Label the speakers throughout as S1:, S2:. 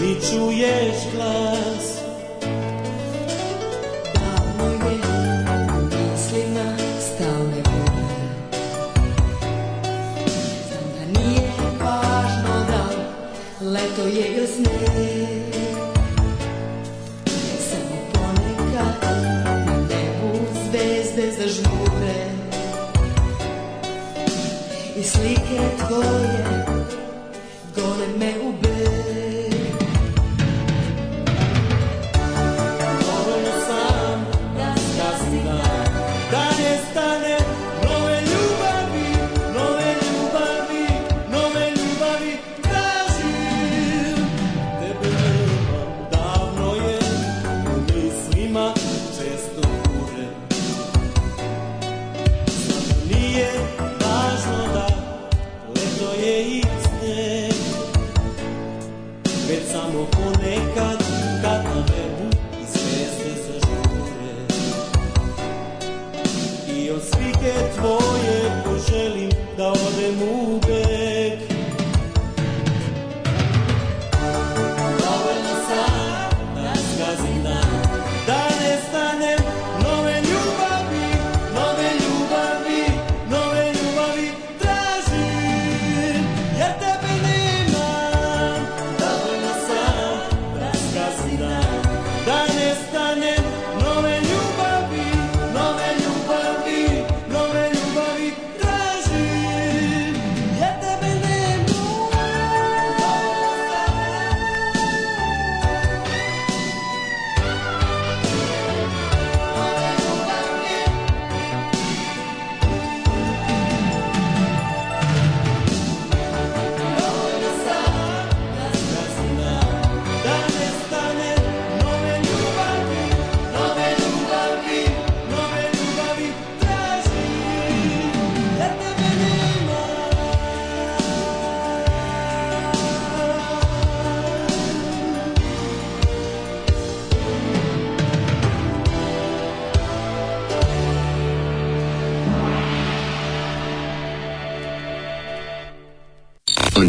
S1: ni czujesz glas. Davno je u mislima stao nebude. Znam da nije važno da leto je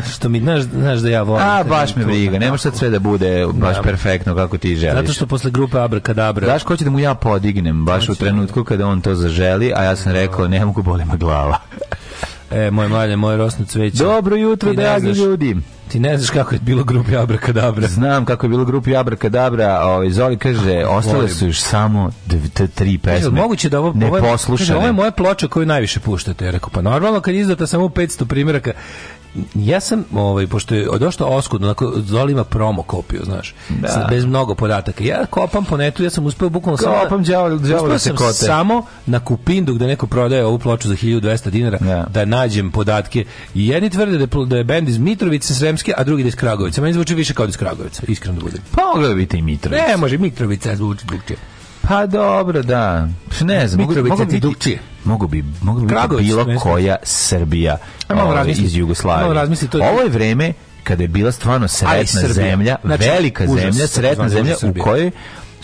S2: što mi znaš, znaš da ja volim. A,
S3: baš me briga, nema šta sve da bude baš da. perfektno kako ti želiš.
S2: Zato što posle grupe Abrakadabra... Znaš
S3: ko će da mu ja podignem, baš u trenutku kada on to zaželi, a ja sam da. rekao, ne mogu, boli me glava.
S2: E, moj mlade, moje rosno cveće.
S3: Dobro jutro, dragi ljudi.
S2: Ti ne znaš kako je bilo grupi Abrakadabra.
S3: Znam kako je bilo grupi Abrakadabra. Ovaj Zoli kaže, ostale su još samo tri pesme. Kaže, moguće da ovo, ne ovo, je, kaže, ovo je
S2: moja ploča koju najviše puštate. Ja rekao, pa normalno kad izdata samo 500 primjeraka, ja sam, ovaj, pošto je došto oskudno, onako, Zoli ima promo kopiju, znaš, da. sa, bez mnogo podataka. Ja kopam po netu, ja sam uspeo bukvalno
S3: samo... Kopam
S2: djavol, da- djavol da sam kote. samo na kupindu gde neko prodaje ovu ploču za 1200 dinara da, da nađem podatke. I jedni tvrde da je, da je bend iz Mitrovice, Sremske, a drugi da iz Kragovica. Meni zvuči više kao da iz Kragovica, iskreno da budem.
S3: Pa mogla bi biti i Mitrovica.
S2: Ne, može, Mitrovica zvuči drugčije.
S3: Pa dobro, da.
S2: Ne znam, Mitrovica ti dukčije.
S3: Mogu bi, mogu bi Kragovic, bilo ne koja Srbija o, ovaj, iz Jugoslavije. Razmisli, to Ovo je vreme kada je bila stvarno sretna zemlja, znači, velika zemlja, sretna zemlja u kojoj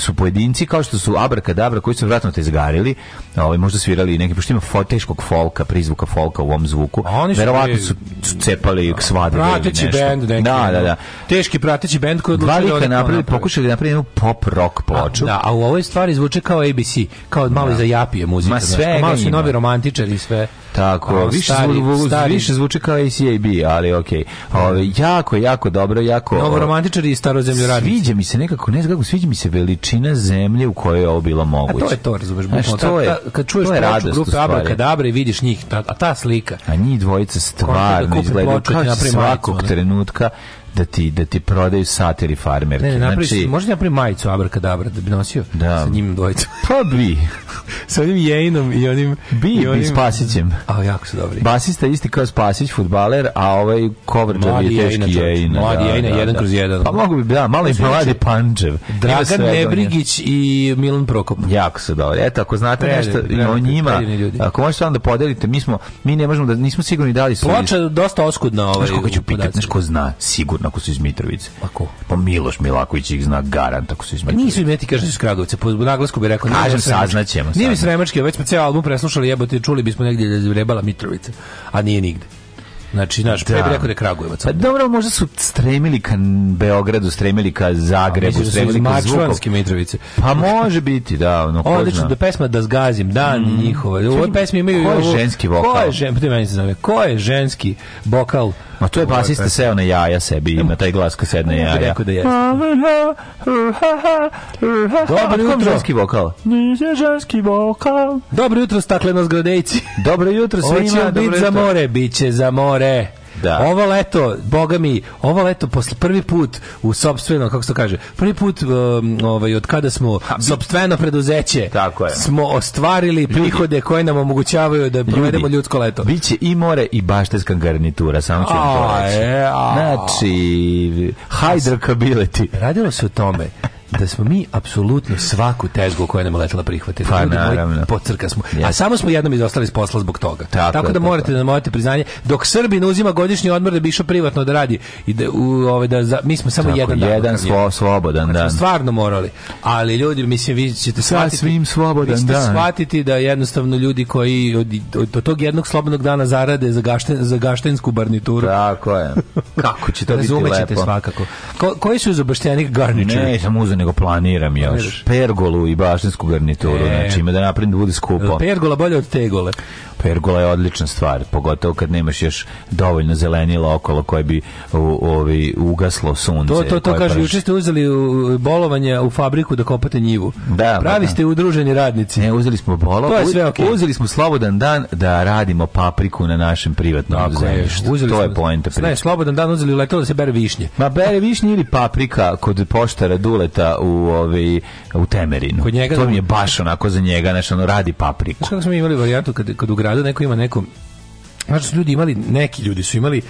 S3: su pojedinci kao što su Abrakadabra koji su vratno te izgarili, ovaj možda svirali neki pošto ima fo, teškog folka, prizvuka folka u ovom zvuku. A oni su verovatno su, su cepali svade
S2: prateći ili nešto. bend neki.
S3: Da, da, da.
S2: Teški prateći bend koji odlučili
S3: da napravili, pokušali da napravili pop rock ploču.
S2: A,
S3: da,
S2: a u ovoj stvari zvuče kao ABC, kao malo da. za japije muzika, Ma, sve znači, malo su novi romantičari i sve.
S3: Tako, o, više, stari, zvu, stari. više zvuči kao ACAB, ali okej. Okay. Ovaj, jako, jako dobro, jako... Novo ovaj,
S2: romantičari i staro zemljoradnici. Sviđa
S3: mi se nekako, ne znam kako, sviđa mi se veličina zemlje u kojoj je ovo bilo moguće. A
S2: to je to, razumeš. Znaš, to je, kad čuješ to je ploču grupe Abrakadabra i vidiš njih, ta, a ta slika.
S3: A njih dvojica da stvarno izgledaju kao svakog trenutka da ti da ti prodaju satiri farmerke. Ne, ne napravi,
S2: znači, možda napravi majicu Abrakadabra da bi nosio da. sa njim dvojicom.
S3: Pa bi.
S2: sa onim Jejnom i onim...
S3: Bi, i onim, bi Spasićem.
S2: A, jako su dobri.
S3: Basista isti kao Spasić, futbaler, a ovaj Kovrđav je teški Jejna. jejna
S2: da, mladi
S3: da, Jejna, da,
S2: jedan da. kroz jedan.
S3: Pa mogu bi, da, malo i mladi Panđev.
S2: Dragan Nebrigić i Milan Prokop.
S3: Jako su dobri. Eto, ako znate Predi, nešto i o njima, ako možete vam da podelite, mi smo, mi ne možemo da, nismo sigurni da li su...
S2: Ploča dosta oskudna ovaj. Znaš koga ću pitati, znaš ko zna, sigurno
S3: ako su iz Mitrovice. Pa ko? Pa Miloš Milaković ih zna garant ako su
S2: iz pa Mitrovice. Nisu im ti kaže iz Kragovice, po naglasku bi rekao.
S3: Kažem,
S2: saznaćemo. Nije mi sremački, već smo ceo album preslušali, jebote, čuli bismo negdje da je rebala Mitrovica, a nije nigde. Znači, znaš, da. pre bi rekao da je Kragujevac. Pa
S3: dobro, možda su stremili ka Beogradu, stremili ka Zagrebu, da stremili ka Zvukovskim
S2: Mitrovice. Pa može biti, da, No, ko Odlično, da pesma da zgazim, dan mm. njihova. U ovoj
S3: pesmi imaju...
S2: Ko je ženski vokal? Ko je, žen, meni se zove, ko je ženski vokal? Ma
S3: to je basista seo na jaja sebi, ima taj glas kad sedne jaja. Rekao da jeste. Dobro jutro.
S2: Ženski vokal. Nije
S3: ženski vokal.
S2: Dobro jutro, stakleno zgradejci.
S3: Dobro jutro svima,
S2: bit za more, bit će za more. Da. Ovo leto, boga mi, ovo leto posle prvi put u sopstveno, kako se to kaže, prvi put um, ovaj, od kada smo sopstveno preduzeće Tako je. smo ostvarili Ljudi. prihode koje nam omogućavaju da provedemo Ljudi. ljudsko leto. Biće
S3: i more i baštenska garnitura, samo ću vam to reći. E, znači, hydrocability.
S2: Radilo se o tome da smo mi apsolutno svaku tezgu koja nam je letela prihvatili. Pa, Ljudi moji, pocrka smo. Yes. A samo smo jednom izostali s posla zbog toga. Tako, tako da morate da morate priznanje. Dok Srbin uzima godišnji odmor da bi išao privatno da radi i da, u, ove, ovaj, da za, mi smo samo tako,
S3: jedan
S2: dan.
S3: Jedan slobodan dakle,
S2: dan. Znači, stvarno morali. Ali ljudi, mislim, vi ćete shvatiti,
S3: svim slobodan vi ćete
S2: dan. shvatiti da jednostavno ljudi koji od, od, od tog jednog slobodnog dana zarade za, gašten, za gaštensku barnituru. Tako
S3: je. Kako će to biti lepo? Razumećete
S2: svakako. Ko, koji su iz obaštenik garničari? Ne, sam
S3: uzem nego planiram još. Pergolu i baštinsku garnituru, e. znači ima da napravim da bude skupo.
S2: Pergola bolje od tegole.
S3: Pergola je odlična stvar, pogotovo kad nemaš još dovoljno zelenila okolo koje bi ovi ugaslo sunce.
S2: To to to kaže juče ste uzeli u bolovanje u fabriku da kopate njivu. Da, pa Pravi da. ste udruženi radnici. Ne,
S3: uzeli smo bolovanje. To sve e, okay. Uzeli smo slobodan dan da radimo papriku na našem privatnom zemljištu. To je poenta priče. Ne,
S2: slobodan dan uzeli letelo da se bere višnje.
S3: Ma bere višnje ili paprika kod poštara Duleta u ovi u Temerinu. Kod njega to mi da je baš onako za njega, znači on radi papriku. Kako smo
S2: imali varijantu kad kad gradu neko ima nekom znači su ljudi imali, neki ljudi su imali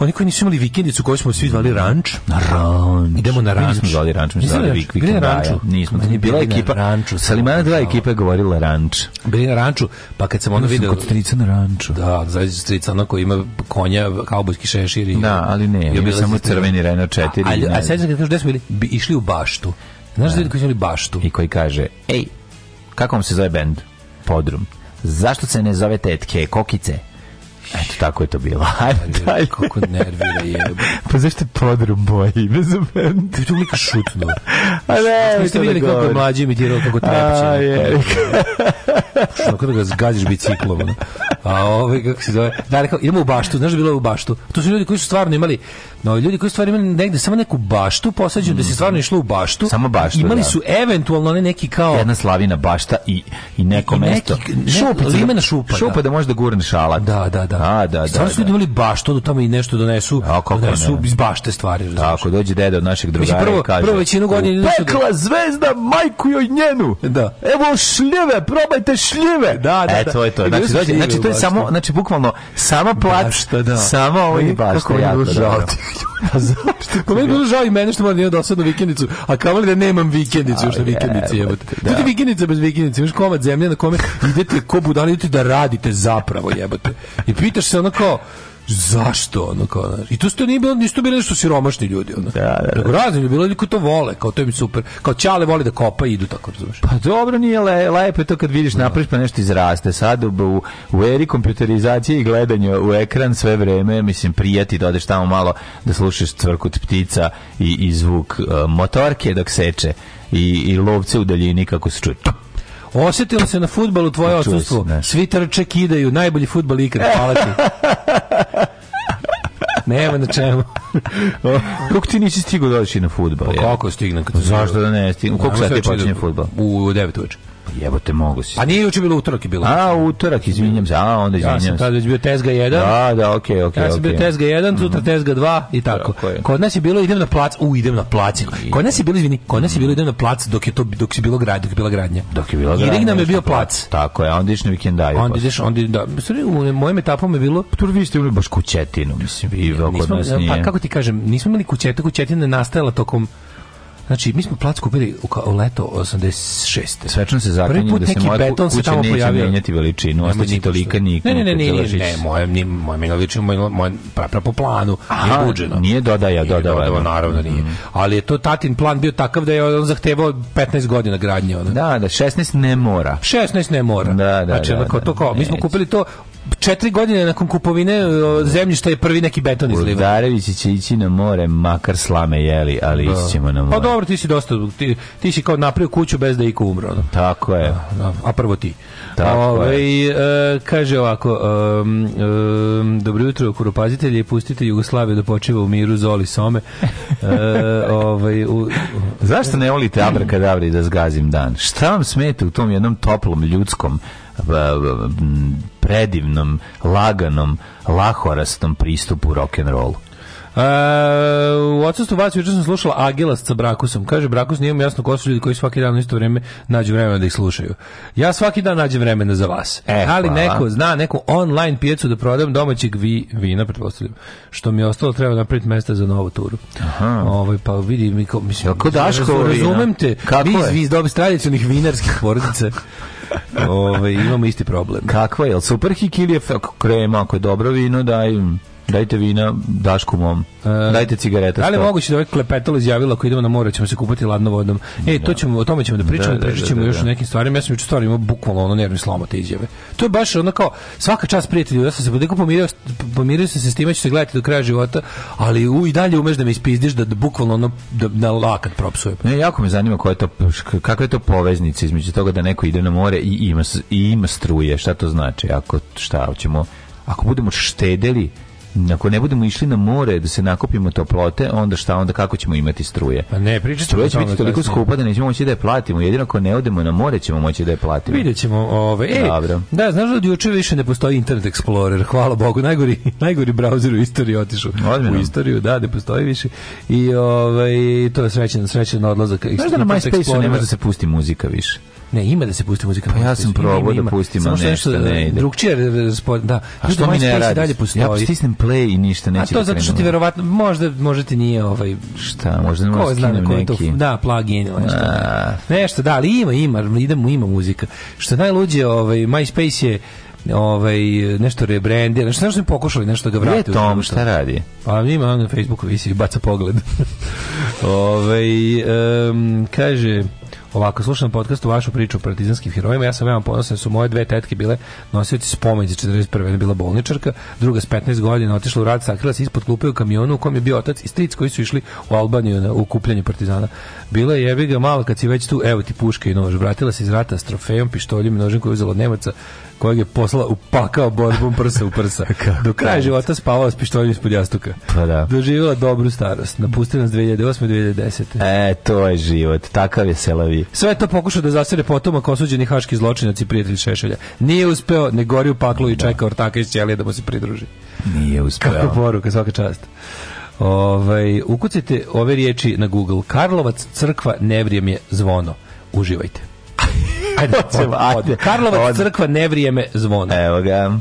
S2: oni koji nisu imali vikendicu koju smo svi zvali ranč. Na
S3: ranč.
S2: Idemo na ranč. Mi nismo
S3: zvali ranč, mi smo zvali vik, Bili na ranču. Da, ja. Nismo. Meni bila ekipa. Ranču, Salimana dva ekipa je govorila ranč.
S2: Bili na ranču, pa kad sam ono Bili video... Kod
S3: strica na ranču.
S2: Da, zađe strica ono koji ima konja, kaubojski šešir. I,
S3: da, ali ne, bio samo crveni reno 4.
S2: A, a, a sad kad kažu gde smo bili? Bi, išli u baštu. Znaš da. ljudi koji su imali baštu?
S3: I koji kaže, ej, kako vam se zove bend? Podrum. Zašto se ne zove tetke, kokice? Eto, tako je to bilo. Ajde,
S2: dalje. Kako nervira je.
S3: pa zašto podru boji? Pa ne znam. Ti tu
S2: lika šutno. A ne, vi ste da vidjeli kako je mlađi imitirao kako trepće. A je. Što kada ga zgaziš biciklom. A ovaj kako se zove? Da, rekao, idemo u baštu, znaš da bilo u baštu. To su ljudi koji su stvarno imali, no ljudi koji su stvarno imali negde samo neku baštu posađenu, mm. da se mm. stvarno išlo u baštu. Samo baštu. Imali da. su eventualno ne neki kao
S3: jedna slavina bašta i i neko I mesto. Neki,
S2: šup, ne, da. limena šupa. Šupa
S3: da, da može da gurne šalat. Da,
S2: da, da. A, da, da. Stvarno su da. ljudi imali baštu, odu da tamo i nešto donesu, A, kako donesu ne. iz bašte stvari. Razumiješ. Tako,
S3: dođe deda od našeg drugara i kaže. Prvo većinu
S2: godina Pekla zvezda majku joj njenu. Da. Evo šljive, probajte šljive. Da, da, E, to je to.
S3: Znači, dođe, znači to je samo, znači, bukvalno, sama plat, bašta, da. sama ovo ovaj
S2: kako je bilo žao ti Pa meni bilo žao i mene što moram da imam na vikendicu, a kao da nemam vikendicu, što da. vikendice je. Da. Tudi vikendica bez vikendice, imaš komad zemlje na kome idete ko budali idete da radite zapravo jebote. I pitaš se ono kao, zašto ono kao i to što nije bilo nisu bili nešto siromašni ljudi ono da, da, da. Tako, bilo ljudi koji to vole kao to je super kao ćale vole da kopa i idu tako razumeš
S3: pa dobro nije le, lepo je to kad vidiš da. napraviš pa nešto izraste sad u, u eri kompjuterizacije i gledanja u ekran sve vreme mislim prijati da odeš tamo malo da slušaš cvrkut ptica i, i zvuk uh, motorke dok seče i, i lovce u daljini kako
S2: se čuje Osetio
S3: se
S2: na futbalu tvoje odsustvo. Svi trče, kidaju, najbolji futbal ikad. Hvala ti. Nema na čemu.
S3: Kako ti nisi stigao doći da na futbal? Pa
S2: kako stignem?
S3: Zašto da ne stignem? Koliko sati da počinje da- futbal?
S2: U 9 uveče.
S3: Jebote, mogu si. Pa
S2: nije juče bilo utorak je bilo. A,
S3: utorak, izvinjam se. A, onda izvinjam se. Ja sam
S2: tada već bio
S3: Tezga 1.
S2: Da,
S3: da, okej, okay, okej. Okay, ja sam okay. bio
S2: Tezga 1, mhm. sutra mm -hmm. Tezga 2 i tako. tako je. Kod nas je bilo idem na plac, u idem na plac. Kod nas je bilo, izvini, kod nas je bilo mhm. idem na plac dok je to dok se bilo grad, dok je bila gradnja. Dok je bila gradnja. Irig nam je bio plac.
S3: Tako
S2: je,
S3: onda ideš na vikendaju.
S2: Onda ideš, onda da, sorry, u mojim etapama je bilo.
S3: Tur pa vi ste imali baš kućetinu, mislim, vi kod
S2: nas pa nije. Pa kako ti kažem, nismo imali kućeta, kućetina je nastala tokom Znači, mi smo plac kupili u, u leto 86. Svečano
S3: se zaklinjamo da se moja beton se tamo neće menjati veličinu, ostaći tolika
S2: nikad. Ne, ne, ne, ne, ne, moje, nije, moje mega veličina, moje, moje prapra po planu, Aha, nije buđeno.
S3: Nije dodaja, dodava. Dodava,
S2: naravno nije. Mhm. Ali je to tatin plan bio takav da je on zahtevao 15 godina gradnje.
S3: Ono. Da, da, 16 ne mora.
S2: 16 ne mora. Da, da, znači, da, da, to kao, mi smo kupili to 4 godine nakon kupovine zemljišta je prvi neki beton
S3: izliva. Darević će ići na more, makar slame jeli, ali da. ićemo na pa more.
S2: Pa dobro, ti si dosta, ti, ti si kao napravio kuću bez da iko umro.
S3: Tako je. A,
S2: da, da, a prvo ti. Tako Ove, je. Ovaj, e, kaže ovako, um, um, dobro jutro, kuropazitelji, pustite Jugoslaviju da počiva u miru Zoli Some. E,
S3: ovaj, u... Zašto ne volite Abrakadabri da zgazim dan? Šta vam smete u tom jednom toplom ljudskom predivnom, laganom, lahorastom pristupu rock and rollu.
S2: E, u odsustvu vas jučer sam slušala Agilas sa Brakusom. Kaže, Brakus nije jasno ko su ljudi koji svaki dan u isto vreme nađu vremena da ih slušaju. Ja svaki dan nađem vremena za vas. E, Ali hvala. neko zna neku online pijecu da prodajem domaćeg vi, vina, pretpostavljam. Što mi je ostalo, treba napraviti mesta za novu turu. Aha. Ovo, ovaj, pa vidi, mi, ko, mislim, Kako Daško
S3: Razumem te,
S2: Kako vi, vi iz dobi tradicionalnih vinarskih porodice. Ove, ovaj, imamo isti problem. Kako
S3: je, jel super hik ili je krema, ako je dobro vino, daj Dajte vina Dašku mom. E, Dajte cigareta. Da ali
S2: moguće da ovaj klepetalo izjavila ako idemo na more da ćemo se kupati hladnom vodom. E, to da. ćemo o tome ćemo da pričamo, da, da, pričat ćemo da, da, još o nekim stvarima. Ja sam juče stvarno imao bukvalno ono nervni slom te izjave. To je baš ono kao svaka čas prijatelju, ja sam se podeko pomirio, pomirio sam se s time ću se gledati do kraja života, ali u i dalje umeš da me ispizdiš da, da bukvalno ono da, da lakat propsuje.
S3: Ne, jako me zanima koja je to kakva je to poveznica između toga da neko ide na more i ima i ima struje, šta to znači? Ako šta hoćemo ako budemo štedeli ako ne budemo išli na more da se nakupimo toplote, onda šta, onda kako ćemo imati struje? Pa
S2: ne, pričate Struje će
S3: biti toliko skupa da nećemo moći da je platimo. Jedino ako ne odemo na more ćemo moći da je platimo.
S2: Videćemo Ove, e, Dobro. da, znaš da juče više ne postoji Internet Explorer. Hvala Bogu, najgori, najgori browser u istoriji otišao. U istoriju, da, ne postoji više. I ovaj, to je srećan, srećan odlazak. Znaš da
S3: na MySpace-u ne može da se pusti muzika više?
S2: Ne, ima da se pusti muzika. Pa
S3: ja sam probao da pustim nešto, da nešto ne
S2: ide. Drugčije, e, da.
S3: A
S2: što mi ne radi? Dalje
S3: Ja stisnem play i ništa neće. A to da zato što ti verovatno
S2: možda možda ti nije ovaj
S3: šta, možda ne skinem neki. To,
S2: da, plugin ili nešto. A... Ah. Nešto, da, ali ima, ima, idemo, ima muzika. Što najluđe, ovaj MySpace je ovaj nešto rebrendirano. Nešto, nešto pokušali nešto da ga vrate. Tom,
S3: šta radi?
S2: Pa ima on na Facebooku visi baca pogled. ovaj um, kaže Ovako, slušam podcast u vašu priču o partizanskim herojima. Ja sam veoma ponosan, su moje dve tetke bile nosioci spomen 41. Jedna bila bolničarka, druga s 15 godina otišla u rad, sakrila se ispod klupe u kamionu u kom je bio otac i stric koji su išli u Albaniju na ukupljanje partizana. Bila je jebi ga mala kad si već tu, evo ti puška i nož. Vratila se iz rata s trofejom, pištoljem i nožem koju uzela od Nemaca kojeg je poslala upakao borbom prsa u prsa. Do kraja života spavala s pištoljem ispod jastuka. Pa da. Doživjela dobru starost. Napustila nas 2008.
S3: 2010. E, to je život. Takav je selavi.
S2: Sve to pokušao da zasere potomak osuđeni haški zločinac i prijatelj Šešelja. Nije uspeo, ne gori u paklu i da. čeka ortaka iz ćelije da mu se pridruži.
S3: Nije
S2: uspeo. Kako poruka, svaka čast. Ovaj, ukucite ove riječi na Google. Karlovac crkva nevrijem je zvono. Uživajte ajde, ajde. Karlovac crkva ne vrijeme zvona.
S3: Evo ga.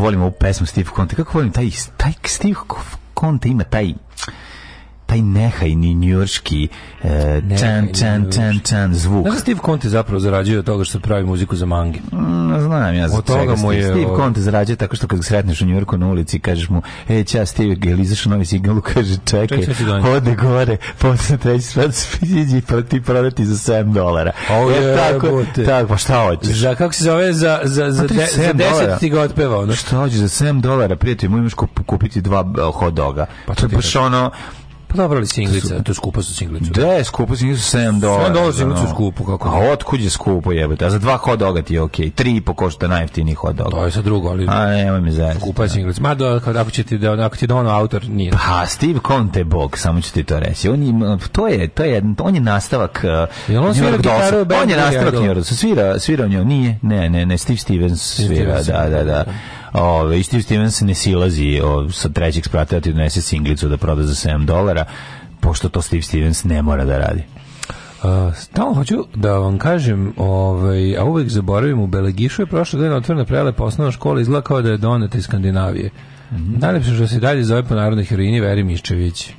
S3: volim ovu pesmu Steve Conte, kako volim taj, taj Steve Conte ima taj taj nehajni njujorski e, čan, čan, čan,
S2: čan zvuk. Znaš da Steve Conte zapravo zarađuje od toga što pravi muziku za mange? Mm,
S3: znam ja za toga mu Steve Conte zarađuje tako što kad ga sretneš u Njujorku na ulici i kažeš mu, e, ča Steve, je li izašao novi signal? Kaže, čekaj, čekaj ode gore, posle treći svet siđi pa ti prodati za 7 dolara. Oh, je, tako, tako, pa šta hoćeš? Za,
S2: kako se zove, za, za, za, pa de, za 10 ti ga otpeva. Ono. Šta hoćeš,
S3: za 7 dolara, prijatelj, mu imaš kupiti dva e, hot doga.
S2: Pa to je baš ono, Pa dobro ali singlica, to je skupo sa singlicom.
S3: Da, je skupo singlicu
S2: 7
S3: dolara. 7 dolara
S2: singlicu je skupo, kako ne?
S3: A otkud je skupo jebote? A za dva hot doga ti je okej. Okay. Tri i po košta najjeftiniji hot dog.
S2: To je sad drugo, ali... A
S3: nemoj mi zajedno. Skupa je
S2: singlica. Ma do, ako će ti da, ako ti da ono autor, nije. Pa
S3: Steve Conte bog, samo ću ti to reći. On je, to je, to je,
S2: on
S3: je nastavak... Uh, Jel on
S2: svira gitaru?
S3: On je nastavak New York Svira, svira u njoj, nije. Ne, ne, ne, Steve Stevens svira, da, da, da. da. Ove, i Steve Stevens ne silazi o, sa trećeg sprata da ti donese singlicu da proda za 7 dolara, pošto to Steve Stevens ne mora da radi.
S2: Uh, stalno hoću da vam kažem, ovaj, a uvek zaboravim, u Belegišu je prošle godine otvorena prelepa osnovna škola, izgleda kao da je doneta iz Skandinavije. Mm -hmm. Najlepše što se dalje zove po narodnoj heroini Veri Miščević.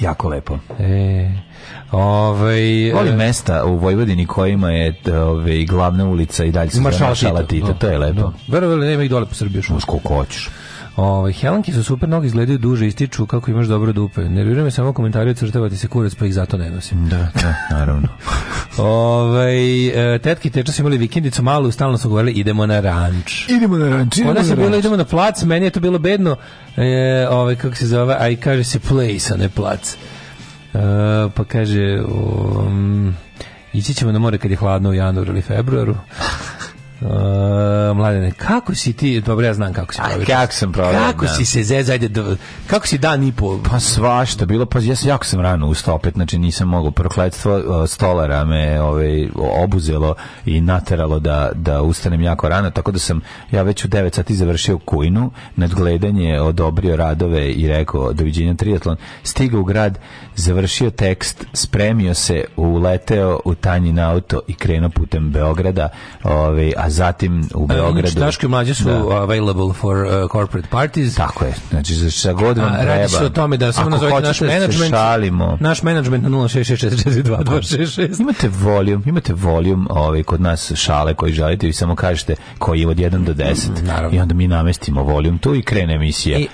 S3: Jako lepo.
S2: E,
S3: Ove, ovaj, Volim e, mesta u Vojvodini kojima je ove, glavna ulica i dalje se Maršala Tita, da. to je lepo. Da.
S2: Verovali nema ih dole po Srbiji
S3: što. Koliko hoćeš.
S2: Ove, ovaj, Helenke su super, noge izgledaju duže, ističu kako imaš dobro dupe. Nervira me samo komentari crtavati se kurac, pa ih zato ne nosim.
S3: Da, da, naravno.
S2: Ove, ovaj, tetki teča su imali vikendicu malu, stalno su govorili idemo na ranč.
S3: Idemo na ranč, idemo Ona
S2: se
S3: bilo
S2: idemo na plac, meni je to bilo bedno, e, ove, kako se zove, a i kaže se place, a ne plac. Uh, pa kaže... Um, ići ćemo na more kad je hladno u januaru ili februaru. Uh, mladene, kako si ti, dobro ja znam kako si proveo.
S3: Kako sam proveo.
S2: Kako
S3: da.
S2: si se zez, ajde, kako si dan i po...
S3: Pa svašta, bilo, pa ja sam, jako sam rano ustao opet, znači nisam mogao, prokletstvo uh, stolara me ovaj, obuzelo i nateralo da, da ustanem jako rano, tako da sam ja već u 9 sati završio kujnu, nadgledanje, odobrio radove i rekao, doviđenja triatlon, stigao u grad, završio tekst, spremio se, uleteo u tanjin auto i krenuo putem Beograda, ovaj, a zatim u e, Beogradu. Znači, Daške
S2: mlađe su da. available for uh, corporate parties.
S3: Tako je. Znači, za šta god vam treba. Radi se
S2: o tome da samo nazovete naš
S3: management. Šalimo.
S2: Naš management na 066442266.
S3: Imate volijum, imate volijum ovaj, kod nas šale koji želite i samo kažete koji je od 1 do 10. Naravno. I onda mi namestimo volijum tu i krene emisija. I,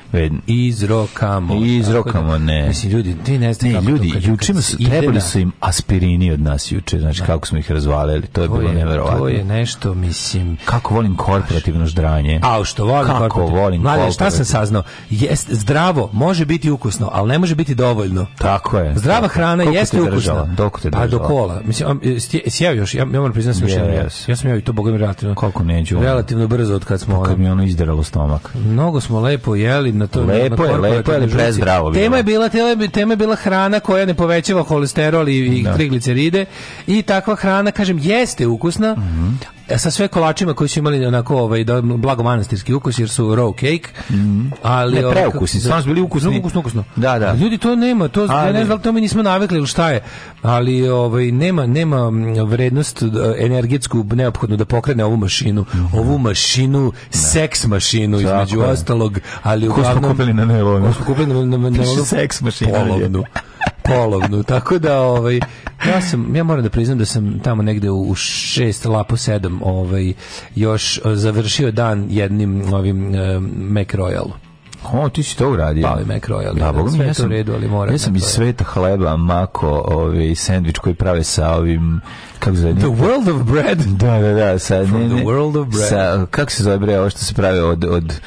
S2: izrokamo.
S3: Izrokamo, da, ne.
S2: Mislim, ljudi, ti ne
S3: znate kako ljudi, to jučima su, trebali su im aspirini od nas juče, znači da. kako smo ih razvalili, to je bilo neverovatno.
S2: To je nešto, mislim, Mislim,
S3: kako volim korporativno ždranje. A
S2: što volim
S3: kako
S2: korporativno.
S3: volim Mlade,
S2: šta sam saznao? Jest, zdravo može biti ukusno, ali ne može biti dovoljno.
S3: Tako je.
S2: Zdrava
S3: tako.
S2: hrana Koliko jeste ukusna.
S3: Dok te držala? Pa
S2: do
S3: kola.
S2: Mislim, sjeo još, ja, ja moram priznati da sam yes. još Ja sam jeo i to, bogom, relativno. Koliko neđu? Relativno brzo od
S3: kad
S2: smo... Kad
S3: mi ono izderalo stomak.
S2: Mnogo smo lepo jeli na to. Lepo
S3: je, lepo je, ali
S2: prezdravo. Tema je bila, tema je bila hrana koja ne povećava kolesterol i, i da. trigliceride i takva hrana, kažem, jeste ukusna, mm -hmm E, sa sve kolačima koji su imali onako ovaj da blago manastirski ukus jer su raw cake. Mm -hmm. Ali ne, ovaj,
S3: preukusni, da, samo
S2: su bili ukusni.
S3: Ukusno, ukusno. Da, da.
S2: Ljudi to nema, to A, ja ne znam da to mi nismo navikli ili šta je, ali ovaj nema nema vrednost e, energetsku neophodnu da pokrene ovu mašinu, mm -hmm. ovu mašinu, da. seks mašinu Tako između ostalog, ali uglavnom
S3: kupili na nevoljno. Smo
S2: kupili na, na, na, na,
S3: na seks mašinu.
S2: polovnu, tako da ovaj, ja, sam, ja moram da priznam da sam tamo negde u 6 lapo 7 ovaj, još eh, završio dan jednim ovim eh, Mac Royalu.
S3: O, ti si to uradio. Pali Mac
S2: Royal. Da, da
S3: bogom, ja sam, redu, ali moram ja sam da iz sveta hleba mako ovaj, sandvič koji prave sa ovim... Kako zove? The
S2: World of Bread.
S3: Da, da, da. Sa, From ne, ne, the World of Bread. Sa, kako se zove bre ovo što se prave od, od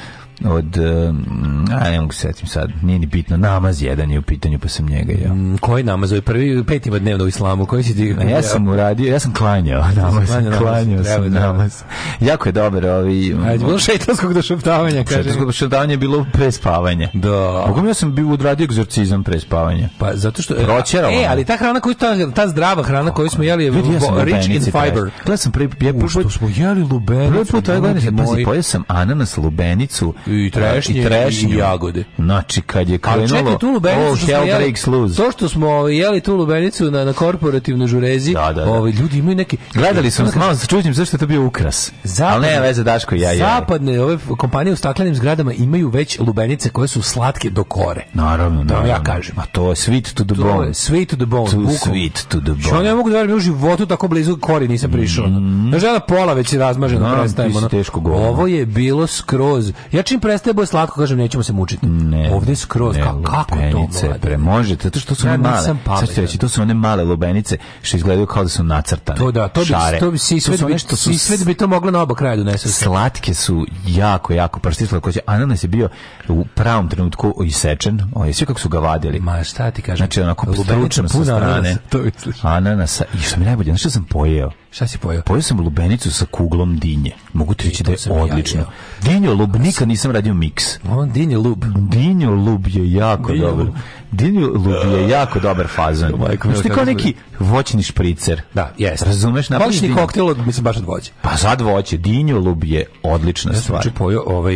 S3: od um, a ne mogu se setim sad, nije ni bitno, namaz jedan je u pitanju, pa sam njega ja. Mm,
S2: koji namaz? Ovo ovaj prvi, peti ima dnevno u islamu, koji si ti...
S3: A ja sam uradio, ja sam klanjao namaz, klanjao, namaz, klanjao sam namaz. Da. namaz. Jako je dobar ovi... Um, Ajde,
S2: bilo šeitanskog došaptavanja, kaže. Šeitanskog
S3: došaptavanja bilo pre spavanja. Da. Mogu ja sam bio odradio egzorcizam pre spavanja.
S2: Pa zato što... Proćerao. E, ali ta hrana koju, ta, ta zdrava hrana koju smo jeli je ja sam rich in fiber.
S3: Gledam sam prvi,
S2: ja
S3: prvi
S2: smo jeli lubenicu. Prvi
S3: put, ja pazi pojesam ananas lubenicu
S2: Da, i trešnje, i, trešnju. i jagode.
S3: Znači, kad je krenulo... Ali čekaj, tu lubenicu, oh,
S2: to što smo ovaj, jeli tu lubenicu na, na korporativnoj žurezi, da, da, da. Ovaj, ljudi imaju neki...
S3: Gledali smo, malo se čutim, zašto je to bio ukras. Zapadne, Ali ne, veze, Daško, ja, ja.
S2: Zapadne ove kompanije u staklenim zgradama imaju već lubenice koje su slatke do kore.
S3: Naravno, da.
S2: ja kažem. A to je
S3: sweet to the to bone.
S2: Je sweet to the bone. To sweet to the bone. Što ne mogu da verujem, u životu tako blizu kori nisam prišao. Mm. Ja da žena pola već razmaženo, no, prestajemo. Ono. Ovo je bilo skroz. Ja čim prestaje bude slatko, kažem nećemo se mučiti. Ne, Ovdje je skroz ne, ka, kako lubenice, to
S3: pre, zato što su ja, one male. Sad reći, to su one male lubenice što izgledaju kao da su nacrtane. To da, to bi, šare. to
S2: bi, si, sve to bi, što su, sve bi to moglo na oba kraja da donesu.
S3: Slatke su jako, jako prsti slatkoće. Ananas je bio u pravom trenutku isečen. O, je sve kako su ga vadili.
S2: Ma šta ti kažeš? Znači,
S3: onako stručno sa strane. Ananasa, to ananasa. I što mi najbolje, znači što sam pojeo?
S2: Šta si pojeo? Pojeo sam
S3: lubenicu sa kuglom dinje. Mogu ti e, reći da je odlično. Ja dinjo lubnika nisam sam radio miks.
S2: On Dinjo Lub.
S3: Dinjo Lub je jako Dinjo. dobro. Dinju Lubi je jako dobar fazan. Znaš ti kao neki voćni špricer.
S2: Da, jes. Razumeš? Voliš ti koktel od, mislim, baš od voće.
S3: Pa
S2: sad
S3: voće. Dinju Lubi je odlična ja stvar. Ja sam
S2: pojio ovaj,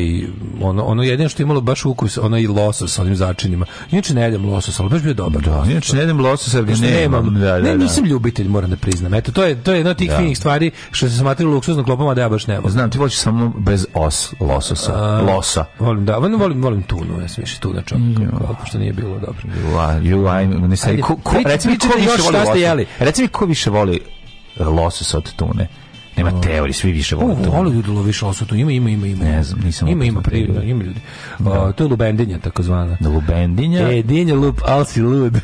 S2: ono, ono jedino što je imalo baš ukus, ono i losos sa onim začinima. Inače ne jedem losos, ali baš bio dobar. Da,
S3: inače ne jedem losos, jer ga nemam. Da,
S2: da,
S3: ne, da.
S2: nisam ljubitelj, moram da priznam. Eto, to je, to je jedna od tih da. finih stvari što se smatralo luksuzno klopama da ja baš ne nemam.
S3: Znam, ti voliš samo bez os, lososa. Losa.
S2: Volim, da, volim, volim, volim tunu, ja sam više tunačak, mm, pošto nije bilo dobro.
S3: You are, you are, ne sad, ko, ko, da recimo, ko više voli losu? Recimo, ko više voli losos od tune? Nema ovaj. teorije, svi više vole to. U Hollywoodu
S2: loviš osutu, ima, ima, ima, ima.
S3: Ne znam, nisam
S2: ima, ima, prirodno, ima ljudi. Da. to je lubendinja, takozvana.
S3: Lubendinja? E, dinja
S2: lup, al si lud.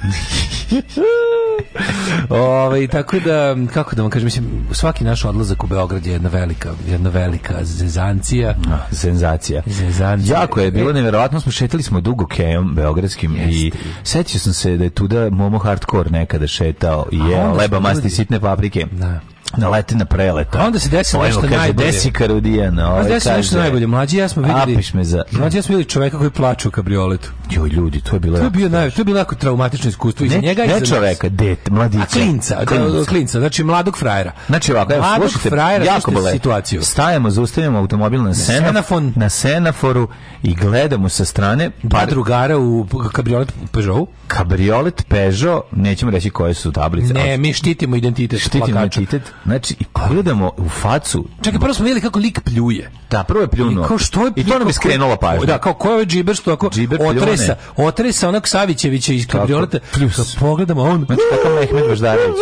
S2: Ove, ovaj, tako da, kako da vam kažem, mislim, svaki naš odlazak u Beograd je jedna velika, jedna velika zezancija.
S3: No, senzacija. Zezancija. Jako je bilo, e. nevjerojatno smo šetali smo dugo kejom beogradskim Jeste. i sećao sam se da je tuda Momo Hardcore nekada šetao i je leba masti sitne paprike. Da na leti na preleta.
S2: onda se desilo nešto kaže, najbolje. Desi
S3: Karudijana. Pa ovaj
S2: desi kaže, nešto najbolje. Mlađi ja smo videli... Me za... Mlađi ja smo videli čoveka koji plače u kabrioletu.
S3: Jo, ljudi, to je bilo...
S2: To je bio, naj, to je bilo jako traumatično iskustvo. Ne, njega ne čoveka,
S3: dete, mladića. A
S2: klinca, da, klinca. klinca, znači mladog frajera.
S3: Znači ovako, evo, mladog slušajte, frajera, jako bole. situaciju. Stajemo, zaustavljamo automobil na, na, senafon, na senaforu i gledamo sa strane... Dva par...
S2: drugara u kabriolet Peugeot.
S3: Kabriolet Peugeot, nećemo reći koje su tablice.
S2: Ne, mi štitimo identitet. Štitimo identitet
S3: Znači, i pogledamo u facu. Čekaj,
S2: prvo smo videli kako lik pljuje.
S3: Da, prvo je pljunuo. I, kao što
S2: je
S3: pljuno, I to nam
S2: je
S3: skrenula pažnja. Da,
S2: kao
S3: ko
S2: je ovaj džiber što ako džiber otresa, pljune. otresa onog Savićevića iz kabrioneta. Pa pogledamo, on... Znači, kakav
S3: Mehmed Važdarević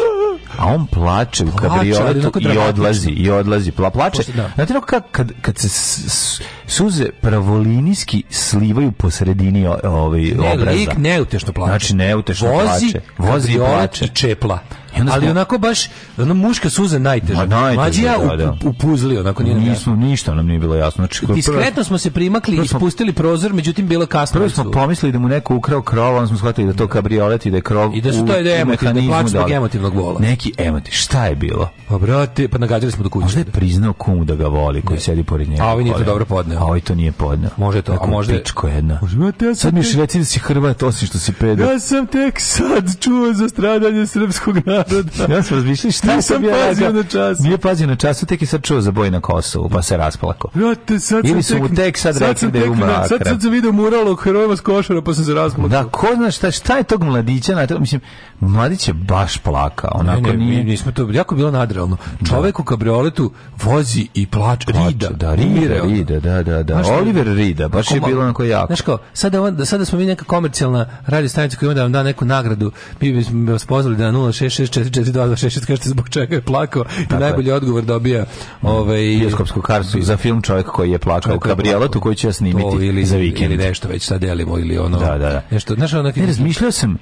S3: a on plače u kabrioletu i odlazi i odlazi pla, plače da. znate kako kad, kad kad se suze pravolinijski slivaju po sredini ovaj
S2: obraza ne, neutešno plače znači
S3: neutešno vozi,
S2: plače vozi i plače i čepla ali onako baš ono muška suza najteže. Ma Mlađija da, u, da. puzli onako nije
S3: Nismo ništa
S2: nam
S3: nije bilo jasno. Znači, Diskretno
S2: smo se primakli i spustili prozor, međutim bilo kasno.
S3: Prvo smo
S2: pomislili
S3: da mu neko ukrao krov, onda smo shvatili da to kabriolet i da je krov. I da su to ide da emotivno, da
S2: emotivnog vola.
S3: Neki emoti, šta je bilo?
S2: Pa brate, pa nagađali smo do kuće. Možda
S3: je priznao kumu da ga voli koji ne. sedi pored njega. A ovi
S2: nije to dobro podneo. A ovi
S3: to nije podneo.
S2: Može to, a možda pičko
S3: jedna. Možda ja sad mi reci da si Hrvat osim što si pedo.
S2: Ja sam tek sad čuo za stradanje srpskog naroda
S3: da. Ja sam razmišljao šta sam ja pazio na času. Nije pazio na času, tek je sad čuo za boj na Kosovu, pa se rasplako. Brate, sad Ili
S2: su mu tek sad
S3: rekli da je
S2: umra. Sad sam video mural od herojeva s košara, pa sam se rasplako.
S3: Da,
S2: ko
S3: zna šta, šta je tog mladića, na to, mislim, mladić je baš plaka, onako ne, ne, nije.
S2: Mi nismo to, jako bilo nadrealno. Da. Čovek u kabrioletu vozi i plače,
S3: rida. Da, rida, rida, da, da, da. Oliver Rida, baš je bilo onako jako. Znaš kao,
S2: sada, da sada smo mi neka komercijalna radio stanica koja ima da vam da neku nagradu, mi bismo vas pozvali da 066 44226 kažete zbog čega je plakao i najbolji odgovor dobija
S3: ovaj bioskopsku kartu za film čovjek koji je plakao u kabrioletu koji će ja snimiti to,
S2: ili,
S3: za vikend
S2: ili nešto već sad delimo ili ono
S3: da, da, da.
S2: nešto
S3: znaš onaki ne razmišljao sam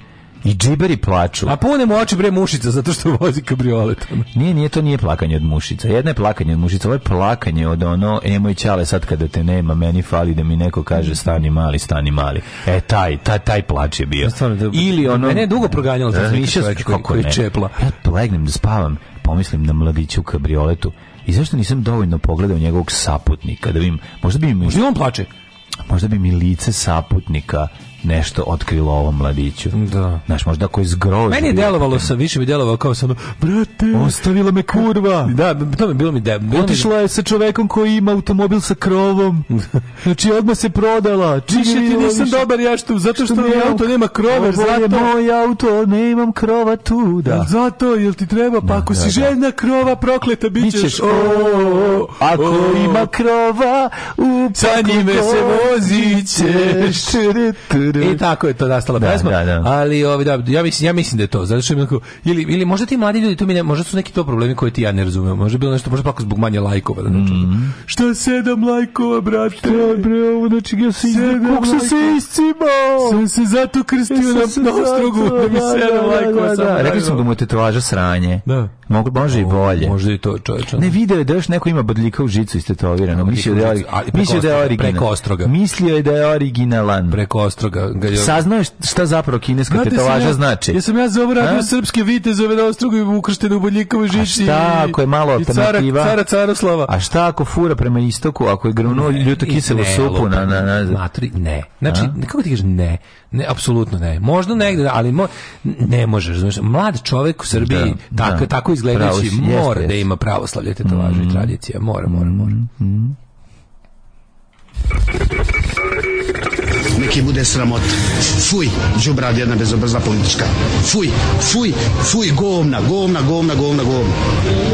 S3: I džiberi plaču.
S2: A
S3: pune
S2: mu oči bre mušica zato što vozi kabrioletom.
S3: Nije, nije, to nije plakanje od mušica. Jedna je plakanje od mušica, ovo je plakanje od ono, e moj čale, sad kada te nema, meni fali da mi neko kaže stani mali, stani mali. E, taj, taj, taj plać je bio. Stvarno,
S2: da- Ili da- da ono... Mene je
S3: dugo proganjalo da, čovjek
S2: koji, koji čepla.
S3: Ja legnem da spavam, pomislim na mladiću kabrioletu. I zašto nisam dovoljno pogledao njegovog saputnika da vidim, možda bi mi... Možda
S2: on plače
S3: možda bi mi lice saputnika nešto otkrilo ovom mladiću. Da. Znaš, možda koji zgrožio.
S2: Meni je delovalo, sa, više mi delovalo kao samo, brate, ostavila me kurva. Da, to mi
S3: bilo mi da.
S2: Otišla mi... je sa čovekom koji ima automobil sa krovom. Znači, odmah se prodala. Čini
S3: ti nisam više... dobar ja što, zato što, što mi auto nema krova. Zato
S2: je moj auto, nemam krova tu, da. da.
S3: Zato, jel ti treba, pa da, ako da, si da. željna krova prokleta, bit ćeš, o, o,
S2: Ako o, ima krova, u njime se
S3: vozit ćeš.
S2: I e, tako je to nastala da, pesma. Da, da. Ali ovaj da ja mislim ja mislim da je to zato što onako, ili ili možda ti mladi ljudi to mi ne, možda su neki to problemi koje ti ja ne razumem. Možda je bilo nešto možda plako zbog manje lajkova da znači. Mm. Šta sedam lajkova brate? Šta
S3: bre ovo znači ja
S2: se
S3: kako
S2: se se iscimao. Sam
S3: se zato krstio na nostrugu da mi da, da, sedam da, lajkova samo. Rekli smo da mu je tetovaža sranje. Da. Mogu može i bolje. Može i
S2: to čoveče.
S3: Ne video je da još neko ima bodljika u žicu istetoviranog. Mislio da je mislio da je Preko ostroga. Mislio je da je originalan. Preko ostroga ga je... Saznao šta zapravo kineska Znate tetovaža ja, znači.
S2: Ja sam ja za ovo radio srpske vitezove na da ostrugu ukrštene u boljikovi žiči.
S3: A šta ako je malo alternativa? Cara,
S2: cara Caroslava.
S3: A šta ako fura prema istoku, ako je grnuo ljuto kiselo supu na... na, na,
S2: Matri, ne. Znači, a? kako ti kažeš ne? Ne, apsolutno ne. Možda negde, ali mo, ne možeš. Znači, mlad čovek u Srbiji, da, tako, da. tako izgledajući, mora jest, da ima pravoslavlje tetovaža mm. i tradicija. Mora, mora, mora. Mm. mm
S4: nek bude sramota. Fuj, džubrad jedna bezobrzna politička. Fuj, fuj, fuj, govna, govna, govna, govna, govna.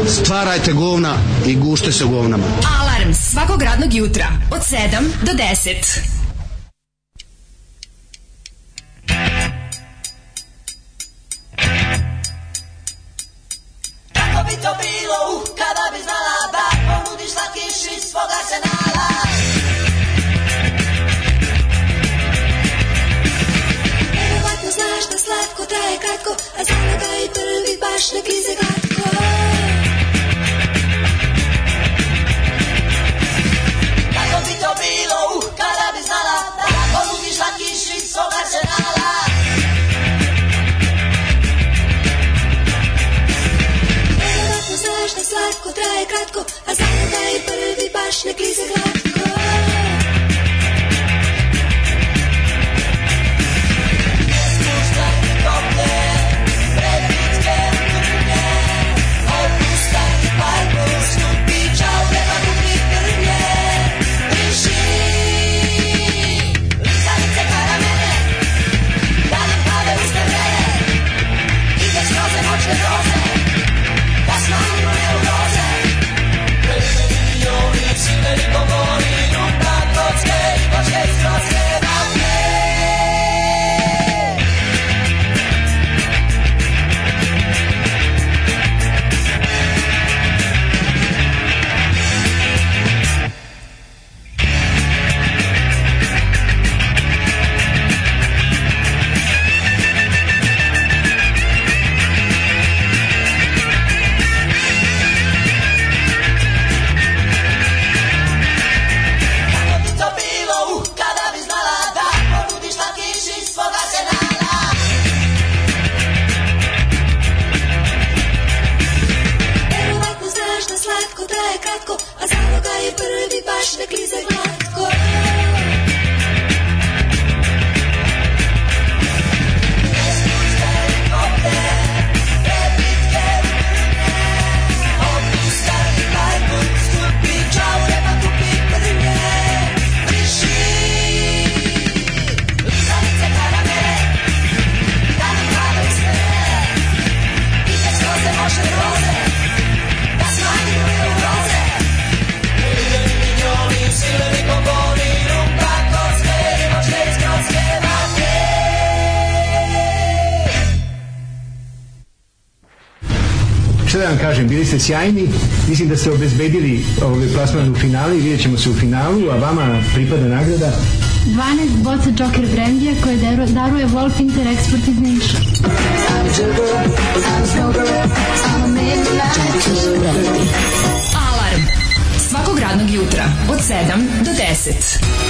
S4: Stvarajte govna i gušte se govnama.
S5: Alarm svakog radnog jutra od 7 do 10. Kako bi to bilo kada bi znala da ponudiš svaki šiš svoga senala? slatko traje kratko, a zalaga i prvi baš ne klize glatko. Kako bi to bilo, uh, kada bi znala, da ponudiš slatki švic svog arsenala. Verovatno znaš da slatko traje kratko, a zalaga i prvi baš ne klize glatko. the keys are vam kažem, bili ste sjajni, mislim da ste obezbedili ovaj plasman u finali, vidjet ćemo se u finalu, a vama pripada nagrada 12 boca Joker brandija koje daruje Wolf Inter Export iz Niša. Alarm svakog radnog jutra od 7 do 10.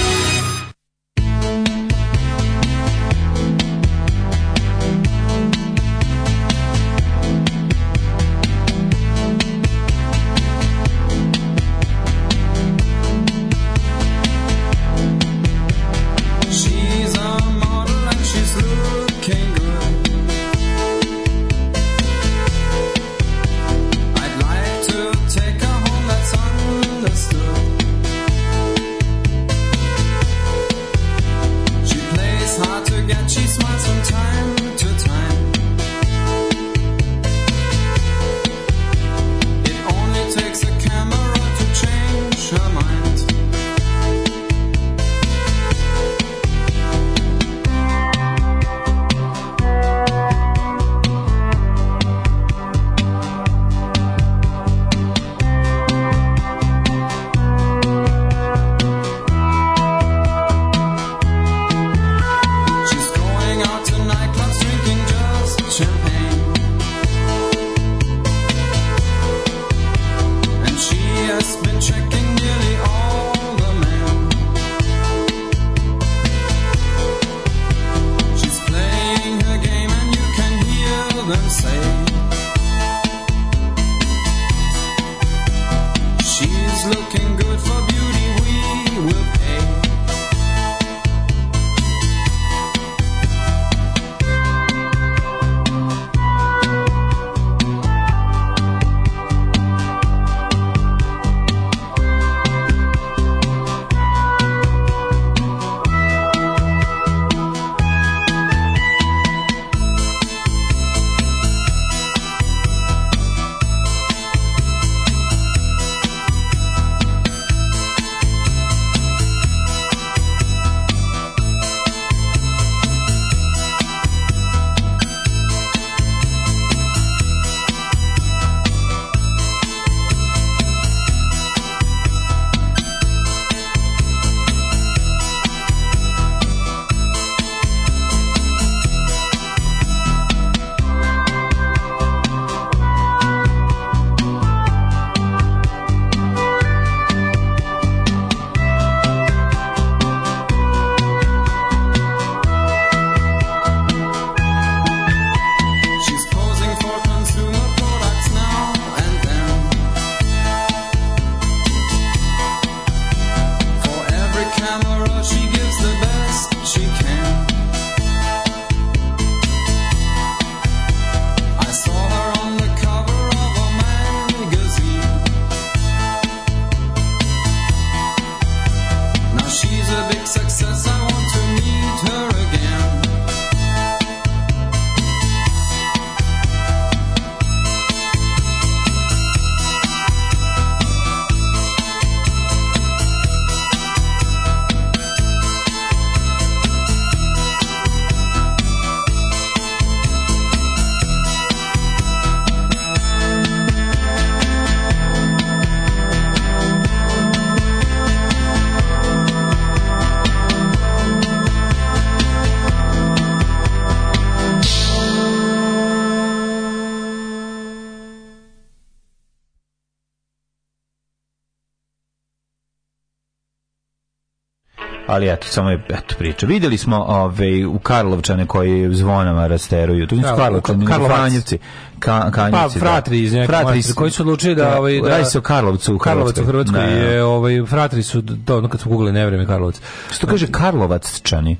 S6: ali eto, samo je eto, priča. Videli smo ove, u Karlovčane koji zvonama rasteruju. Tu su ja, da, Karlovčani, Karlovci. Ka, kanjevci, pa da. fratri iz neke fratri iz... koji su odlučili da, da ovaj da radi se o Karlovcu u Karlovac u Hrvatskoj, je ovaj fratri su to, ono kad su guglali nevreme Karlovac. Što kaže znači- Karlovačani?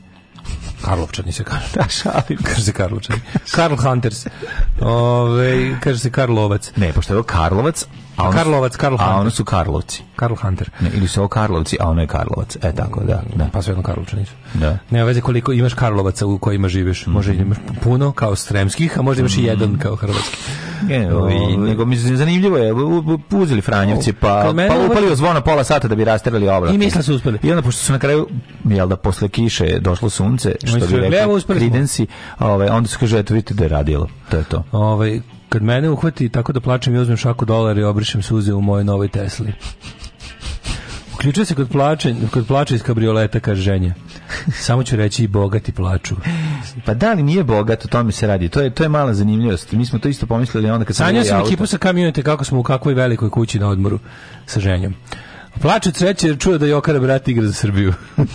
S6: Karlovčani se kaže. Da, šalim. Kaže se Karlovčani. Karl Hunters. Ove, ovaj, kaže se Karlovac. Ne, pošto je Karlovac, A ono, Karlovac, Karl Hunter. A ono su Karlovci. Karl Hunter. Ne, ili su ovo Karlovci, a ono je Karlovac. E, tako, da. da. Pa sve jedno Karlovčani Da. Nema veze koliko imaš Karlovaca u kojima živiš. Mhm. Može imaš puno kao stremskih, a možda imaš i jedan kao hrvatski. Ne, ovi, ovaj, nego mi zanimljivo je, uzeli Franjevci, pa, mene, pa upali zvona pola sata da bi rasterali obrat. I mislim su uspeli. I onda, pošto su na kraju, jel da, posle kiše je došlo sunce, što bi rekli, kridensi, ovaj, onda su kaže, eto, vidite da je radilo. To je to. Ovaj, Kad mene uhvati tako da plačem i uzmem šaku dolara i obrišem suze u mojoj novoj Tesli. Uključuje se kod plače, kod plače iz kabrioleta, kaže ženja. Samo ću reći i bogati plaču. Pa da li nije bogat, o tome se radi. To je to je mala zanimljivost. Mi smo to isto pomislili onda kad sam Sanjao sam ekipu sa kamionete kako smo u kakvoj velikoj kući na odmoru sa ženjom. Plače sreće jer čuje da Jokara brat igra za Srbiju.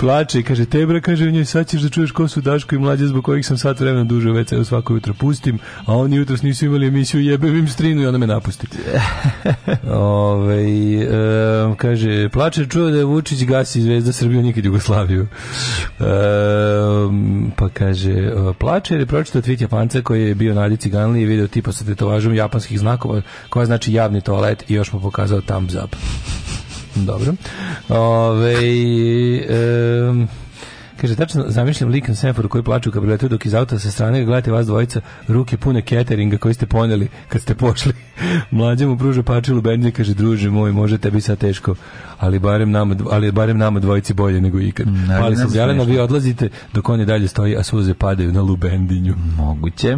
S6: Plače i kaže, tebra, kaže u njoj, sad ćeš da čuješ ko su Daško i mlađe zbog kojih sam sat vremena duže u WC-u svako jutro pustim, a oni jutros nisu imali emisiju, jebem im strinu i ona me napusti. Ove, e, kaže, plače čuje da je Vučić gasi zvezda Srbiju nikad Jugoslaviju. E, pa kaže, plače jer je pročitao tweet Japanca koji je bio na Adi Ciganli i video tipa sa tetovažom japanskih znakova koja znači javni toalet i još mu pokazao thumbs up slab. Dobro. Ove, um, Kaže, tačno zamišljam lik na semaforu koji plače u kabrioletu dok iz auta sa strane gledate vas dvojica ruke pune cateringa koji ste poneli kad ste pošli. Mlađe mu pruža pačilu bendje kaže, druže moj, može tebi sad teško, ali barem nama, ali barem nama dvojici bolje nego ikad. Mm, ali sam jelena, vi odlazite dok on je dalje stoji, a suze padaju na lubendinju. Moguće.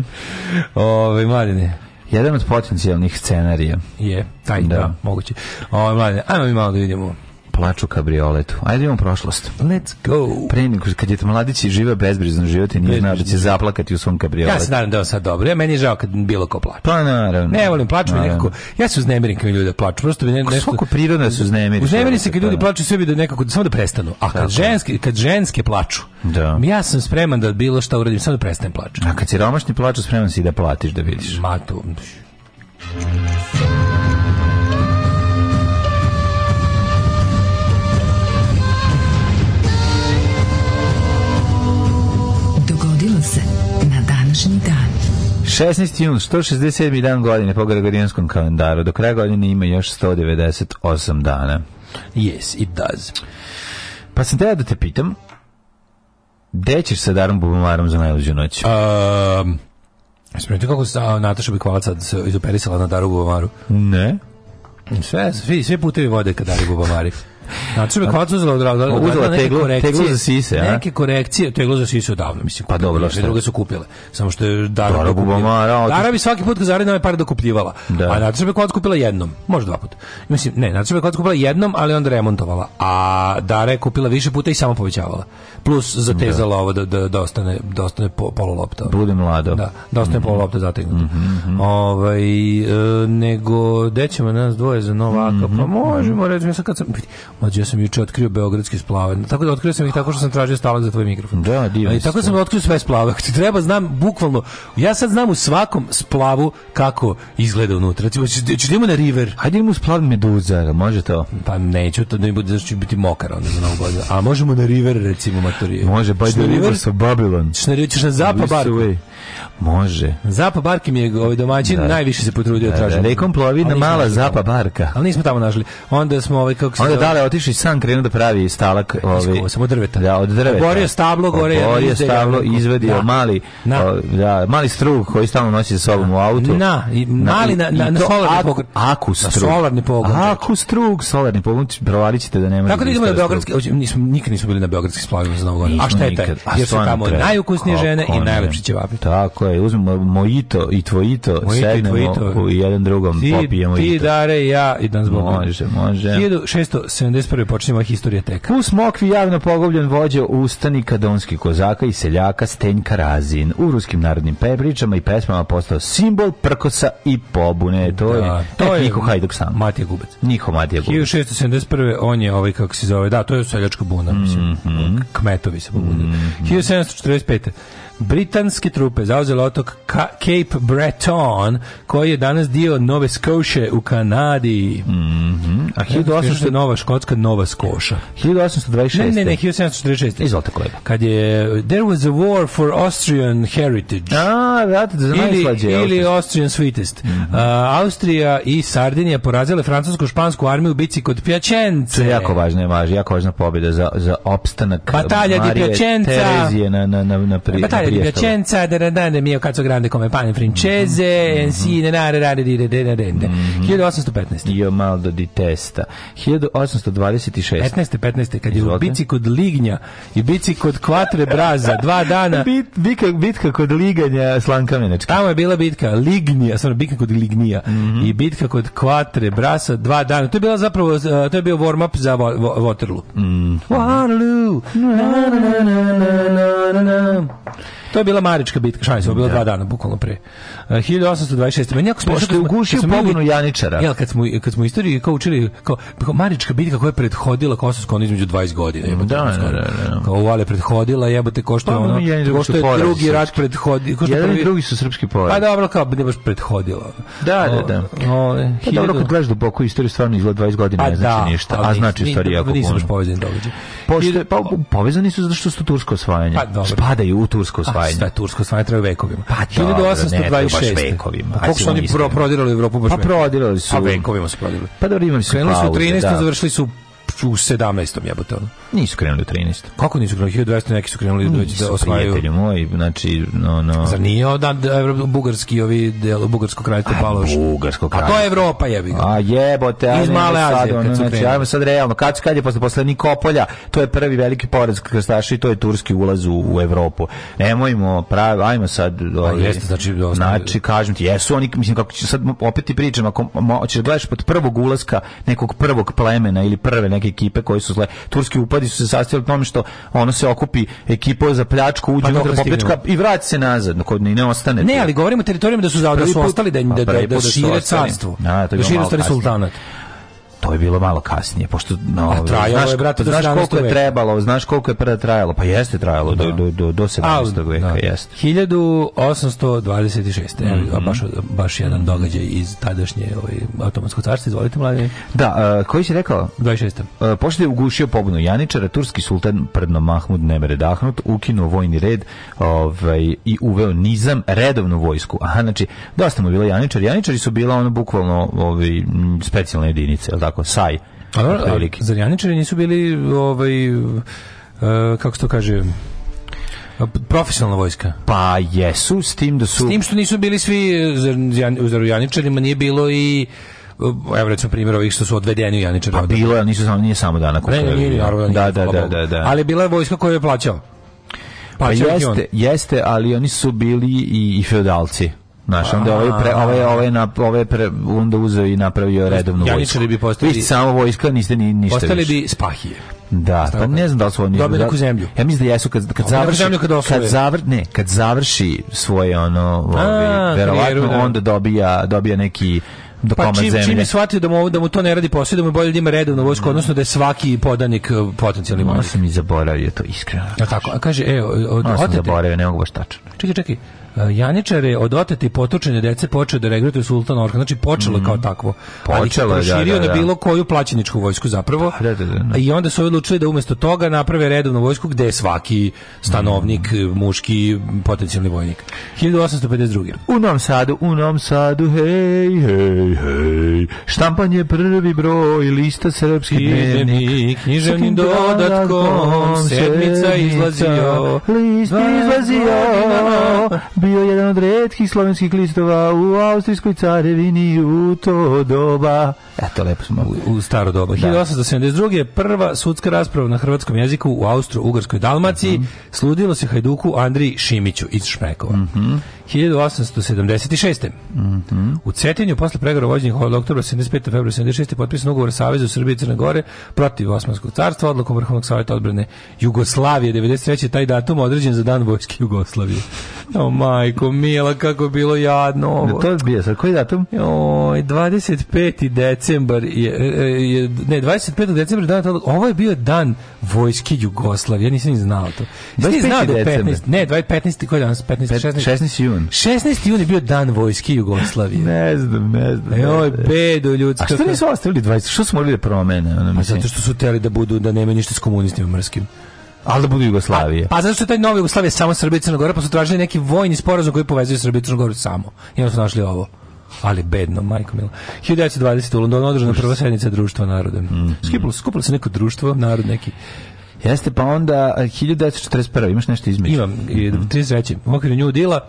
S6: Ove, mladine, Jedan od potencijalnih scenarija. Je, taj, da, da moguće. Ovo, ovaj, mlade, ajmo mi malo da vidimo plaču kabrioletu. Ajde imam prošlost. Let's go. Pre nego kad je mladić i živa bezbrizno život i nije znao da će zaplakati u svom kabrioletu. Ja se nadam da je sad dobro. Ja meni je žao kad bilo ko plače. Pa naravno. Ne volim plaču nekako. Ja se uznemirim kad ljudi da plaču. Prosto bi ne, nešto. Svako prirodno da se uznemiri. Uznemiri se kad ljudi plaču sebi da nekako samo da prestanu. A kad ženske kad ženske plaču. Da. Ja sam spreman da bilo šta uradim samo da prestanem plaču. A kad si romašni plaču spreman si da platiš da vidiš. Ma to. Dogodilo se na današnji dan. 16. jun, 167. dan godine po Gregorijanskom kalendaru. Do kraja godine ima još 198 dana. Yes, it does. Pa sam teo da te pitam, gde ćeš sa Darom Bubomarom za najluđu noć? Um, Spreći kako se Nataša Bikvalac izoperisala na Daru Bubomaru? Ne. Sve, svi, svi putevi vode ka Daru Bubomari. Znači, me kvacu uzela odravno. Uzela teglu, teglu za sise, a? Neke korekcije, teglu za sise odavno, mislim. Pa dobro, što? Druga su kupile. Samo što je Dara Dara, bubamara, Dara bi svaki put kad zaradi pare dokupljivala. Da. A Nataša me kvacu kupila jednom, možda dva puta. Mislim, ne, Nataša me kvacu kupila jednom, ali onda remontovala. A Dara je kupila više puta i samo povećavala. Plus zatezala da. ovo da, da, da ostane, da ostane po, pololopta. Bude mlado. Da, da ostane mm -hmm. pololopta zategnuta. Mm -hmm. ovaj, e, nego, dećemo nas dvoje za Novaka, mm -hmm. pa možemo, recimo, sad kad sam Mlađe, ja sam juče otkrio beogradski splave. Tako da otkrio sam ih tako što sam tražio stalak za tvoj mikrofon. Da, divno. I tako sam otkrio sve splave. Ako ti treba, znam bukvalno. Ja sad znam u svakom splavu kako izgleda unutra. Ti Recimo, da idemo na river. Hajde idemo u splav meduza, može to? Pa neću, to da ne bude da će biti mokar onda za novu godinu. A možemo na river, recimo, matorije. Može, by pa the river sa Babylon. Ćeš na river, ćeš na zapad, bar. Može. Zapa Barki mi je ovaj domaćin da. najviše se potrudio da, tražimo. Da, rekom plovi na mala Zapa Barka. Ali nismo tamo našli. Onda smo ovaj kako se Onda dale da otišli sam krenuo da pravi stalak, ovaj samo drveta. Da, od drveta. Borio stablo gore, borio stablo, izvadio da. mali na. O, da, mali strug koji stalno nosi sa sobom u da. autu. Na, i, mali na na, na solarni aku, pogon. Aku strug. Na solarni pogon. Aku strug, solarni pogon, provalićete da nema.
S7: Tako
S6: da idemo na beogradski, nismo nikad nismo bili na beogradski splavima za Novu godinu. A šta je taj? Jer su tamo najukusnije žene
S7: i
S6: najlepši ćevapi. Tako
S7: Tako je, uzmemo
S6: mojito i tvojito, mojito
S7: i jedan drugom, ti, popijemo
S6: ti, ito. dare i ja i dan zbog
S7: Može, može.
S6: 1671. počinje moja historija teka.
S7: U Smokvi javno pogobljen vođa ustani kadonski kozaka i seljaka Stenjka Razin. U ruskim narodnim pričama i pesmama postao simbol prkosa i pobune. To da, je, eh, to je Niko Hajduk sam.
S6: Matija Gubac.
S7: Niko Matija
S6: Gubac. 1671. on je ovaj, kako se zove, da, to je seljačka buna,
S7: mislim. Mm -hmm.
S6: Kmetovi se pobunili. Mm -hmm. 1745. Britanske trupe zauzele otok Cape Breton, koji je danas dio Nove Scotia u Kanadi. Mm
S7: -hmm.
S6: A
S7: 1800
S6: da Nova Škotska, Nova Skoša.
S7: 1826. Ne,
S6: ne, ne, 1746.
S7: Izvolite kolega.
S6: Kad je There was a war for Austrian heritage. A,
S7: vratite za najslađe.
S6: Ili, ili Austrian sweetest. Mm -hmm. uh, Austrija i Sardinija porazile francusko-špansku armiju u bici kod Pjačence. To
S7: je jako važna, je važna, jako važna pobjeda za, za opstanak
S6: Batalja Marije Terezije na, na, na, na, pri, e, Batalja Piacenza, da nadane mio cazzo grande come pane francese, mm -hmm. Mhm. nare rare dire de na dende. Mhm. 1815. Io
S7: malo da di testa. 1826. 15.
S6: 15. kad je u bici kod Lignja i bici kod Kvatre Braza, dva dana.
S7: Bit, bitka, bitka kod Liganja Slankamenečka.
S6: Tamo je bila bitka Lignija, stvarno bitka kod Lignija mm -hmm. i bitka kod Kvatre Brasa, dva dana. To je bila zapravo, eh, to je bio warm up za Waterloo. Mm. Waterloo. Na, na, na, na, na, na, na. To je bila Marička bitka, šalim se, je bilo da. dva dana, bukvalno pre. 1826. E, meni jako smiješno.
S7: Pošto je ugušio pobunu Janičara. Jel,
S6: kad smo, kad smo istoriju kao učili, kao, kao Marička bitka koja je prethodila Kosovsko, ono između 20 godina. Jebate, da,
S7: da, da, da.
S6: Kao uvale prethodila, jebate, ko što pa je ono, ko što je drugi rat prethodila.
S7: Jedan i drugi su srpski porazi. Pa
S6: dobro, kao, ne baš prethodila.
S7: Da, da,
S6: da. O, pa dobro, kad gledaš duboko istoriju, stvarno izgleda 20 godina, pa ne znači da, ništa, a znači istorija jako puno. Nisu baš povezani
S7: događaj.
S6: Pa,
S7: povezani su zato što su tursko osvajanje. Pa Spadaju u tursko osvajanje osvajanje.
S6: Šta tursko osvajanje traju vekovima. Pa
S7: 1826. vekovima. Pa,
S6: kako su oni pro, prodirali Evropu
S7: baš Pa prodirali su.
S6: Pa vekovima su prodirali.
S7: Pa dobro, imam
S6: su. Krenuli su u 13. Da. završili su u 17. jebote.
S7: Nisu krenuli u 13.
S6: Kako nisu krenuli? 1200 neki su krenuli da nisu, da osvajaju. Nisu,
S7: moj,
S6: znači, no, no. Zar nije odan bugarski ovi, del, bugarsko kraljstvo
S7: Paloš? Bugarsko kraljstvo.
S6: A to je Evropa jebi
S7: A jebote, Iz male Azije, ono, znači, ajmo sad realno, kad, kad je posle, posle Nikopolja, to je prvi veliki porez krstaša i to je turski ulaz u, u Evropu. Nemojmo, pravi, ajmo sad... Pa ovi, ovaj,
S6: jeste, znači,
S7: ostavi. znači, kažem ti, jesu oni, mislim, kako će sad, opet ti pričam, ako mo, ćeš da gledaš pod prvog ulaska nekog prvog plemena ili prve neke ekipe koji su zle, turski upad napadi su se sastojali u tome što ono se okupi ekipa za pljačku, uđe pa unutra popljačka i vrati se nazad, kod ne, ne ostane.
S6: Ne, ali govorimo o teritorijama da su da su ostali da pa da, da, da, da šire carstvo. Da, da šire sultanat
S7: to je bilo malo kasnije, pošto na no,
S6: znaš, je, brate,
S7: znaš koliko je trebalo, znaš koliko je preda trajalo, pa jeste trajalo da. do, do, do, do 17. Al, veka, da. jeste.
S6: 1826. Mm -hmm. baš, baš jedan događaj iz tadašnje ovaj, automatsko carstva, izvolite mladi.
S7: Da, uh, koji si rekao?
S6: 26. Uh,
S7: pošto je ugušio pobunu Janičara, turski sultan predno Mahmud Nemere ukinuo vojni red ovaj, i uveo nizam, redovnu vojsku. Aha, znači, dosta mu bilo Janičar. Janičari su bila ono bukvalno ovaj, specijalne jedinice, al
S6: tako, saj. Ali, zarjaničari nisu bili ovaj, uh, kako se to kaže, profesionalna vojska.
S7: Pa jesu, s tim da su...
S6: S tim što nisu bili svi e, u zarjaničarima, nije bilo i e, evo recimo primjer ovih što su odvedeni u Janičar.
S7: Pa bilo je, nisu samo,
S6: nije
S7: samo dana
S6: Ne, ne, nije, naravno,
S7: da,
S6: da, da,
S7: da, da.
S6: Ali bila je vojska koju je plaćao.
S7: Pa, jeste, jeste, ali oni su bili i, i feudalci. Znaš, onda ovaj, pre, ovaj, ovaj, na, ovaj pre, onda uzeo i napravio redovnu ja
S6: vojsku. Da bi postali... Vi
S7: samo vojska, niste ni, ništa
S6: Postali
S7: više.
S6: bi spahije.
S7: Da, Stavno pa ne znam da li su oni
S6: dobili neku zemlju.
S7: Ja mislim da jesu kad
S6: kad
S7: završi zemlju
S6: kad, kad
S7: zavr, ne, kad završi svoje ono, ovaj, verovatno da. onda dobija dobija neki pa čim, zemlje.
S6: čim je shvatio da mu, da mu to ne radi posao, da mu je bolje da ima redovnu vojsku, mm. odnosno da je svaki podanik eh, potencijalni
S7: vojnik. Ono sam i zaboravio to
S6: iskreno. Ja, tako, a kaže, evo, od, ono
S7: sam zaboravio, ne mogu baš tačno. Čekaj, čekaj,
S6: E, Janičare od otete i potučene dece počeo da regrutuju Sultan Orhan. Znači počelo mm. kao mhm. takvo.
S7: Počelo, Ali da, proširio da, da,
S6: da. na bilo koju plaćeničku vojsku zapravo.
S7: Pa, da, da,
S6: I onda su odlučili da umesto toga naprave redovnu vojsku gde je svaki stanovnik, mm. muški, potencijalni vojnik. 1852.
S7: U Novom Sadu, u Novom Sadu, hej, hej, hej. Štampan je prvi broj lista srpski dnevnik.
S6: Književnim dodatkom sedmica izlazio.
S7: List izlazio bio jedan od redkih slovenskih listova u Austrijskoj carevini u to doba. Eto, lepo smo
S6: u, u staro doba. Da. 1872. prva sudska rasprava na hrvatskom jeziku u Austro-Ugarskoj Dalmaciji. Mm -hmm. Sludilo se Hajduku Andriji Šimiću iz Šmekova.
S7: Mm -hmm.
S6: 1876. Mm
S7: -hmm.
S6: U Cetinju, posle pregora vođenja od oktobra 75. februara 76. potpisan ugovor Saveza Srbije i Crne Gore protiv Osmanskog carstva, odlukom Vrhovnog savjeta odbrane Jugoslavije. 93. taj datum određen za dan vojske Jugoslavije. O majko, mila, kako bilo jadno ovo.
S7: Da
S6: to je
S7: sa koji datum?
S6: Oj, 25. decembar je, e, e, je, ne, 25. decembar dan, ovo je bio dan vojske Jugoslavije, ja nisam ni znao to.
S7: 25. znao
S6: da 15, ne, 20, 15. koji danas?
S7: 15, 16.
S6: 16. jun znam. 16. jun je bio dan vojske Jugoslavije.
S7: ne znam, ne znam.
S6: E, Joj, bedo ljudska.
S7: A što nisu ostavili 20? Što su morali da promene?
S6: Ono, A pa zato što su teli da budu, da nema ništa s komunistima mrskim.
S7: Ali da budu Jugoslavije.
S6: Pa, pa zato što je taj novi Jugoslavije samo Srbija i Crna Gora, pa su tražili neki vojni sporazum koji povezuju Srbiju i Crnu samo. I onda su našli ovo ali bedno, majko mila. 1920. u Londonu održana prva sednica društva naroda.
S7: Mm -hmm.
S6: Skipilo, skupilo se neko društvo, narod neki.
S7: Jeste, pa onda 1941. Imaš nešto
S6: između? Imam, 33. Mm -hmm. U okviru New Deala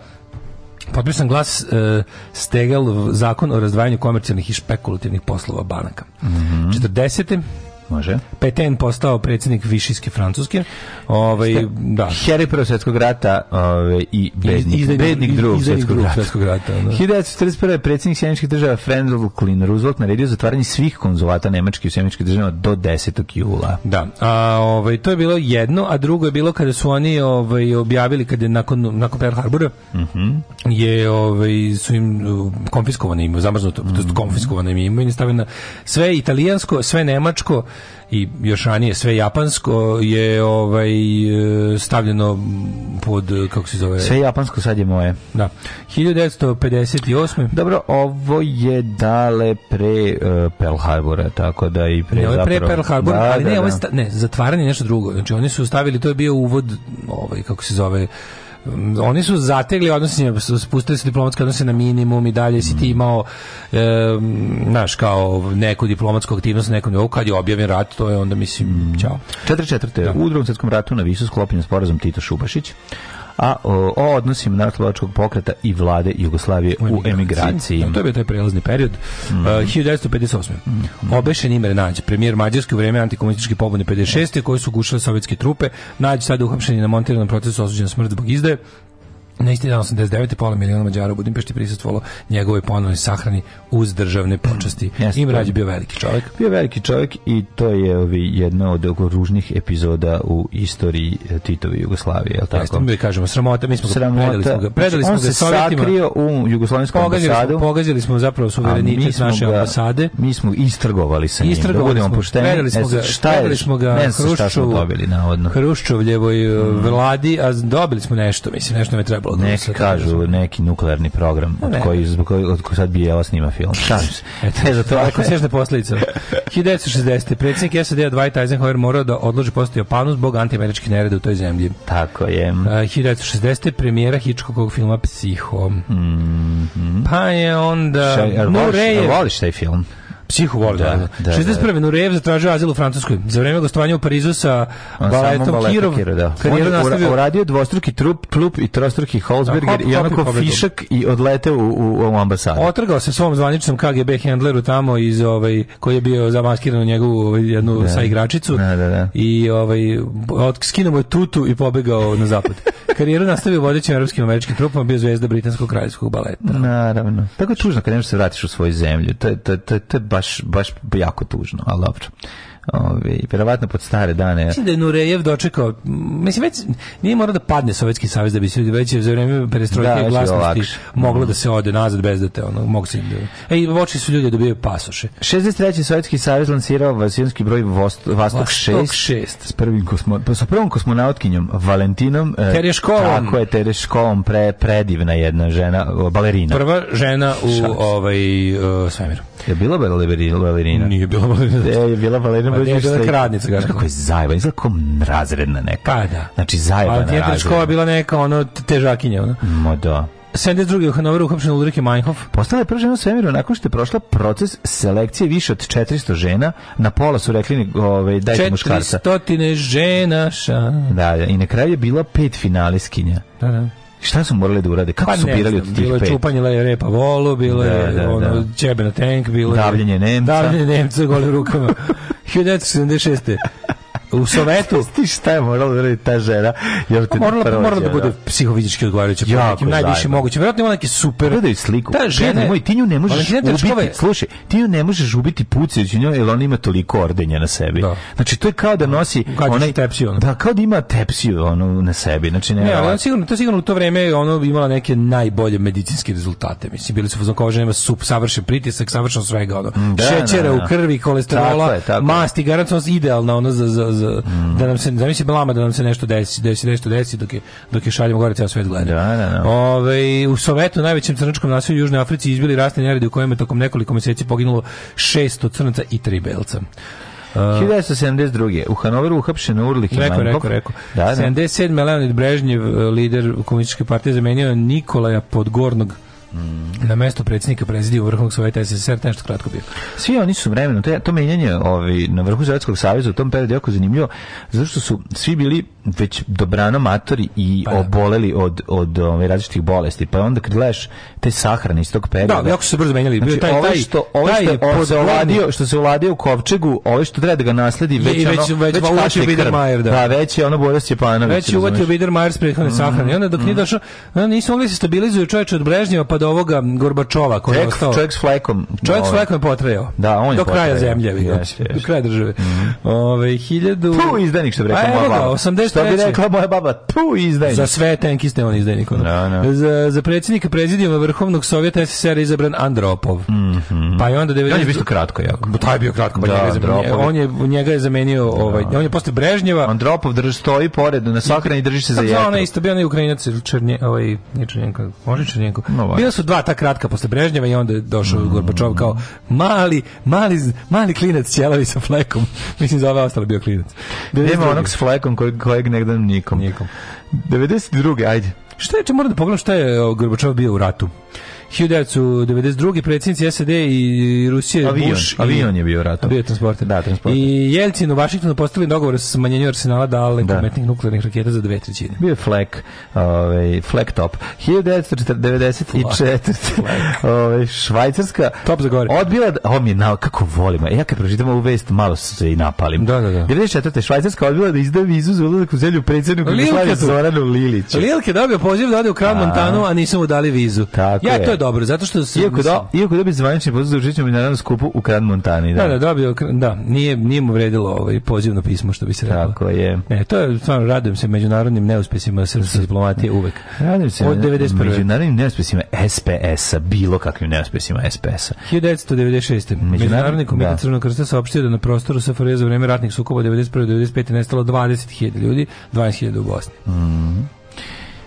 S6: potpisan glas e, Stegel zakon o razdvajanju komercijalnih i špekulativnih poslova banaka. Mm
S7: -hmm.
S6: 40.
S7: Može.
S6: Peten postao predsjednik Višijske Francuske. Ovaj da.
S7: Heroj Prvog svjetskog rata, ovaj i bednik, iz, bednik Drugog svjetskog rata. Svjetskog rata
S6: da. 1941. predsjednik Sjemičkih država Franklin Roosevelt naredio zatvaranje svih konzulata nemačkih u Sjemičkih država do 10. jula. Da. A ovaj to je bilo jedno, a drugo je bilo kada su oni ovaj objavili kada je nakon nakon Pearl Harbora Mhm. -huh. je ovaj su im konfiskovane ime, zamrznuto, mm -hmm. konfiskovane ime, ime sve italijansko, sve nemačko, i još ranije sve japansko je ovaj stavljeno pod kako se zove
S7: sve
S6: japansko
S7: sad je moje
S6: da 1958
S7: dobro ovo je dale pre uh, Pearl Harbora tako da i pre ne, zapravo...
S6: pre Pearl Harbora da, ali da, ne, da. Ovo je da. sta... ne zatvaranje nešto drugo znači oni su stavili to je bio uvod ovaj kako se zove oni su zategli odnose, spustili su diplomatske odnose na minimum i dalje si ti mm. imao, znaš, e, kao neku diplomatsku aktivnost na nekom nivou, kad je objavljen rat, to je onda, mislim, čao. Mm.
S7: 44. Da. U drugom svjetskom ratu na visu sklopljen sporazum Tito Šubašić, a o, o odnosima narodnolačkog pokreta i vlade Jugoslavije u, u emigraciji.
S6: Da, to je bio taj prelazni period. Mm. Uh, 1958. Mm. Obešen Imre Nađ, premijer Mađarske u vreme antikomunističke pobune 56. Da. koje su gušile sovjetske trupe. Nađ sad uhapšen i na montiranom procesu osuđen smrt zbog izdaje. Na isti dan 89. pola miliona Mađara u Budimpešti prisustvovalo njegovoj ponovnoj sahrani uz državne počasti.
S7: Yes, Imrać
S6: bio veliki čovjek.
S7: Bio veliki čovjek i to je ovi jedna od ružnih epizoda u istoriji e, Titove Jugoslavije, je tako?
S6: Jeste, mi kažemo sramota, mi smo
S7: sramota. predali
S6: smo ga, predali znači,
S7: smo ga sovjetima. On se sakrio u jugoslovenskom ambasadu.
S6: Pogazili smo zapravo suverenitet naše ambasade.
S7: Mi smo istrgovali sa njim. Da istrgovali da
S6: smo,
S7: pošteni. Predali
S6: smo e, ga,
S7: šta je, predali
S6: smo ga Hruščov, dobili, navodno. Hruščovljevoj e, mm. vladi, a dobili smo nešto, mislim, nešto me
S7: treba trebalo da neki kažu neki nuklearni program od koji zbog koji od koji sad bi jela snima film.
S6: Šalim se. E za to ako sežne posledice. 1960. predsednik SAD Dwight Eisenhower morao da odloži postoji Japanu zbog antiameričkih nereda u toj zemlji.
S7: Tako je.
S6: 1960. Uh, premijera Hitchcockovog filma Psiho. Mm -hmm. Pa je onda...
S7: Šta, voliš taj film?
S6: Psihu voli da, da, da. 61. Da. Nurejev zatražio azil u Francuskoj. Za vreme gostovanja u Parizu sa
S7: On
S6: baletom Kirov.
S7: Kirov da. Karijeru nastavio... Uradio dvostruki trup, plup i trostruki Holzberger pa i onako fišak i odlete u, u, u ambasadu.
S6: Otrgao se svom zvaničnom KGB handleru tamo iz ovaj, koji je bio zamaskiran u njegovu ovaj, jednu da. sa igračicu.
S7: Da, da, da.
S6: I ovaj, skinuo mu je tutu i pobegao na zapad. Karijeru nastavio vodećim evropskim američkim trupama, bio zvezda britanskog kraljevskog baleta.
S7: Naravno. Tako je tužno kad nemaš da se vratiš u svoju zemlju. To je, to, to, to je baš, baš jako tužno, ali dobro. Ove, verovatno pod stare dane. Mislim
S6: da je Nurejev dočekao, mislim već nije morao da padne Sovjetski savez da bi se već za vrijeme perestrojke da, glasnosti moglo mhm. da se ode nazad bez da te ono mogu se da. Ej, oči su ljudi
S7: dobijaju pasoše. 63. Sovjetski savez lansirao vazionski broj Vostok, Vostok 6, 6 s prvim kosmo, pa sa prvom kosmonautkinjom Valentinom
S6: e, Tereškovom.
S7: Tako je Tereškovom pre predivna jedna žena balerina.
S6: Prva žena u Šac. ovaj uh, svemiru.
S7: Je bila balerina?
S6: Nije bila balerina. E, je
S7: bila balerina
S6: je bila kradnica.
S7: Kako, kako je zajebana, izgleda kao razredna neka.
S6: Pa da.
S7: Znači zajebana razredna.
S6: Antijetna škola bila neka ono težakinja. Ono.
S7: Mo da.
S6: 72. u Hanoveru uhapšen Ulrike Meinhof.
S7: Postala je prva žena u svemiru nakon što je prošla proces selekcije više od 400 žena. Na pola su rekli ove, ovaj, dajte muškarca.
S6: 400 žena. Ša.
S7: Da, da, i na kraju je bila pet finalistkinja.
S6: Da, da.
S7: Šta su morali da urade? Kako pa, su birali znam, od tih
S6: Bilo
S7: je
S6: čupanje repa volu, bilo da, je da, da, ono, da. čebe na tank, bilo
S7: je... Davljenje Nemca.
S6: Davljenje Nemca golim rukama. 1976. u Sovetu.
S7: Ti šta je morala da radi ta žena?
S6: Ja te morala, prvađa, morala da bude da. psihofizički odgovarajuća po nekim najviše moguće. Verovatno ima neki super. Gledaj
S7: sliku.
S6: Ta žena, moj,
S7: ti nju ne možeš ubiti. Slušaj, ti nju ne možeš ubiti pucajući njoj, jer ona ima toliko ordenja na sebi.
S6: Da.
S7: Znači to je kao da nosi onaj
S6: tepsiju.
S7: Da, kao da ima tepsiju ono na sebi. Znači
S6: ne. Ne, ona sigurno, to sigurno u to vreme ono imala neke najbolje medicinske rezultate. Mislim bili su fazon kao žena sup savršen pritisak, savršeno svega
S7: ono. Da, šećera
S6: da, da. u krvi, kolesterola, tako je, tako masti, garantno idealna ona za, za mm. da nam se da mi se blama da nam se nešto desi, da se nešto desi dok je dok je šaljemo gore ceo svet gleda.
S7: Da, da, da.
S6: Ove, u Sovetu, najvećem crnačkom naselju u Južnoj Africi, izbili rasni neredi u kojem je tokom nekoliko meseci poginulo 600 crnaca i 3 belca. Uh,
S7: 1972. U Hanoveru uhapšen Urlik i Rekao,
S6: rekao, rekao.
S7: Da, da.
S6: 77. Leonid Brežnjev, lider komunističke partije, zamenio Nikolaja Podgornog Na mesto predsjednika prezidiju Vrhovnog savjeta SSR, nešto kratko bio.
S7: Svi oni su vremeno, to, to menjanje ovi, ovaj, na vrhu Sovjetskog savjeza u tom periodu je jako zanimljivo, zato što su svi bili već dobrano matori i pa, da. oboleli od, od ovaj, različitih bolesti. Pa onda kad gledaš te sahrane iz tog perioda...
S6: Da, jako su se brzo menjali.
S7: Znači, taj, ovaj što, ovaj što, taj, ovaj što, uladio, što se uladio u kovčegu, ovaj što treba da ga nasledi, već, je, ono, već, već, već kašlje
S6: krv.
S7: Da. da, već je ono Boris Čepanović.
S6: Već je uvatio Bidermajer s prethodne mm. sahrane. I onda dok mm. nije mhm. došao, onda nisu mogli da se stabilizuju čoveče od Brežnjeva pa ovoga Gorbačova koji je ostao.
S7: Čovjek s flekom.
S6: Čovjek s ovaj. flekom je potreo.
S7: Da, on je
S6: Do
S7: kraja
S6: zemlje, yes, yes. do kraja države.
S7: Mm -hmm.
S6: Ove, hiljadu... Tu
S7: izdenik, što bi rekla pa moja baba. 83. Što bi rekla moja baba, tu izdenik.
S6: Za sve tenkiste on izdenik.
S7: Ono. No, da, no. Da.
S6: Za, za predsjednika prezidijuma Vrhovnog Sovjeta SSR izabran Andropov. Mm -hmm. Pa je
S7: onda...
S6: 90... On je
S7: bilo kratko, jako.
S6: Taj je bio kratko, pa da, njega je zamenio. On je, njega je zamenio, da. ovaj, on je posle Brežnjeva.
S7: Andropov drži, stoji pored, na sakrani drži se za jetru. Tako je ona
S6: isto, bio onaj Ukrajinac, Černje, ovaj, nije Černjenko, može Černjenko. No, su dva ta kratka posle Brežnjeva i onda je došao mm. Gorbačov kao mali, mali, mali klinac ćelavi sa flekom. Mislim, za ove ostalo bio klinac.
S7: Ima onog s flekom kojeg, kojeg negdje nikom.
S6: Nikom.
S7: 92. ajde.
S6: Šta je, če moram da pogledam šta je Gorbačov bio u ratu? 1992. predsjednici SAD i Rusije avion,
S7: Bush avion
S6: i, je
S7: bio ratom. Bio
S6: transporter.
S7: Da,
S6: transporter. I Jelcin
S7: u
S6: Vašingtonu postavili dogovor sa smanjenju arsenala dalekometnih da. nuklearnih raketa za dve trećine.
S7: Bio je flek, ovaj flek
S6: top.
S7: 1994. Ovaj, švajcarska
S6: top za gore.
S7: Odbila ovo mi je nao kako volimo. ja kad pročitam ovu vest malo se i napalim.
S6: Da, da, da.
S7: 94. švajcarska odbila
S6: da
S7: izda
S6: vizu
S7: za ulazak u zemlju predsedniku Jugoslavije Zoranu Liliću.
S6: Lilke dobio poziv da ode u Kralj da. Montanu, a nisu mu dali vizu. Tako ja, je. to je dobro, zato što se...
S7: Iako, da, iako da bi zvanični poziv za učićemo na danas skupu u Kran Montani. Da, da,
S6: da dobio, da, nije, nije mu vredilo ovaj pozivno pismo, što bi se
S7: rekao. Tako je.
S6: Ne, to je, stvarno, radujem se međunarodnim neuspesima srpske diplomatije uvek.
S7: Radujem se Od 91. međunarodnim neuspesima SPS-a, bilo kakvim neuspesima SPS-a.
S6: 1996. Međunarodni komitet da. Crvenog krsta saopštio da na prostoru SFRJ e za vreme ratnih sukoba 91. 95. nestalo 20.000 ljudi, 20.000 u Bosni.
S7: Mm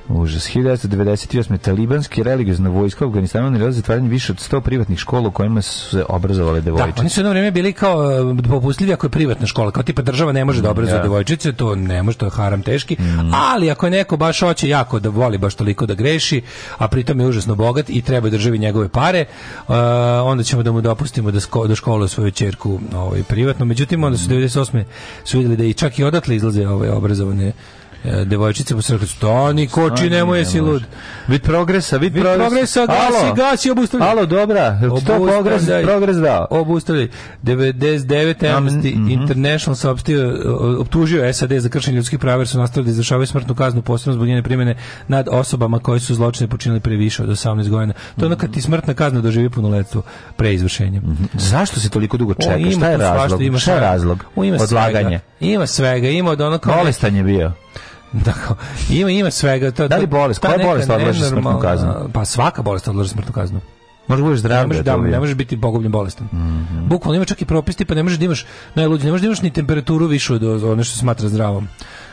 S7: Užas.
S6: 1998. Talibanski religijozna vojska u Afganistanu naredila zatvaranje više od 100 privatnih škola u kojima su se obrazovale da, devojčice. Da, oni su jedno vrijeme bili kao e, popustljivi ako je privatna škola, kao tipa država ne može da obrazuje ja. Da. devojčice, to ne može, to je haram teški, mm. ali ako neko baš hoće jako da voli baš toliko da greši, a pritom je užasno bogat i treba državi njegove pare, uh, onda ćemo da mu dopustimo da, sko, da školuje svoju čerku ovaj, privatno. Međutim, onda su 98. Mm. su vidjeli da i čak i odatle izlaze ove ovaj, obrazovane E, devojčice po crkvi to oni koči nemoj si lud
S7: vid progresa vid, vid progresa
S6: da gasi gasi obustavlja
S7: alo dobra jel to progres
S6: progres dao obustavlja 99 Amnesty mm -hmm. International saopštio optužio SAD za kršenje ljudskih prava jer su nastavili da izvršavaju smrtnu kaznu posebno zbog njene primjene nad osobama koje su zločine počinili pre više od 18 godina to je ono kad ti smrtna kazna doživi punoletstvo pre izvršenja mm
S7: -hmm. zašto se toliko dugo čeka šta je razlog šta je razlog
S6: odlaganje ima svega ima od
S7: ono kao bolestan je bio
S6: Dakle, ima, ima svega.
S7: To, da li bolest? Koja bolest odlaže smrtnu kaznu?
S6: Pa svaka bolest odlaže smrtnu kaznu.
S7: Možeš da budeš zdrav, ne možeš, da, ne
S6: možeš biti bogobljen bolestan.
S7: Mm -hmm.
S6: Bukvalno ima čak i propisti, pa ne možeš da imaš najluđe, ne možeš da imaš ni temperaturu višu od one što se smatra zdravom.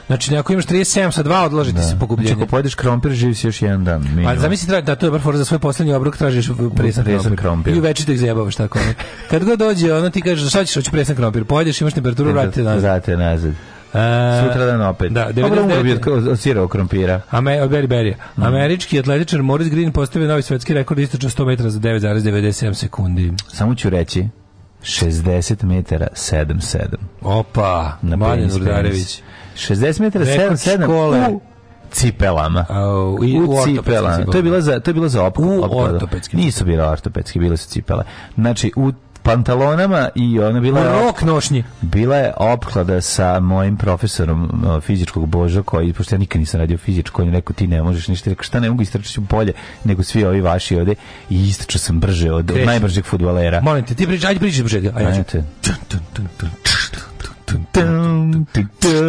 S6: Znači, ako imaš 37 sa 2, odlaži ti
S7: da. se pogubljenje. Znači, ako pojedeš krompir, živi si još jedan
S6: dan. Minimum. Ali pa zamisli, traži, da, to je bar for za svoj poslednji obrok, tražiš presan krompir. krompir. I uveče te zajebavaš tako. Kad god dođe, ono ti kažeš, šta ćeš, hoću presan krompir. Pojedeš, imaš temperaturu, vratite nazad. Vratite nazad.
S7: E, Sutra dan opet. Da, 99. od sira krompira. A
S6: me Berry mhm. Američki atletičar Morris Green postavio novi svetski rekord istočno 100 metara za 9,97 sekundi.
S7: Samo ću reći, 60 metara 77.
S6: Opa, Na Maljan Urdarević.
S7: 60 metara 77
S6: škole. u
S7: cipelama.
S6: Uh, i, u, u
S7: cipelama. To je bilo za to je bilo za op, u Nisu bile ortopedske, bile su cipele. Znači u pantalonama i ona bila rok nošnji. Bila je opklada sa mojim profesorom e, fizičkog boža koji pošto ja nikad nisam radio fizičko, on je rekao ti ne možeš ništa, rekao šta ne mogu istrčati bolje nego svi ovi vaši ovde i istrčao sam brže od, od najbržeg fudbalera.
S6: Molim te, ti priđi, ajde pričaj početka. Ajde.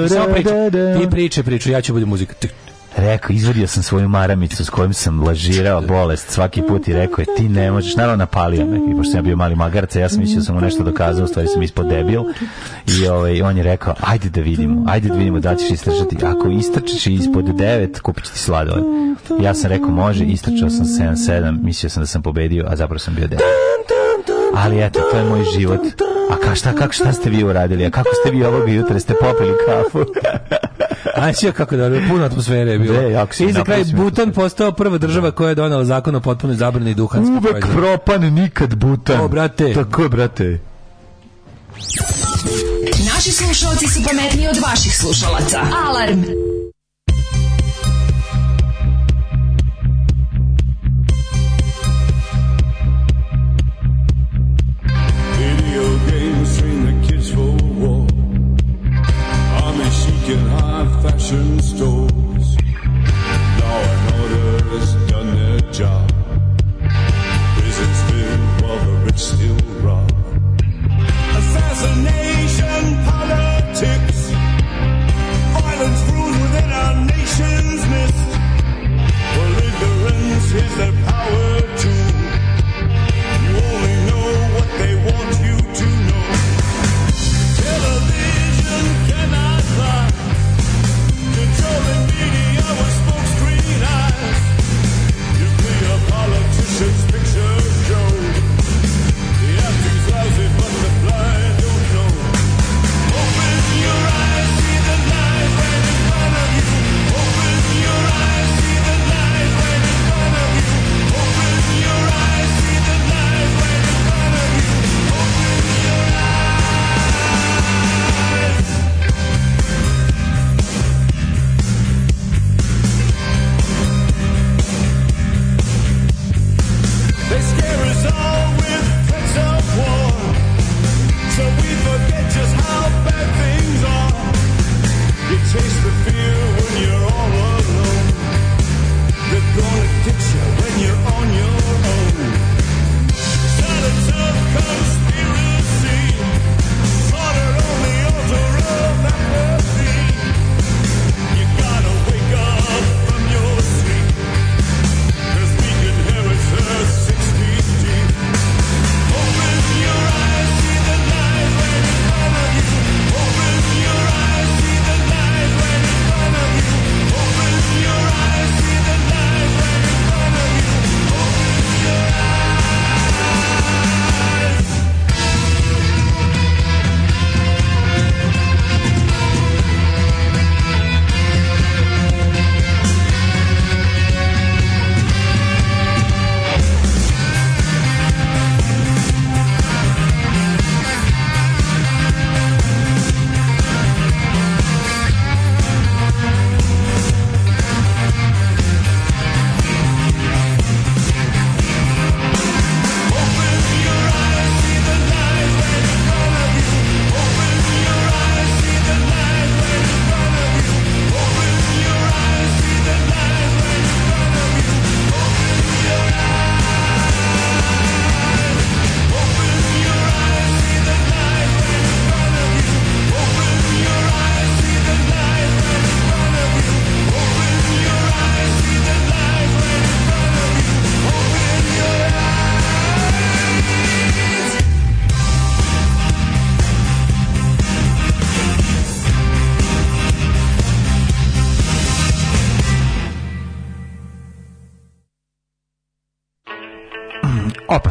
S6: Samo pričaj. Ti priče, priče, ja ću budem muzika
S7: rekao, izvadio sam svoju maramicu s kojom sam lažirao bolest svaki put i rekao je, ti ne možeš, naravno napalio me, i pošto sam ja bio mali magarca, ja sam mislio da sam mu nešto dokazao, u stvari sam ispodebil i ovaj, on je rekao, ajde da vidimo, ajde da vidimo da ćeš istračati, ako istračiš ispod 9, kupit ću ti sladole. Ja sam rekao, može, istračao sam 7-7, mislio sam da sam pobedio, a zapravo sam bio 9. Ali eto, to je moj život. A ka, šta, kako, šta ste vi uradili? A kako ste vi ovog jutra ste popili kafu?
S6: Ajsija kako dobro, puno atmosfere je bilo.
S7: I
S6: za kraj Butan postao prva država koja je donela zakon o potpunoj zabrani duhanskih
S7: proizvoda. Uvek propan, nikad Butan.
S6: O, brate.
S7: Tako je, brate. Naši slušalci su pametniji od vaših slušalaca. Alarm! Video games train the kids for war. Army, she can fortune store.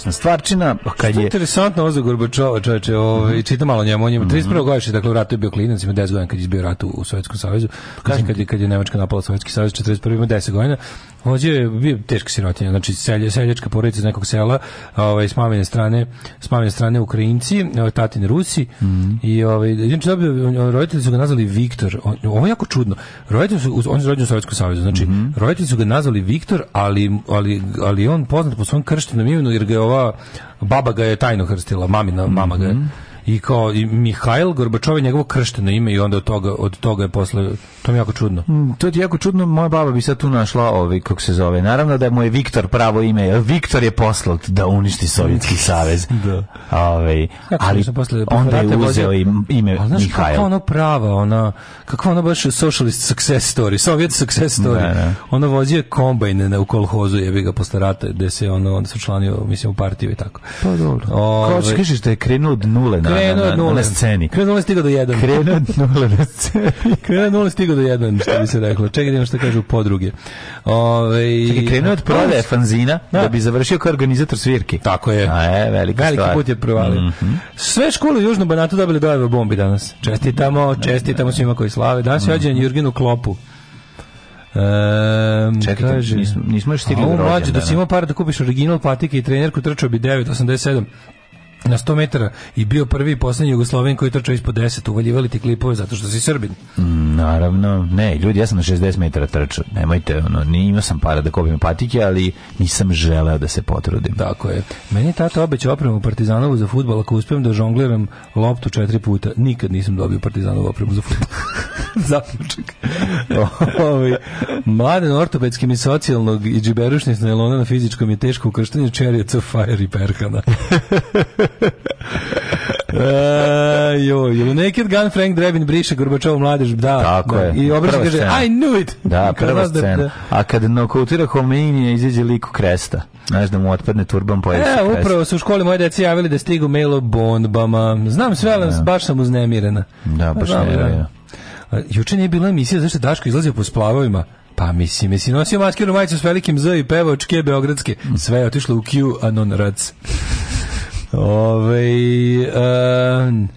S8: opasna stvarčina. Pa kad je... interesantno ovo za Gorbačova, čoveče, ovaj, mhm. čita malo njemu, on je 31. Mhm. godište, dakle u ratu je bio klinac, ima 10 godina kad je izbio rat u, Sovjetskom savezu, kad, kad, je, kad je Nemačka napala Sovjetski savez, 41. ima 10 godina, Vođe je bio teška sirotinja, znači selje, seljačka porodica iz nekog sela, ovaj, s mamine strane, s mamine strane Ukrajinci, ovaj, tatine Rusi, mm -hmm. i ovaj, znači, dobio, roditelji su ga nazvali Viktor, on, ovo je jako čudno, roditelji su, on je rođen u Sovjetskom savezu, znači, mm -hmm. roditelji su ga nazvali Viktor, ali, ali, ali on poznat po svom krštenom imenu, jer ga je ova baba ga je tajno hrstila, mamina, mama ga je. Mhm i kao i Mihajl Gorbačov je njegovo kršteno ime i onda od toga od toga je posle to mi je jako čudno. Mm, to je jako čudno, moja baba bi sad tu našla ovaj kako se zove. Naravno da mu je Viktor pravo ime. Viktor je poslat da uništi Sovjetski savez. da. Ovaj, ali posle da onda je uzeo ime
S9: ali, znaš, Mihajl. Kako ono pravo, ona kako ono baš socialist success story, Soviet success da, story. Da, da. Ono vozio kombajne u kolhozu jebi ga posle rata gde se ono onda se članio mislim u partiju i tako.
S8: Pa dobro. Ove, kao kažeš da je krenuo od
S9: nule na Da, da, krenuo da, od nule. Na sceni. Krenuo od stigao do jedan. Krenuo od nule na sceni. krenuo od stigao do jedan, što bi se reklo. Čekaj da što kažu podruge.
S8: Ove, Čekaj, krenuo od prodaje fanzina da. da bi završio kao organizator svirke.
S9: Tako je.
S8: A
S9: je,
S8: Veliki stvar.
S9: put je provalio. Mm -hmm. Sve škole u Južnom Banatu dobili dojave bombi danas. Čestitamo, čestitamo svima koji slave. Danas je mm -hmm. Jurginu Klopu.
S8: Um, Čekaj, kaže, nismo, nismo još
S9: stigli do rođendana. Da si imao par da kupiš original patike i trenerku, trčao bi 9,87 na 100 metara i bio prvi i poslednji Jugosloven koji trčao ispod 10, uvaljivali ti klipove zato što si Srbin. Mm,
S8: naravno, ne, ljudi, ja sam na 60 metara trčao, nemojte, ono, ni imao sam para da kupim patike, ali nisam želeo da se potrudim.
S9: Tako je. Meni je tata obećao opremu Partizanovu za futbol, ako uspijem da žongliram loptu četiri puta, nikad nisam dobio Partizanovu opremu za futbol. zaključak. Ovi, mladen ortopedskim i socijalnog i džiberušnih nelona na fizičkom je teško ukrštenje čerijaca, fajer i perhana. e, jo, jo, Naked Gun Frank Drebin briše Gorbačovu mladež, da. Tako da, je. I obraća kaže, scena. I knew it!
S8: Da, prva da- scena. Da, A kad nokautira Homenija, izađe liku kresta. Znaš da mu otpadne turban po E,
S9: upravo su u školi moje djeci javili da stigu mail o bombama. Znam sve, ali ja. Da. baš sam uznemirena.
S8: Da, baš nemirena. Da.
S9: Juče nije bila emisija zašto Daško izlazio po splavovima. Pa mislim, jesi nosio maskiru majicu s velikim Z i pevao čke beogradske. Mm. Sve je otišlo u Q, a non rac. Ove, um,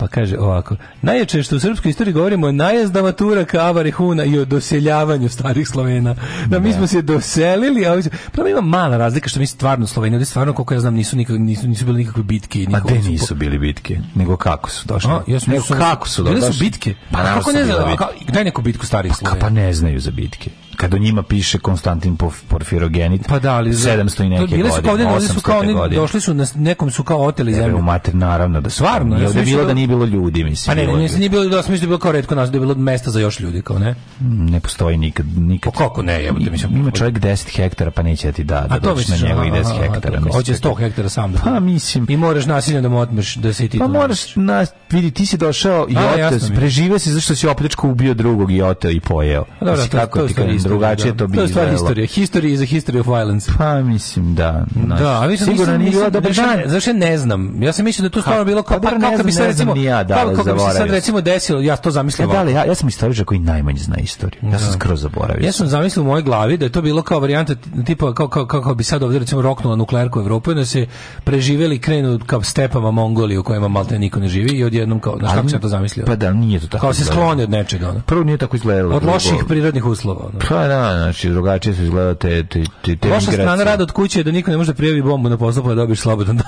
S9: Pa kaže ovako, najjače što u srpskoj istoriji govorimo je najazdama Turaka, Avare, Huna i o doseljavanju starih Slovena. Da, mi da. smo se doselili, a ovi Pa ima mala razlika što mi se stvarno Sloveni, ovdje stvarno, koliko ja znam, nisu, nikak, nisu, nisu bili nikakve bitke.
S8: Pa gde nisu bili bitke, nego kako su došli? A, ja sam, nego da su, kako su
S9: došli? Bile su bitke? Pa, pa kako ne znaju? Daj neku bitku starih pa, pa Slovena.
S8: Pa ne znaju za bitke kad o njima piše Konstantin Porfirogenit.
S9: Pa da, ali
S8: 700 i neke godine. Bile su kao ovdje,
S9: su kao oni, došli su na nekom su kao oteli
S8: zemlju. U mater naravno da
S9: Stvarno,
S8: je da bilo da nije bilo ljudi, mislim. Pa
S9: ne, ne, da nije bilo da smisli da bilo kao retko nas da je bilo mesta za još ljudi, kao ne.
S8: Mm, ne postoji nikad nikad.
S9: Pa kako ne, ja mislim
S8: ima čovjek 10 hektara, pa neće da ti da da dođeš na njega i 10
S9: hektara. Hoće 100
S8: hektara
S9: sam da.
S8: Pa mislim.
S9: I moraš nasilno da mu otmeš da se ti.
S8: Pa možeš na vidi ti si došao i otac preživio si zašto si opljačko ubio drugog i oteo i pojeo. Pa dobro, tako ti drugačije da, da. to bi To je stvar historije.
S9: History is a history of violence.
S8: Pa mislim da. Znači,
S9: da, a vi sigurno nije bilo dobar dan. Zašto ne znam? Ja sam mislio da to stvarno bilo kao pa, pa-, pa kako bi se recimo ja, da, kako, bi se sad recimo desilo, ja to zamislio. E,
S8: da li, ja, ja sam istoričar koji najmanje zna istoriju. Ja sam da. skroz zaboravio.
S9: Ja sam zamislio u mojoj glavi da je to bilo kao varijanta tipa kao, kao, kako bi sad ovdje recimo roknula nuklearku Evropu i da se preživeli krenu kao stepama Mongolije u kojima malte niko ne živi i odjednom kao, znaš kako sam to zamislio?
S8: Pa da, nije
S9: to tako. Kao se skloni od nečega. Ono.
S8: Prvo nije tako izgledalo.
S9: Od loših prirodnih uslova. Ono.
S8: Pa Pa da, znači drugačije se izgleda te, te,
S9: te, te Loša strana rada od kuće je da niko ne može da prijavi bombu na poslu pa da dobiješ slobodan dan.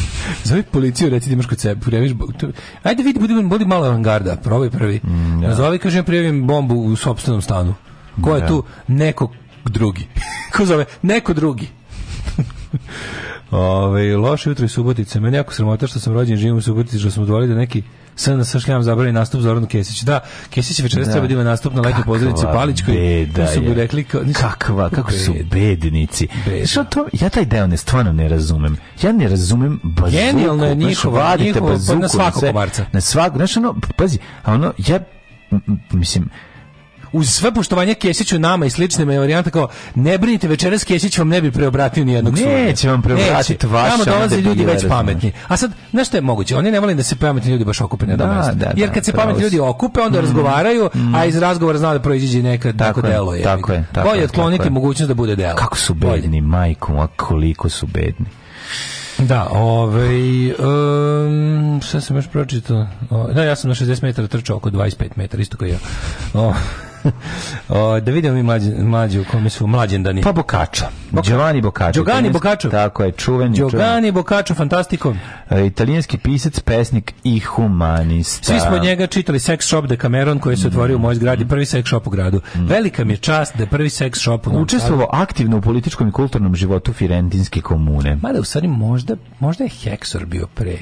S9: Zove policiju, reci da imaš kod sebe, prijaviš... Ajde vidi, budi, budi malo avangarda, probaj prvi. Mm, da. Zove, kažem, prijavim bombu u sobstvenom stanu. Ko da. je tu? Neko drugi. Ko zove? Neko drugi. Ove, loše jutro i subotice. Meni jako sramota što sam rođen, živim u Subotici, što sam odvolio da neki SNS šljam zabrani nastup Zoranu Kesić. Da, Kesić večeras da. treba da ima nastup na letnju pozornici u Palićkoj.
S8: su mu rekli kao, nisu, kakva, kako bed. su bednici. Što to? Ja taj deo ne stvarno ne razumem. Ja ne razumem bazuku. Genijalno
S9: je njihova, pa njihova, pa na svakog komarca.
S8: Na svakog, znaš ono, pazi, a ono, ja, mislim,
S9: uz sve poštovanje Kešiću nama i sličnim je varijanta kao ne brinite večeras Kesić vam ne bi preobratio ni jednog slova.
S8: Neće vam preobratiti vaš. Tamo
S9: dolaze ljudi već razumno. pametni. A sad nešto je moguće? Oni ne vole da se pametni ljudi baš okupe na da, da, da, Jer da, kad se pametni ljudi okupe onda mm, razgovaraju, mm. a iz razgovora zna da proiziđe neka tako, delo
S8: je. Tako je, tako
S9: Bolje otkloniti mogućnost da bude delo.
S8: Kako su bedni, majko, a koliko su bedni.
S9: Da, ovaj, um, šta sam još pročitao? Da, ja sam na 60 metara trčao oko 25 metara, isto kao ja. O, o, da vidimo mi mlađe, mlađe u kome su mlađendani.
S8: Pa Bokačo. Giovanni Bokačo.
S9: Giovanni Bokačo.
S8: Tako je, čuveni.
S9: Giovanni Bokačo, fantastikom.
S8: E, italijanski pisac, pesnik i humanista.
S9: Svi smo njega čitali sex shop de Cameron koji se otvorio mm. u mojoj zgradi, mm. prvi sex shop u gradu. Mm. Velika mi je čast da je prvi sex shop
S8: u
S9: gradu.
S8: Učestvovao aktivno u političkom i kulturnom životu Firentinske komune.
S9: Mada u stvari možda, možda je Heksor bio pre.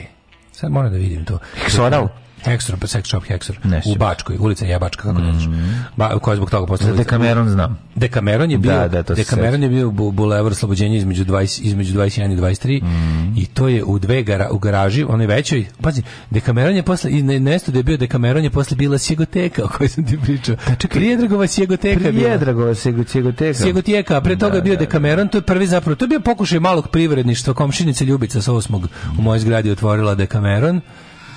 S9: Sad moram da vidim to.
S8: Heksoral?
S9: Heksorom, pa sex shop Heksor. U Bačkoj, ulica Jebačka, kako mm -hmm. ba, koja je zbog toga postala
S8: Dekameron da, znam.
S9: Dekameron je da, bio, da, da, Dekameron je bio bulevar slobođenja između, 20, između 21 i 23 mm -hmm. i to je u dve gara, u garaži, onoj većoj, pazi, Dekameron je posle, i ne, nesto da je bio Dekameron je posle bila Sjegoteka o kojoj sam ti pričao. Da, čekaj, Prijedragova Sjegoteka prije
S8: je bila. Prijedragova Sjegoteka. Sjegoteka,
S9: pre da, toga da, je bio da, Dekameron, to je prvi zapravo, to je bio pokušaj malog privredništva, komšinica Ljubica sa osmog u mojoj zgradi otvorila Dekameron.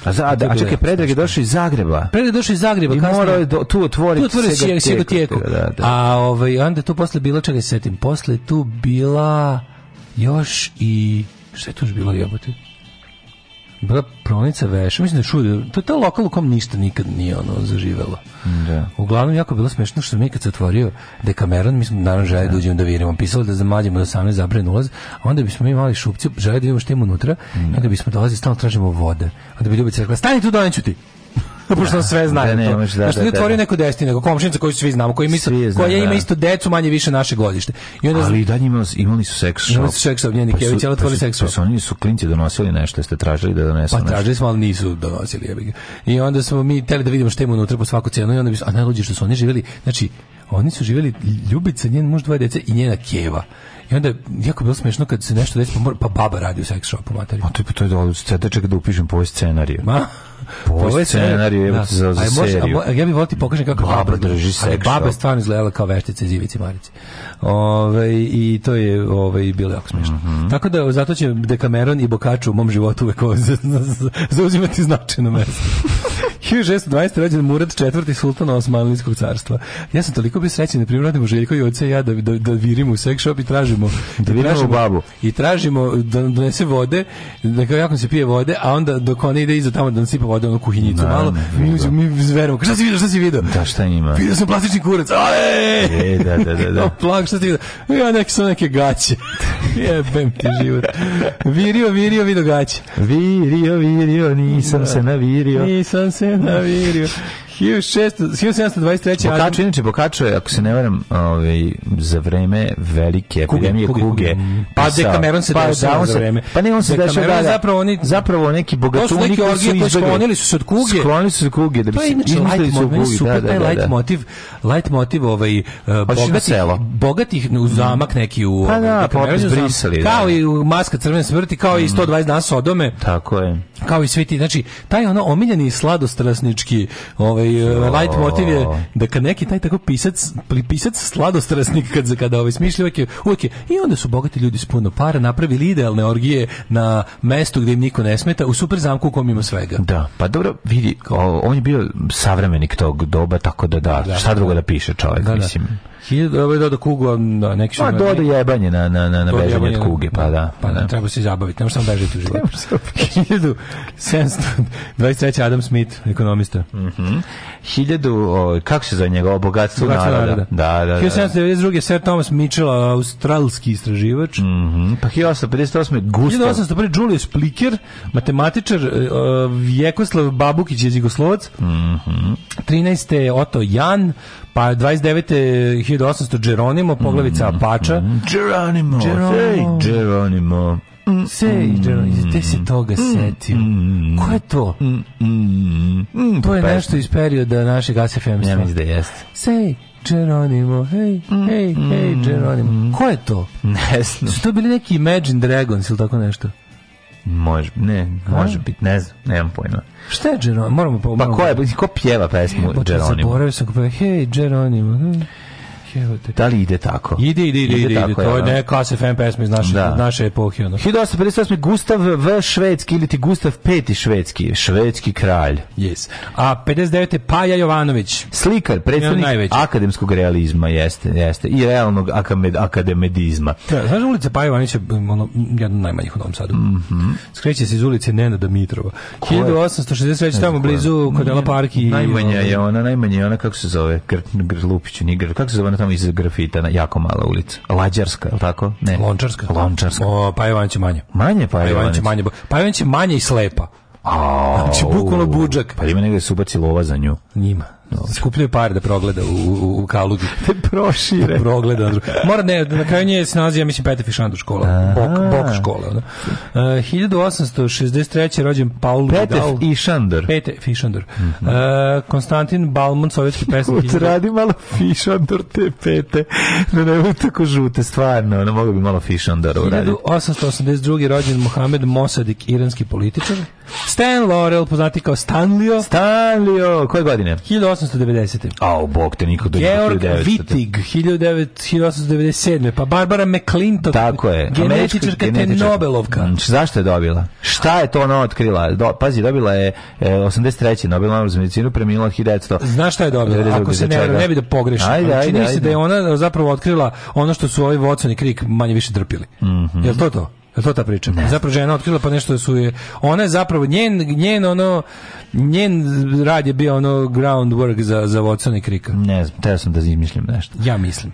S8: A, za, a, da- čekaj, Predrag je došao iz Zagreba.
S9: Predrag je došao iz Zagreba. I
S8: kasnije, do,
S9: tu
S8: otvoriti
S9: tu otvori Segotijeku. Segotijeku. Da,
S8: da. da.
S9: A ovaj, onda
S8: tu
S9: posle bila, se setim, posle tu bila još i... Šta je tu još bilo jebote? bila pronica veša, mislim da šude, to je ta lokal u kom ništa nikad nije ono zaživelo.
S8: Da.
S9: Uglavnom jako bilo smešno što mi kad se otvorio Dekameron, mi smo naravno želi da, da uđemo da vidimo, pisalo da zamađemo do da 18 zabren ulaz, a onda bismo mi imali šupci, želi da vidimo što ima unutra, mm. onda bismo dolazili stalno tražimo vode. Onda bi Ljubica rekla, stani tu, doneću ti. pošto da. sve znaju. Da, ne, da, da, otvorio da, da. neku destinu, neku komšinica koju svi znamo, koji misle, koja zna, ima isto decu manje više naše godište.
S8: I onda Ali da njima imali,
S9: imali su
S8: seks shop. Imali
S9: su seks shop, njeni pa Kević, ali pa otvorili seks shop. Pa su
S8: oni su klinci donosili nešto, jeste tražili da donesu pa, nešto.
S9: Pa tražili smo, ali nisu donosili. I onda smo mi teli da vidimo šta ima unutra po svaku cenu i onda bi, a najluđe što su oni živjeli, znači, oni su živjeli Ljubica, njen muž, dvoje dece i njena Keva. I onda jako bilo smešno kad se nešto desi, pa, pa baba radi u sex shopu materiju. A
S8: to je pa to je dole, sada da čekaj da upišem po scenariju. Ma, po scenariju je da.
S9: za, za može, seriju. A, ja bih volio ti pokažem kako
S8: baba, baba drži sex shop. Baba je
S9: stvarno izgledala kao veštica iz Ivici Marice. Ove, ovaj, I to je ove, ovaj, bilo jako smešno. Mm -hmm. Tako da zato će Dekameron i Bokaču u mom životu uvek zauzimati značajno mesto. 1620. rođen Murad IV. sultan Osmanlijskog carstva. Ja sam toliko bio srećen da privratimo Željko i oca i ja da, da, da virimo u sex shop i tražimo
S8: da virimo tražimo, babu.
S9: I tražimo da nam donese vode, da kao jako se pije vode, a onda dok ona ide iza tamo da nasipa vode u kuhinjicu na, da, malo, mi, da. mi zverimo. Šta si vidio, šta si vidio?
S8: Da, šta ima?
S9: Vidio sam plastični kurac. Ale! E,
S8: da, da, da. da.
S9: Plak, šta ti vidio? Ja neki sam neke gaće. Jebem ti život. Virio, virio, vidio gaće.
S8: Virio, virio, nisam da. se navirio.
S9: Nisam se coronavirus. 1723.
S8: Bokačo, inače, Bokačo je, ako se ne varam, ovaj, za vreme velike epidemije kuge. kuge,
S9: kuge. Pa, pa
S8: Dekameron
S9: se
S8: pa, dešava
S9: za
S8: vreme. Pa ne, on se dešava
S9: da,
S8: zapravo, oni,
S9: zapravo
S8: neki bogatuni
S9: koji
S8: su
S9: izbjegli. Sklonili su se od kuge. Sklonili su se od
S8: kuge.
S9: Da bi to
S8: je inače light
S9: motiv, da, da, da, da. light da. motiv, light motiv ovaj, uh, bogatih, bogatih u zamak neki u... Pa ovaj,
S8: da, popis brisali. Da,
S9: kao da. i maska crvene smrti, kao i 120 mm. dana Sodome. Tako je. Kao i svi ti, znači, taj ono omiljeni sladostrasnički ovaj, Ovaj, eh, light motiv je da kad neki taj tako pisac, pisac sladostrasnik kad kada ovaj smišlja uvijek, uvijek je, i onda su bogati ljudi s puno para napravili idealne orgije na mestu gdje im niko ne smeta, u super zamku u kom ima svega.
S8: Da, pa dobro, vidi, on je bio savremenik tog doba, tako da da, da. šta drugo da piše čovjek, da, da. mislim.
S9: Hiljada, ovo je dodao kugu,
S8: da,
S9: neki
S8: što... Pa dodao jebanje na, na, na, na bežanje od da. kuge, pa da.
S9: Pa, pa da, treba se zabaviti, nemoš samo da bežati u životu. 1723. Da Adam Smith, ekonomista. Mm
S8: -hmm. Hiljadu, o, kako se zove njega, o bogatstvu naroda.
S9: naroda. Da, da, da. 1792. Sir Thomas Mitchell, australski istraživač.
S8: Mhm. Mm -hmm. Pa 1858. Gustav.
S9: 1801. Julius Pliker, matematičar, e, e, Vjekoslav Babukić, jezigoslovac.
S8: Mm
S9: 13. Oto Jan, Pa 29. 1800 Geronimo, poglavica mm, mm, Apača. Mm
S8: -hmm. Geronimo, Geronimo. Hey, Geronimo.
S9: Mm, sej, gde se toga setio? Ko je to? To je pa nešto iz perioda našeg ASFM. Ja mislim da jeste. Sej,
S8: Geronimo,
S9: hej, hej, hej, Geronimo. Ko je to?
S8: Ne znam.
S9: Su to bili neki Imagine Dragons ili tako nešto?
S8: Može, ne, može biti, ne znam, nemam pojma.
S9: Šta je Geronimo? Moramo, pa-
S8: pa
S9: moramo,
S8: pa ko je, ko pjeva pesmu Geronimo?
S9: Zaboravio sam ko pjeva, hej Geronimo. Hm.
S8: Jebote. Da li ide tako?
S9: Ide, ide, ide, ide. ide, tako, to je da? neka SFM pesma iz naše, da. naše epohe.
S8: Ono. 1858. Gustav V. Švedski ili ti Gustav V. Švedski. Švedski kralj.
S9: Yes. A 59. Paja Jovanović.
S8: Slikar, predstavnik akademskog realizma jeste, jeste. I realnog akamed, akademedizma.
S9: Da, znaš da ulica Paja Jovanović je mm, ono, jedna najmanjih u Novom Sadu.
S8: Mm -hmm.
S9: Skreće se iz ulice Nenada Mitrova. 1863. tamo blizu Kodela Park
S8: i... Najmanja je ona, najmanja je ona, kako se zove? Gr, gr, Lupić, nije kako se zove ona tamo? tamo iz grafita, na jako mala ulica. Lađarska, al tako?
S9: Ne. Lončarska. Lončarska. O, Pajovanić je manje.
S8: Manje Pajovanić.
S9: Pa manje. Pajovanić je manje i slepa.
S8: A, znači,
S9: bukvalno budžak.
S8: Pa ima negdje subaci lova za nju.
S9: Njima skupljaju par da progleda u, u, u kalugi.
S8: Te da prošire. Da
S9: progleda. Mora ne, na kraju nje se nalazi, ja mislim, Peta Fišandu škola. Bok, bok škola. Da. Uh, 1863. rođen Paul Pete Vidal.
S8: Pete Fišandur.
S9: Pete Fišandur. Mm -hmm. E, uh, Konstantin Balmont, sovjetski pesnik.
S8: Kut, radi malo Fišandur te Pete. Ne, ne, tako žute, stvarno. Ne mogu bi malo Fišandur uraditi.
S9: 1882. rođen Mohamed Mosadik, iranski političar. Stan Laurel, poznati kao Stanlio.
S8: Stanlio, koje godine? 1882.
S9: 1890.
S8: A, oh, bog te niko do
S9: Georg 1990. Wittig, 1897. Pa Barbara McClintock,
S8: Tako
S9: je. genetičarka te Nobelovka. Mm,
S8: zašto je dobila? Šta je to ona otkrila? Do, pazi, dobila je e, 83. Nobel Nobel za medicinu, premila 1900. Znaš
S9: šta je dobila? Ako se ne, ne bi da pogrešim. Ajde, ajde, Čini ajde. se da je ona zapravo otkrila ono što su ovi Watson i Crick manje više drpili. Mm
S8: -hmm.
S9: Je li to to? Je to ta priča? Ne. Zapravo žena otkrila pa nešto su je... Ona je zapravo, njen, njen ono... Njen rad je bio ono groundwork za, za Watson i Krika.
S8: Ne znam, teo sam da izmišljam nešto.
S9: Ja mislim.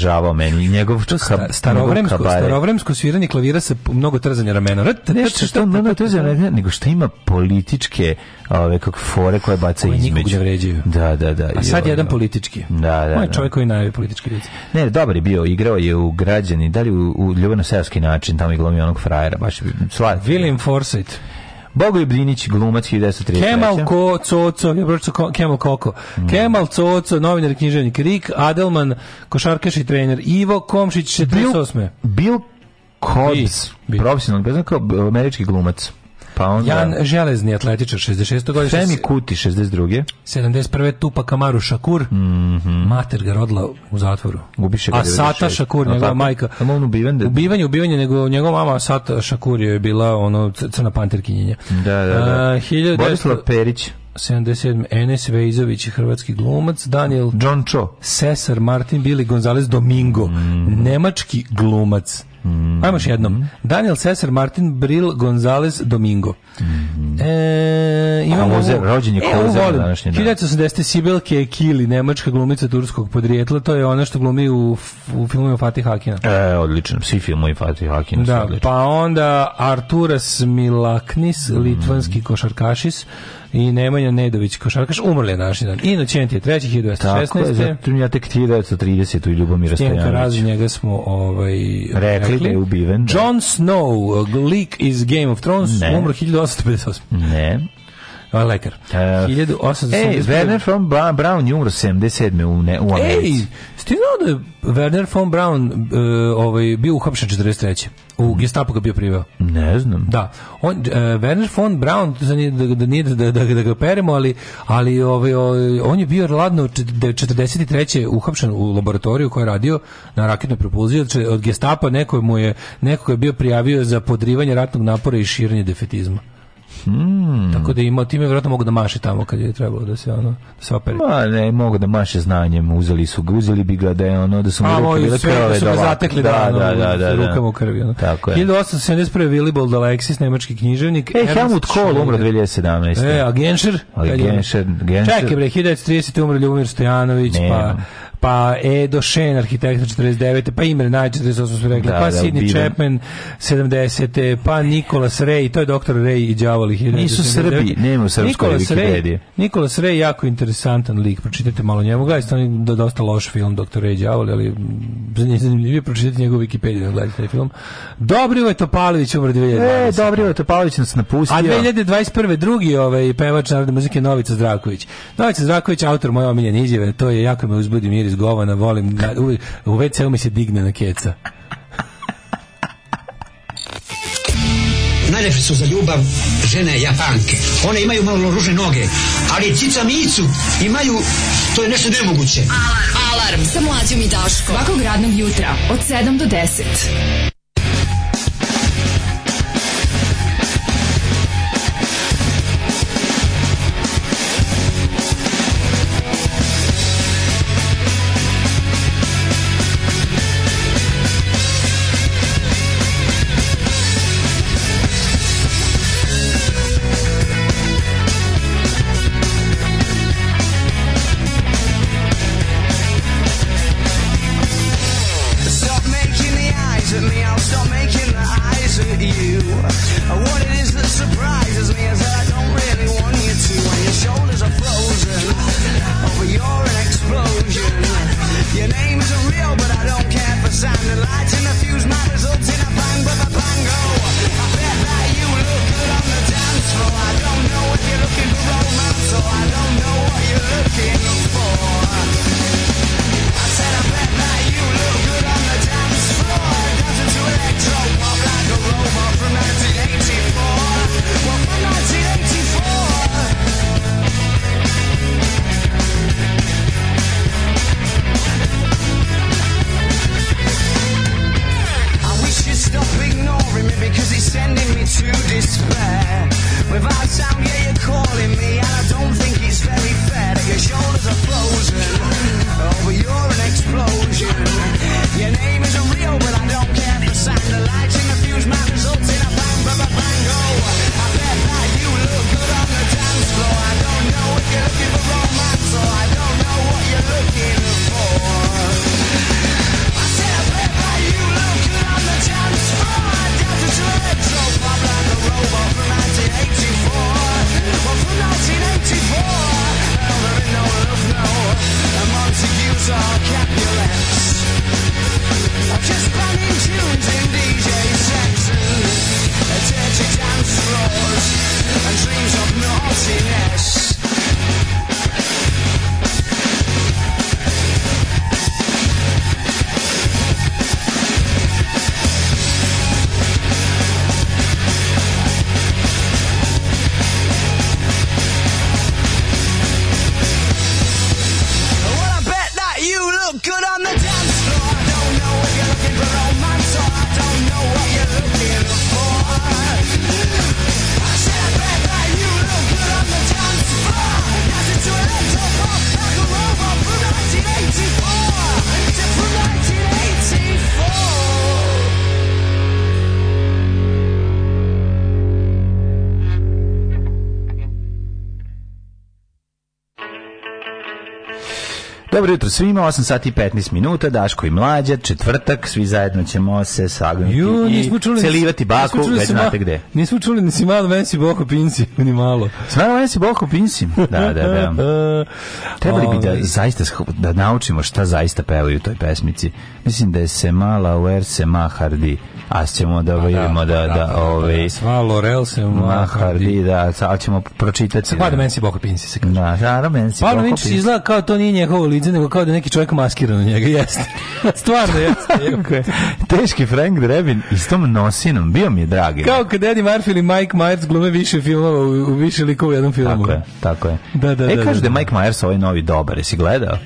S8: obožavao meni. i Njegov
S9: to sta, starovremsko, starovremsko sviranje klavira sa mnogo trzanja ramena.
S8: Rat, nešto što mnogo trzanja nego što ima političke ove kak fore koje baca između.
S9: vređaju.
S8: Da, da, da.
S9: A sad jedan politički.
S8: Da, da.
S9: Moj da. čovjek koji najviše politički
S8: Ne, dobar je bio, igrao je u građani, da li u, u ljubavno seoski način, tamo i glumio onog frajera, baš
S9: slatki. William Forsythe.
S8: Bogoje Brinić, glumac 1933.
S9: Kemal Ko, Coco, ja pročito Kemal Koko. Mm. Kemal Coco, novinar, književnik Rik, Adelman, košarkaš i trener Ivo Komšić, 48. Bill,
S8: Bill Cobbs, profesionalni, američki glumac pa onda...
S9: Jan Železni, atletičar, 66. godine. Femi
S8: Kuti, 62.
S9: 71. Tupa Kamaru Šakur,
S8: mm -hmm.
S9: mater ga rodila u zatvoru.
S8: Ubiše ga A
S9: Sata Šakur, no, njegova tako, majka. Samo
S8: on ubiven da... Ubivanje,
S9: ubivanje, nego njegova mama Sata Šakur je bila ono crna panterkinjenja.
S8: Da, da, da. A, 19... Borislav Perić.
S9: 77. Enes Vejzović, hrvatski glumac, Daniel
S8: John Cho,
S9: Cesar Martin Billy Gonzalez Domingo, mm. nemački glumac.
S8: Mm. Ajmo još
S9: jednom. Daniel Cesar Martin Bril Gonzalez Domingo. Mm. E, imamo
S8: Kozer, rođen je e, Kozer e, na današnji
S9: dan. 1980. Sibel Kekili, nemačka glumica turskog podrijetla, to je ona što glumi u, u filmu Fatih Hakina.
S8: E, odlično, svi filmovi Fatih Hakina
S9: da, su
S8: odlični. Pa
S9: onda Arturas Milaknis, litvanski košarkašis, i Nemanja Nedović, košarkaš, umrli je naši dan. Inocent je 3. 1216.
S8: Tako je, zato ja tek 1930. i Ljubomira Stojanović. Stenka Razi, njega
S9: smo ovaj,
S8: rekli, da je ubiven.
S9: Da. Jon Snow, lik iz Game of Thrones, ne. umro 1858.
S8: Ne.
S9: On ovaj lekar. E, uh,
S8: Ej, Werner von Bra Braun je umro 77. u, ne, u
S9: Americi. Ej, sti znao da je Werner von Braun uh, ovaj, bio uhapšen 43. U Gestapo ga bio priveo.
S8: Ne znam.
S9: Da. On, uh, Werner von Braun, da, da, nije, da, da, da ga peremo, ali, ali ovaj, on je bio ladno 43. uhapšen u laboratoriju koji je radio na raketnoj propulziji. Od Gestapa neko mu je, neko je bio prijavio za podrivanje ratnog napora i širenje defetizma.
S8: Hmm.
S9: Tako da ima time vjerojatno mogu da maše tamo kad je trebalo da se ono da se opere.
S8: Ma ne, mogu da maše znanjem, uzeli su ga, uzeli bi ga da je ono da su mu ruke
S9: bile krvave da
S8: zatekli da, da, da,
S9: da, da,
S8: da,
S9: rukama u krvi. Ono.
S8: Tako je.
S9: 1871 Willibald Alexis, nemački književnik. E,
S8: Helmut Kohl umro 2017. E,
S9: a Genscher?
S8: A Genscher, Genscher. Čekaj
S9: bre, 1930 umro Ljubomir Stojanović, ne, pa pa Edo Shen, arhitekta 49. pa Imre Najd 48 su rekli, da, pa da, Sidney Chapman 70. pa Nikolas Rej, to je doktor Rej i đavoli
S8: 1979. Nisu Srbi, nema u srpskoj Wikipediji.
S9: Nikolas Rej jako interesantan lik, pročitajte malo njemu, ga je da dosta loš film doktor Rej i đavoli, ali zanimljivije pročitajte njegovu Wikipediju, da gledajte taj film. Dobrivoje Topalović umre 2012.
S8: E, Dobrivoje Topalović nas napustio.
S9: A 2021. drugi ovaj pevač narodne muzike Novica Zdravković. Novica Zdravković autor moje omiljene izjave, to je jako me uzbudi mir iz govana, volim, u, u WC-u mi se digne na keca.
S10: Najlepše su za ljubav žene japanke. One imaju malo ružne noge, ali cica micu imaju, to je nešto nemoguće.
S11: Alarm, alarm, sa mlađom i Daško. Svakog radnog jutra, od 7 do 10.
S12: Dobro jutro svima, 8 sati i 15 minuta, Daško i Mlađa, četvrtak, svi zajedno ćemo se sagnuti Ju, i čuli, celivati baku, već znate gde. Nismo čuli ni si malo Vensi Boko pinci, ni malo. Smano Vensi Boko Pinsi, da, da, da. Trebali bi da ovaj. zaista da naučimo šta zaista pevaju u toj pesmici. Mislim da je se mala uer se mahardi, a ćemo da, pa da vidimo da, pa da, ove... Sva Lorel se mahardi, da, pa da. Ovaj, sad da, ćemo pročitati. Sada da Vensi Boko Pinsi se kaže. Da, da, Vensi Boko Pinsi. izgleda kao to nije njegovo lice mlađe nego kao da neki čovjek maskiran na njega, jeste. Stvarno jeste. Teški Frank Drebin i s tom nosinom, bio mi je dragi. Kao kad Eddie Murphy ili Mike Myers glume više filmova u, u više lika u jednom filmu. Tako je, tako je. Da, da, e, da, kaže da, da, da Mike Myers ovaj novi dobar, jesi gledao?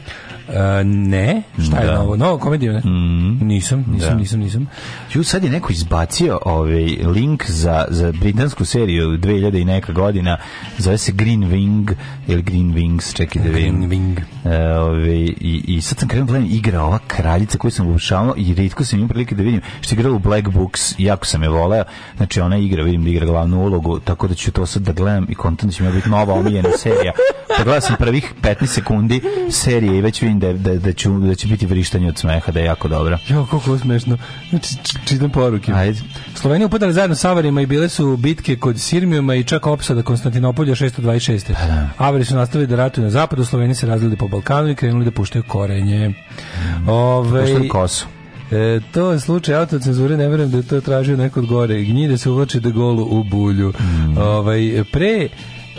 S12: Uh, ne, šta da. je novo? Novo komediju, ne? Mm -hmm. Nisam, nisam, da. nisam, nisam. Ju, sad je neko izbacio ovaj link za, za britansku seriju 2000 i neka godina, zove se Green Wing, ili Green Wings, čekaj da Green Wing. E, ovaj, i, I sad sam krenuo da gledam igra ova kraljica koju sam ušao i redko sam imao prilike da vidim, što je igrala u Black Books, jako sam je voleo, znači ona igra, vidim da igra glavnu ulogu, tako da ću to sad da gledam i kontent da će mi biti nova omiljena serija. Pogledao pa sam prvih 15 sekundi serije i već vidim da, da, da, ću, da će biti vrištanje od smeha, da je jako dobro. Jo, Kako, kako smešno. Znači, čitam poruke. Ajde. Slovenija upadali zajedno sa Avarima i bile su bitke kod Sirmijuma i čak opsada Konstantinopolja 626. Pa, da. Avari su nastavili da ratuju na zapadu, Sloveniji se razlili po Balkanu i krenuli da puštaju korenje. Mm. Ove, ovaj, puštaju kosu. E, to je slučaj autocenzure, ne vjerujem da je to tražio neko od gore. Gnjide se uvlači da golu u bulju. Mm. Ovaj, pre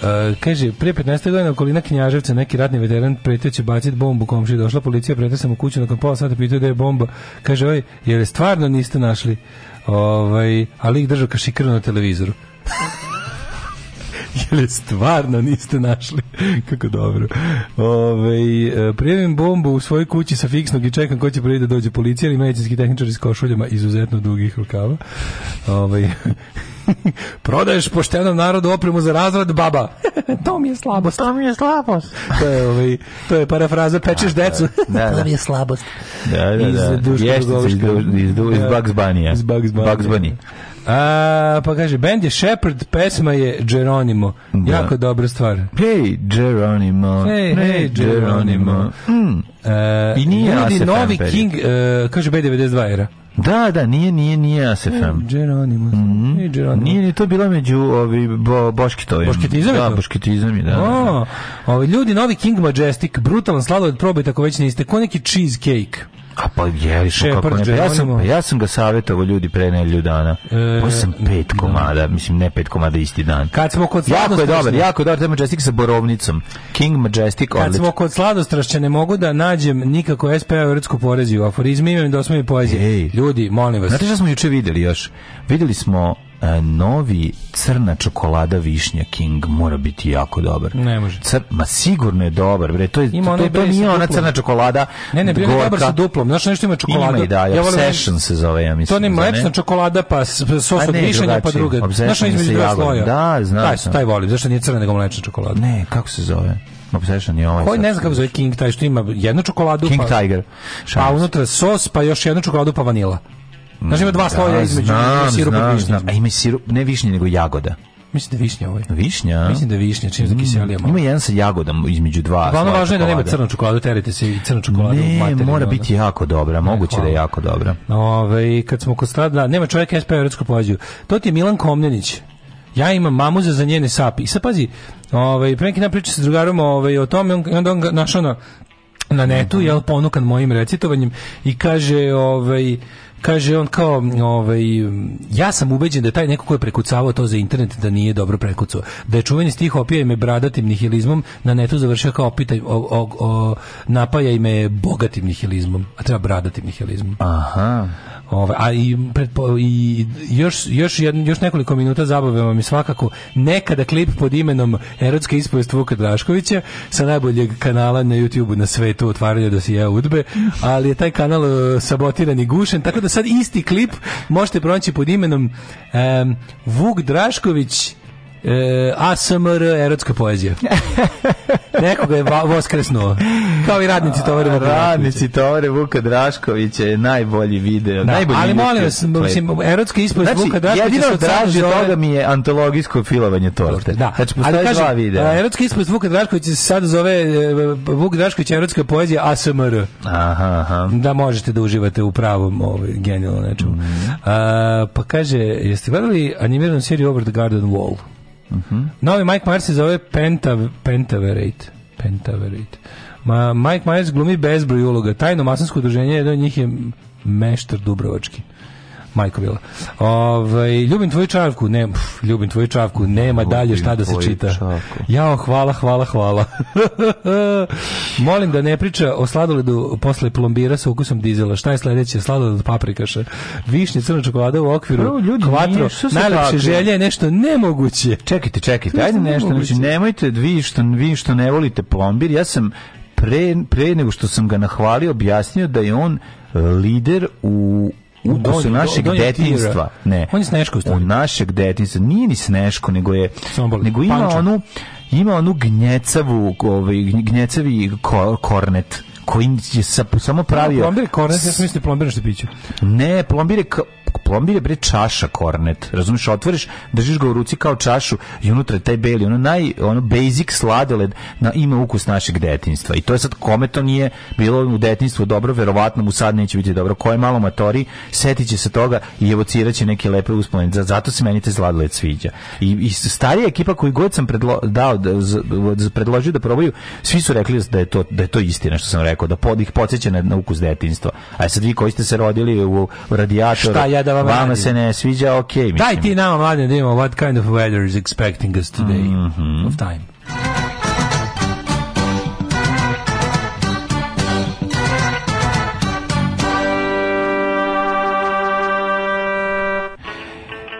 S12: E, kaže, prije 15. godina okolina Knjaževca neki ratni veteran pretio će baciti bombu komši. Došla policija, pretio sam u kuću, nakon pola sata pitao da je bomba. Kaže, oj, jer je stvarno niste našli. Ovaj, ali ih držao kašikaru na televizoru. jer je stvarno niste našli. Kako dobro. Ove, ovaj, prijavim bombu u svojoj kući sa fiksnog i čekam ko će prvi da dođe policija ili medicinski tehničar iz košuljama izuzetno dugih rukava. Ove, ovaj, Prodaješ poštenom narodu opremu za razrad baba. to mi je slabost. To mi je slabost. to je, ovaj, to je parafraza pečeš da, da, decu. da, da, to mi je slabost. Da, da, da. Iz Duška iz, iz, du, iz da. Bugs Bunny. Iz Bugs Bunny. Bugs Bunny. A, pa kaže, band je Shepard, pesma je Geronimo. Da. Jako dobra stvar. Hey, Geronimo. Hey, hey, Geronimo. Geronimo. Mm. E, I nije ljudi, novi King, e, kaže B92 era. Da, da, nije, nije, nije ASFM. Geronimo. Mm -hmm. Nije ni to bilo među ovi bo, Boškitovim.
S13: Boškitizami? Da,
S12: Boškitizami, da, da. O,
S13: da. ovi ljudi, novi King Majestic, brutalan sladoled, probajte ako već niste, ko neki cheesecake.
S12: A pa jeli smo pa kako ne. Pa ja sam, ja sam ga savjetovao ljudi pre nedelju dana.
S13: E, Bo sam
S12: pet da. komada, da. mislim ne pet komada isti dan.
S13: Kad smo kod jako
S12: je dobar, jako je dobar taj Majestic sa borovnicom. King Majestic
S13: Kad smo kod sladostrašća ne mogu da nađem nikako SPA u rtsku poreziju, aforizme imam da osmije poezije. Ljudi, molim vas.
S12: Znate
S13: šta
S12: smo juče videli još? Videli smo E, novi crna čokolada višnja King mora biti jako dobar.
S13: Ne može.
S12: Cr, ma sigurno je dobar, bre. To
S13: je
S12: ima to, to, to nije ona crna čokolada.
S13: Ne, ne,
S12: bio
S13: dobar sa duplom. Znaš nešto ima čokolada. Ima
S12: i da, ja Obsession se zove, ja mislim.
S13: To ne mlečna čokolada pa sos od višanja pa, pa druga. Znaš između dva sloja.
S12: Da,
S13: znam. Taj, taj volim. Zašto nije crna nego mlečna čokolada?
S12: Ne, kako se zove? Obsession je ovaj. Koji
S13: ne znam kako zove King taj što ima jednu čokoladu
S12: King pa, Tiger.
S13: Šans. Pa unutra sos, pa još jednu čokoladu pa vanila. Mm. Znaš, ima dva sloja da,
S12: između znam, sirup znam, i višnje. Znam. A ima sirup, ne višnje, nego jagoda.
S13: Mislim da višnja ovaj.
S12: Višnja?
S13: Mislim da je višnja, čim za kiselija
S12: mm. malo. Ima jedan sa jagodom između dva. Glavno
S13: važno je da nema crnu čokoladu, terite se i crnu čokoladu.
S12: Ne, mora biti jako dobra, moguće da je jako dobra.
S13: Ove, kad smo kod strada, nema čovjeka SP Evropsku pođu. To ti je Milan Komljanić. Ja imam mamu za njene sapi. I sad pazi, ovaj, pre neki dan priča sa drugarom ovaj, o tome, on, onda on ga našao na, na netu, mm -hmm. jel, ponukan mojim recitovanjem i kaže, ovaj, kaže on kao, ovaj, ja sam ubeđen da taj neko ko je prekucavao to za internet da nije dobro prekucao. Da je čuveni stih opija ime bradatim nihilizmom na netu završio kao pitaj, o, o, o, napaja ime bogatim nihilizmom, a treba bradatim nihilizmom.
S12: Aha.
S13: Ovaj a i, predpo, i još još jedan još nekoliko minuta zabave vam je svakako nekada klip pod imenom Erotska ispovest Vuka Draškovića sa najboljeg kanala na YouTubeu na svetu otvaranja dosija Udbe, ali je taj kanal e, sabotiran i gušen, tako da sad isti klip možete pronaći pod imenom um, Vuk Drašković E, ASMR, erotska poezija. Nekoga je voskresnuo. Kao i radnici Tovare Vuka
S12: Radnici Tovare Vuka Draškovića je najbolji video. Da, najbolji
S13: ali molim vas,
S12: mislim,
S13: erotska ispovest znači, Vuka Draškovića...
S12: Jedino draže zove... toga mi je antologijsko filovanje torte. Da. Znači,
S13: postoje ali, kažem, dva videa. Erotska ispovest Vuka Draškovića se sada zove e, Vuk Drašković erotska poezija ASMR.
S12: Aha, aha.
S13: Da možete da uživate u pravom ovaj, genijalno nečemu. Mm. A, pa kaže, jeste gledali animiranu seriju Over the Garden Wall?
S12: Uh mhm. -huh.
S13: Novi Mike Myers se zove Pentav, Pentaverate. Pentaverate. Ma, Mike Myers glumi bezbroj uloga. Tajno masonsko udruženje, jedan od njih je Meštar Dubrovački. Majko bila. Ovaj ljubim tvoju čavku, ne, pf, ljubim tvoju čavku, nema ljubim dalje šta da se čita. Čavku. Jao, hvala, hvala, hvala. Molim da ne priča o sladoledu posle plombira sa ukusom dizela. Šta je sledeće? Sladoled od paprikaša. Višnje, crna čokolada u okviru. Prvo, ljudi, kvatro, najlepše želje je nešto nemoguće.
S12: Čekajte, čekajte. Ajde nešto, znači, nemojte vi što, vi što ne volite plombir. Ja sam pre, pre nego što sam ga nahvalio objasnio da je on lider u ukusu našeg do, do, do detinjstva. Ne.
S13: On je Sneško
S12: u našeg detinjstva. Nije ni Sneško, nego je Somboli. nego ima Panča. onu ima onu gnjecavu, ovaj gnjecavi kornet koji je sa, samo pravio... No,
S13: plombir kornet, ja sam mislio plombir na štepiću.
S12: Ne, plombir je plombir je bre čaša kornet. Razumeš, otvoriš, držiš ga u ruci kao čašu i unutra je taj beli, ono naj ono basic sladoled na ima ukus našeg detinjstva. I to je sad kome to nije bilo u detinjstvu dobro, verovatno mu sad neće biti dobro. Ko je malo matori, setiće se toga i evociraće neke lepe uspomene. Zato se meni te sladoled sviđa. I, i starija ekipa koji god sam predlo, dao, da, da, predložio da probaju, svi su rekli da je to, da je to istina što sam rekao, da pod, ih podsjeća na, na ukus detinjstva. A sad vi koji ste se rodili u radijatoru...
S13: Šta ja da Vama se ne sviđa, okej. Okay, Daj ti nama, da imamo what kind of weather is expecting us today mm -hmm. of time.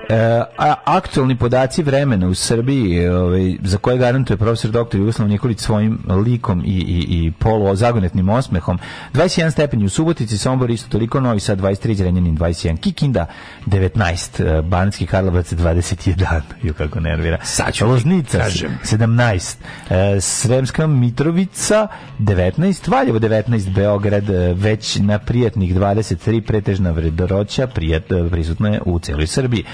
S12: E, a aktualni podaci vremena u Srbiji ovaj za koje garantuje profesor doktor Jugoslav Nikolić svojim likom i, i, i poluozagonetnim osmehom 21 stepeni u Subotici, Sombor isto toliko Novi Sad 23, Zrenjanin 21, Kikinda 19, e, Banatski Karlovac 21, ju kako nervira Saču, Loznica 17 e, Sremska Mitrovica 19, Valjevo 19 Beograd e, već na prijatnih 23 pretežna vredoroća prijet, prisutna je u celoj Srbiji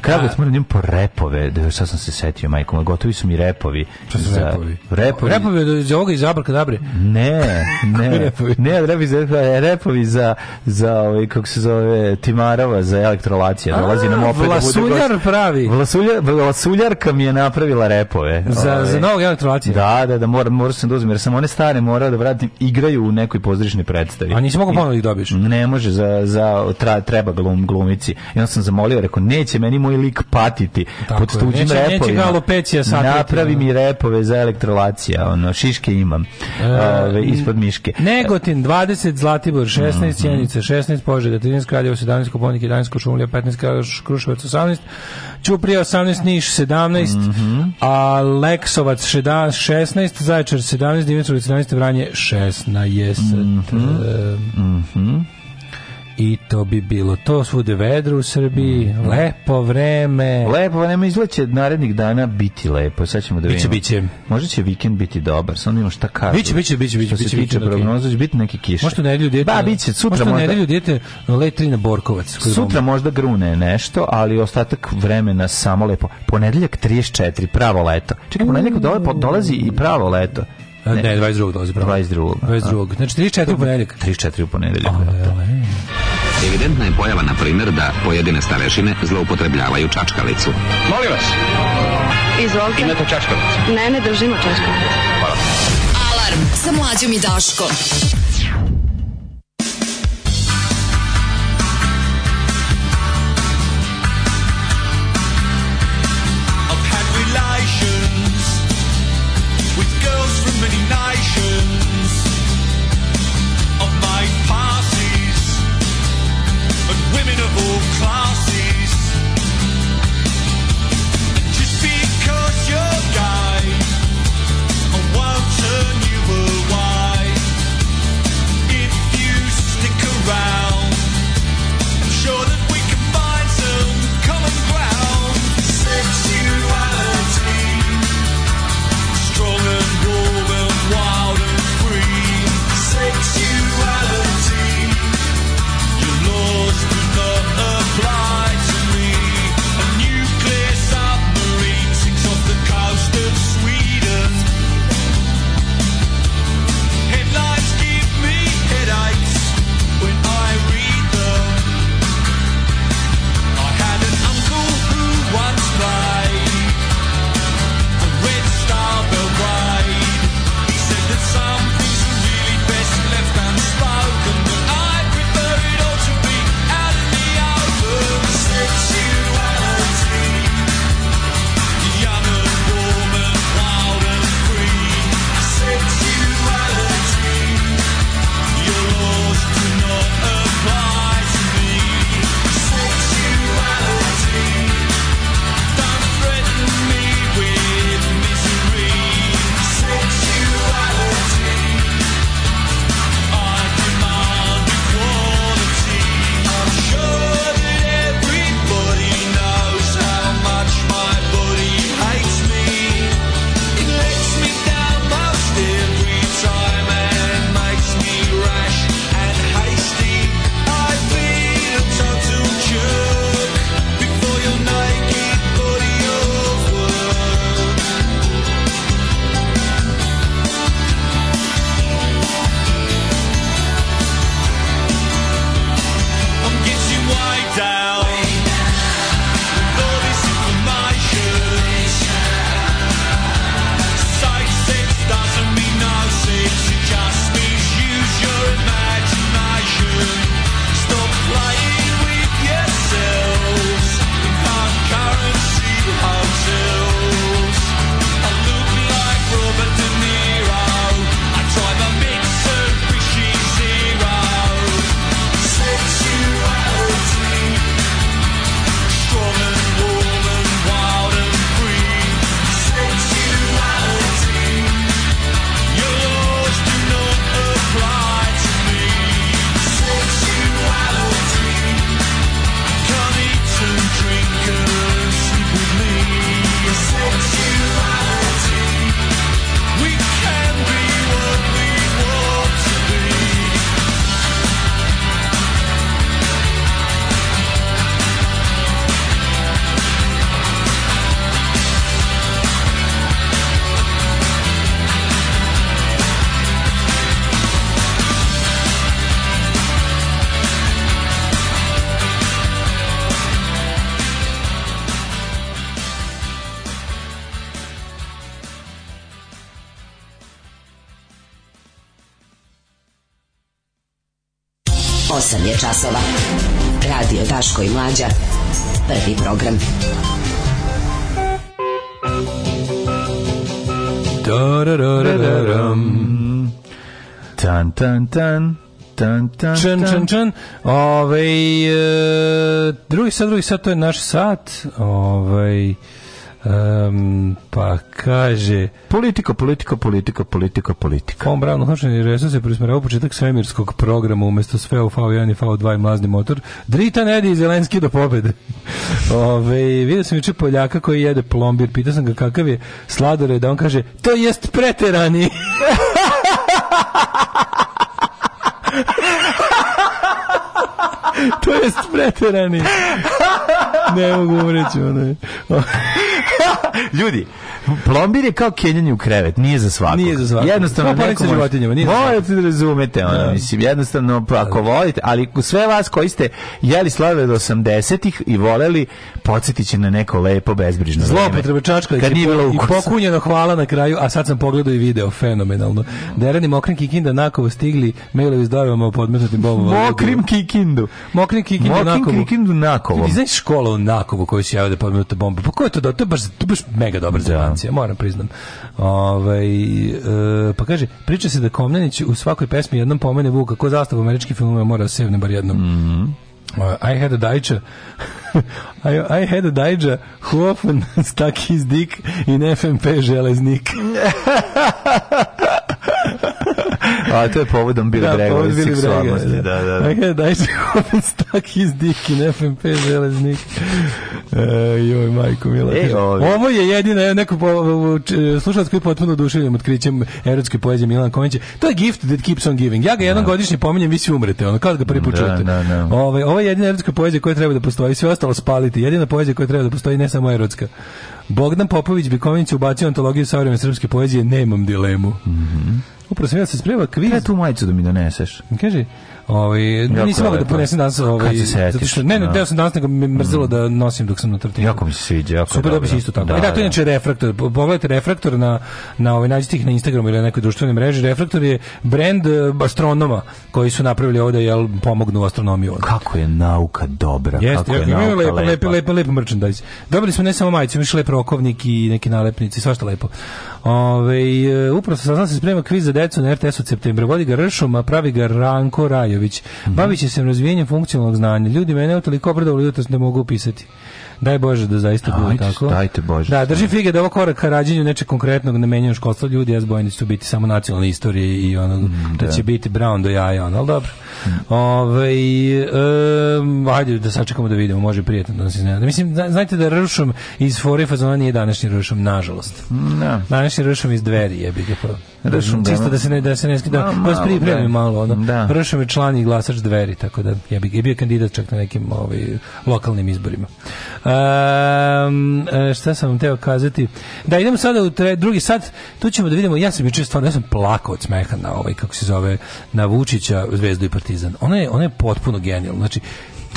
S12: Kragujevac da. da moram njemu po repove, da sad sam se setio, majko, gotovi su mi repovi. Šta
S13: su repovi? Repovi, repovi iz ovoga iz Abrakadabri?
S12: Ne, ne, repovi? ne, repovi za, repovi za, za ovaj, kako se zove, Timarova, za elektrolacija, dolazi nam opet da
S13: Vlasuljar da pravi.
S12: Vlasuljar, Vlasuljarka mi je napravila repove.
S13: Za, ove. za ovaj. novog elektrolacija?
S12: Da, da, da, mora, mora sam da uzmem, jer sam one stare morao da vratim, igraju u nekoj pozorišnoj predstavi.
S13: A nisi mogao ponovno ih dobiš? Ne
S12: može, za, za treba glum, glumici. I onda sam zamolio, rekao, neće meni moj lik patiti Tako pod tuđim neće,
S13: repovima. Neće
S12: Napravi mi repove za elektrolacija, ono, šiške imam. E, ove, ispod miške.
S13: Negotin 20, Zlatibor 16, mm -hmm. 16, Požega 13, Kraljevo 17, Koponik 11, Košumlija 15, Kruševac 18, Ćuprija 18, Niš 17, mm -hmm. Aleksovac 16, Zaječar 17, Dimitrovec 17, Vranje 16. Mm -hmm. E, mm -hmm. I to bi bilo to, svude vedro u Srbiji, mm. Da. lepo vreme.
S12: Lepo vreme izleće narednih dana biti lepo, sad ćemo da
S13: vidimo.
S12: Biće, biće. Možda će vikend biti dobar, sad vidimo šta kažu.
S13: Biće,
S12: biće,
S13: biće, biće,
S12: biće, biće, prognoza, će
S13: biti
S12: neke kiše.
S13: Možda nedelju dete. Ba, biće, sutra možda. Možda nedelju dete e, letri na Borkovac.
S12: Sutra možda grune nešto, ali ostatak vremena samo lepo. Ponedeljak 34, pravo leto. Čekaj, ponedeljak dole, dolazi i pravo leto.
S13: E, ne, ne 22. dolazi pravo. 22. 22. Znači 34 u
S12: ponedeljak. 34 u ponedeljak. Da.
S14: Evidentna je pojava, na primjer, da pojedine starešine zloupotrebljavaju čačkalicu.
S13: Molim vas.
S15: Izvolite. Imate
S13: čačkalicu?
S15: Ne, ne držimo
S13: čačkalicu.
S16: Hvala. Alarm sa mlađom i Daškom. Daško i Mlađa. Prvi program.
S13: Tararararam. Tan, tan, tan. Tan, tan, čan, čan, čan. Ove, ovaj, e, drugi sat, drugi sat, to je naš sat. Ovaj Um, pa kaže...
S12: Politika, politika, politika, politika, politika.
S13: On Brown uhapšen resurse se prismerao početak svemirskog programa umesto sve u V1 i V2 i mlazni motor. Drita Nedi i Zelenski do pobede. Ove, vidio sam juče Poljaka koji jede plombir. Pitao sam ga kakav je sladored, da on kaže to jest preterani. to je preterani. Ne mogu umreći, ono
S12: je. Ljudi, Plombir je kao kenjanje u krevet, nije za svakog. Nije za svakog. Jednostavno,
S13: no, neko životinjama, nije morate
S12: da razumete, ono, da. mislim, jednostavno, pa ako volite, ali sve vas koji ste jeli slave do 80-ih i voleli, podsjetit će na neko lepo, bezbrižno
S13: Zlo, Zlopotreba čačka Kad nije bilo i pokunjeno hvala na kraju, a sad sam pogledao i video, fenomenalno. Dereni mokrim Kikinda nakovo stigli mailovi s dojevama o podmetnutim bombama.
S12: Mokrim Kikindu.
S13: Mokrim Kikindu Mokrim nakovo. Kikindu nakovo. Ti znaš škola u koju se javio da podmetnuta bomba? Pa ko je to da? To je baš, to je baš mega dobar da kombinacija, moram priznam. Ovaj, e, pa kaže, priča se da Komnenić u svakoj pesmi jednom pomene Vuka, kako zastavu američki filmova mora da sevne bar jednom.
S12: Mm -hmm.
S13: I had a dajča I, I had a dajđa who often stuck his dick in FMP železnik
S12: A to je povodom Billy da, Bregovi
S13: seksualnosti. Da, da, da. Okay, da. daj se open stak iz dick in FMP železnik. E, joj, majko, mila. E, Ovo je jedina, neko po, slušalac koji je potpuno oduševljen otkrićem erotske poezije Milan Kovića. To je gift that keeps on giving. Ja ga jednom da. godišnje pominjem, vi svi umrete. Ono, kad da ga prvi put čujete.
S12: Da,
S13: da, ovo je jedina erotska poezija koja treba da postoji. Sve ostalo spaliti. Jedina poezija koja treba da postoji, ne samo erotska. Bogdan Popović bi Ković ubacio antologiju savremene srpske poezije, nemam dilemu. Mm -hmm. Upravo sam ja da se sprema
S12: kviz. Kada tu majicu da mi doneseš?
S13: Kaže, Ovaj nisam mogao da ponesem danas
S12: ovaj zato što
S13: ne, ne, teo da. sam danas nego me mrzelo da nosim dok sam na trotinu.
S12: Jako mi se sviđa, jako. Super dobro.
S13: da isto tako. Da, e da, to je da. inače refraktor. Pogledajte refraktor na na ovaj nađite ih na Instagramu ili na nekoj društvenoj mreži. Refraktor je brend e, astronoma koji su napravili ovde jel pomognu astronomiju.
S12: Ovde. Kako je nauka dobra.
S13: Jeste,
S12: kako
S13: je nauka lepo, lepa. lepo, lepo, lepo merchandise. Dobili smo ne samo majicu, imamo lep rokovnik i neke nalepnice, svašta lepo. Ove, e, upravo sam da se sprema kviz za decu na RTS u septembra. Vodi ga Ršom, a pravi ga Ranko Rajović. Mhm. Bavit će se razvijenjem funkcionalnog znanja. Ljudi mene toliko obradovali jutros da mogu upisati. Daj Bože da zaista
S12: bude no, tako. Dajte Bože. Da,
S13: drži fige da ovo korak ka rađenju nečeg konkretnog namenjenog školstva ljudi, ja zbojni su biti samo nacionalne istorije i ono, mm, da. da će biti Brown do jaja, ono, ali dobro. Mm. Ove, um, ajde da sačekamo da vidimo, može prijetno da nas iznenada. Mislim, znajte da Rušom iz Forifa zona nije današnji Rušom, nažalost.
S12: Mm, da.
S13: no. Današnji Rušom iz dveri je, bi ga pa.
S12: Ršom
S13: čisto da se ne da se ne skida, da vas pripremi malo ono. Da. Ršom je član i glasač dveri, tako da ja bih je bio kandidat čak na nekim ovaj lokalnim izborima. Um, šta sam vam teo kazati? Da idemo sada u tre, drugi sat, tu ćemo da vidimo, ja sam juče stvarno ja sam plakao od smeha na ovaj kako se zove na Vučića, Zvezdu i Partizan. Ona je ona je potpuno genijalna. Znači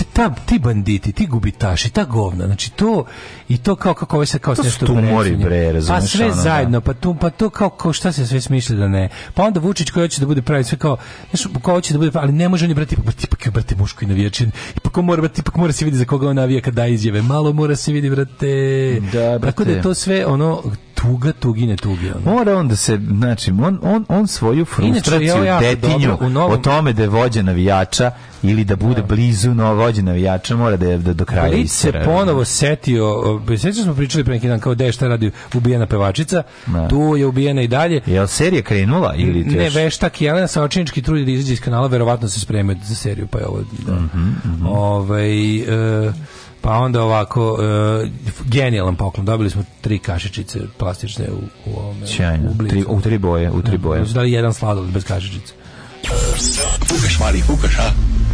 S13: ta, ti banditi, ti gubitaši, ta govna, znači to i to kao kako ovo se kao to nešto tumori
S12: bre, pa razumeš, Pa
S13: sve ono, da. zajedno, pa to pa to kao, kao šta se sve smišlja da ne. Pa onda Vučić koji hoće da bude pravi sve kao, znači ko hoće da bude, pravi, ali ne može on je brati, pa tipak je brati muško i navijačin. Ipak on mora brati, ipak mora se vidi za koga on navija kada izjave. Malo mora se vidi
S12: brate. Da, brate. Tako
S13: da
S12: je
S13: to sve ono tuga, tugine, tuge. Ono.
S12: Mora on da se, znači, on, on, on svoju
S13: frustraciju,
S12: Inače, detinju, dobro, novom... o tome da je vođa navijača, ili da bude da. blizu novođe navijača mora da je da do kraja
S13: Brit se ponovo setio e, sećamo smo pričali pre neki dan kao da je šta radi ubijena pevačica ne. Da. tu je ubijena i dalje
S12: jel serija krenula ili
S13: ne
S12: još?
S13: veštak Jelena sa očinički trudi da izađe iz kanala verovatno se spremaju za seriju pa je ovo da.
S12: Mm -hmm, mm -hmm.
S13: ovaj e, pa onda ovako uh, genijalan poklon dobili smo tri kašičice plastične u
S12: u
S13: ovome,
S12: u, tri, u tri boje u tri da, boje.
S13: Znači, jedan sladoled bez kašičice.
S17: Fukaš, mali, fukaš, a?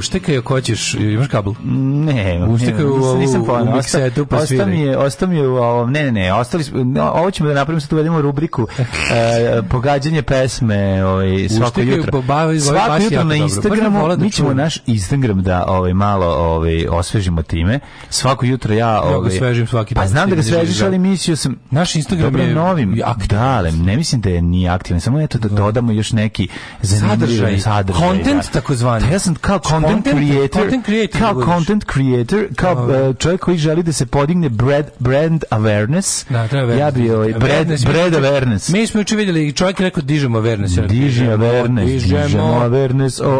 S13: uštekaj ako hoćeš, imaš kabel?
S12: Ne,
S13: uštekaj u ovu nisam u miksetu pa sviraj. Osta mi je,
S12: osta mi je u ovom, ne, ne, ne, ostali, no, ovo ćemo da napravimo, sad uvedemo rubriku uh, pogađanje pesme ovaj, svako jutro. Bavi, svako jutro na Instagramu, da mi ćemo naš Instagram da ovaj, malo ovaj, osvežimo time svako jutro ja ove, ja ga
S13: ovaj, svežim svaki
S12: pa dan. Pa znam da ga svežiš, da ali mislio sam
S13: naš Instagram je novim
S12: aktualem. Da, ne mislim da je ni aktivan, samo eto da, da. dodamo još neki
S13: zanimljiv
S12: sadržaj.
S13: Content da. takozvani.
S12: Da ja sam kao znači, content, creator,
S13: content creator,
S12: kao content creator, kao uh, čovjek koji želi da se podigne brand brand awareness.
S13: Da,
S12: treba ja bi ovaj brand brand awareness.
S13: Mi smo juče videli čovjek je rekao dižemo awareness. Ja dižemo
S12: awareness, dižemo awareness. O,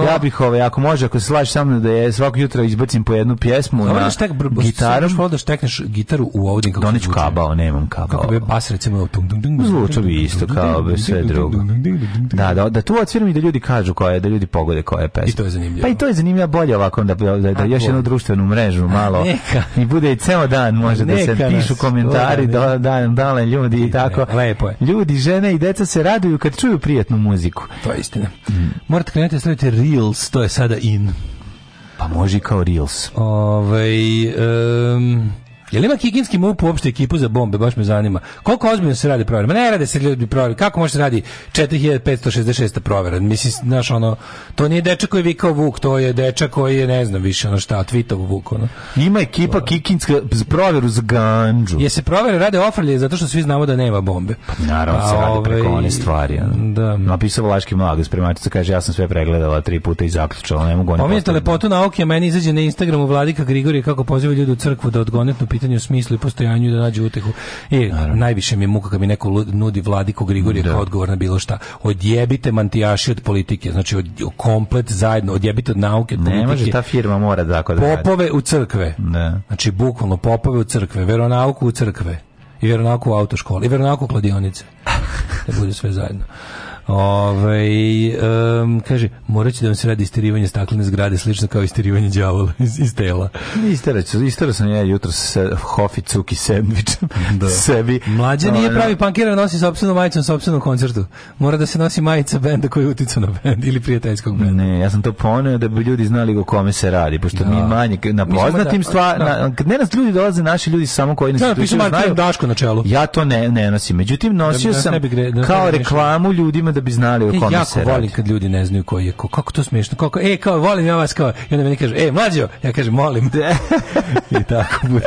S12: o, ja bih ove, ovaj, ako može, ako se slaže sa mnom da je svako jutro izbacim po jednu pjesmu pesmu na da gitarom. Možeš
S13: da štekneš gitaru u ovdje
S12: kako Donić kabao, nemam
S13: kabao. Kako bi bas recimo
S12: zvučao bi isto kao bi sve drugo. Da, da, da tu odsviram i da ljudi kažu koja je, da ljudi pogode koja je pesma. I
S13: to je zanimljivo.
S12: Pa i to je zanimljivo bolje ovako da, da, da još jednu društvenu mrežu malo i bude i ceo dan može da se pišu komentari, da, da, da, ljudi i tako.
S13: Lepo je.
S12: Ljudi, žene i deca se raduju kad čuju prijatnu muziku.
S13: To je istina. Mm. Morate krenuti da slediti Reels, to je sada in.
S12: Pa može i kao Reels.
S13: Ovaj... Um, Jel ima kikinski MUP uopšte ekipu za bombe, baš me zanima. Koliko ozbiljno se radi provjera? Ma ne rade se ljudi provjera. Kako može da se radi 4566 provjera? Mislim, znaš, ono, to nije dečak koji je vikao Vuk, to je dečak koji je, ne znam više, ono šta, Tvitov Vuk, ono.
S12: Ima ekipa ovaj. kikinska za provjeru za ganđu.
S13: Je se provjere rade ofrlje zato što svi znamo da nema bombe.
S12: Pa, naravno, A, pa se radi preko ove, ovaj, one stvari.
S13: Ono. Da.
S12: Napisao Vlaški mlaga, spremačica kaže, ja sam sve pregledala tri puta i zaključala, ne mogu...
S13: Pominjete lepotu nauke, a meni izađe na Instagramu Vladika Grigorije kako poziva ljudi u crkvu da odgonetnu pitanju smislu i postojanju da nađe utehu. E, Naravno. najviše mi je muka kad mi neko nudi Vladiku Grigorija da. kao odgovor na bilo šta. Odjebite mantijaši od politike, znači od, komplet zajedno, odjebite od nauke, od ne politike. Ne može
S12: ta firma mora da dakle,
S13: Popove u crkve.
S12: Da.
S13: Znači bukvalno popove u crkve, veronauku u crkve i veronauku u autoškoli i veronauku u kladionice. Da bude sve zajedno. Ove, ovaj, um, kaže, morat će da vam se radi isterivanje staklene zgrade, slično kao isterivanje djavola iz, iz tela.
S12: Istero sam ja jutro sa hofi cuki sandvičem da. sebi.
S13: Mlađe nije ovaj, pravi pankira, nosi sobstvenu majicu na sobstvenom koncertu. Mora da se nosi majica benda koji utica na bend ili prijateljskog
S12: benda. Ne, ja sam to poneo da bi ljudi znali o kome se radi, pošto da. mi manje na da- poznatim stvarima, da. ne nas ljudi dolaze, naši ljudi samo koji nas
S13: da, znaju. Daško na čelu.
S12: Ja to ne, ne nosim. Međutim, nosio da, da sam ne gre, da, kao reklamu ljudima tome da bi znali o e, kome ja
S13: se radi.
S12: volim
S13: kad ljudi ne znaju koji je ko. Kako to smiješno? Kako, e, kao, volim ja vas, kao. I onda mi kaže, e, mlađo, ja kažem, molim. I tako, bude,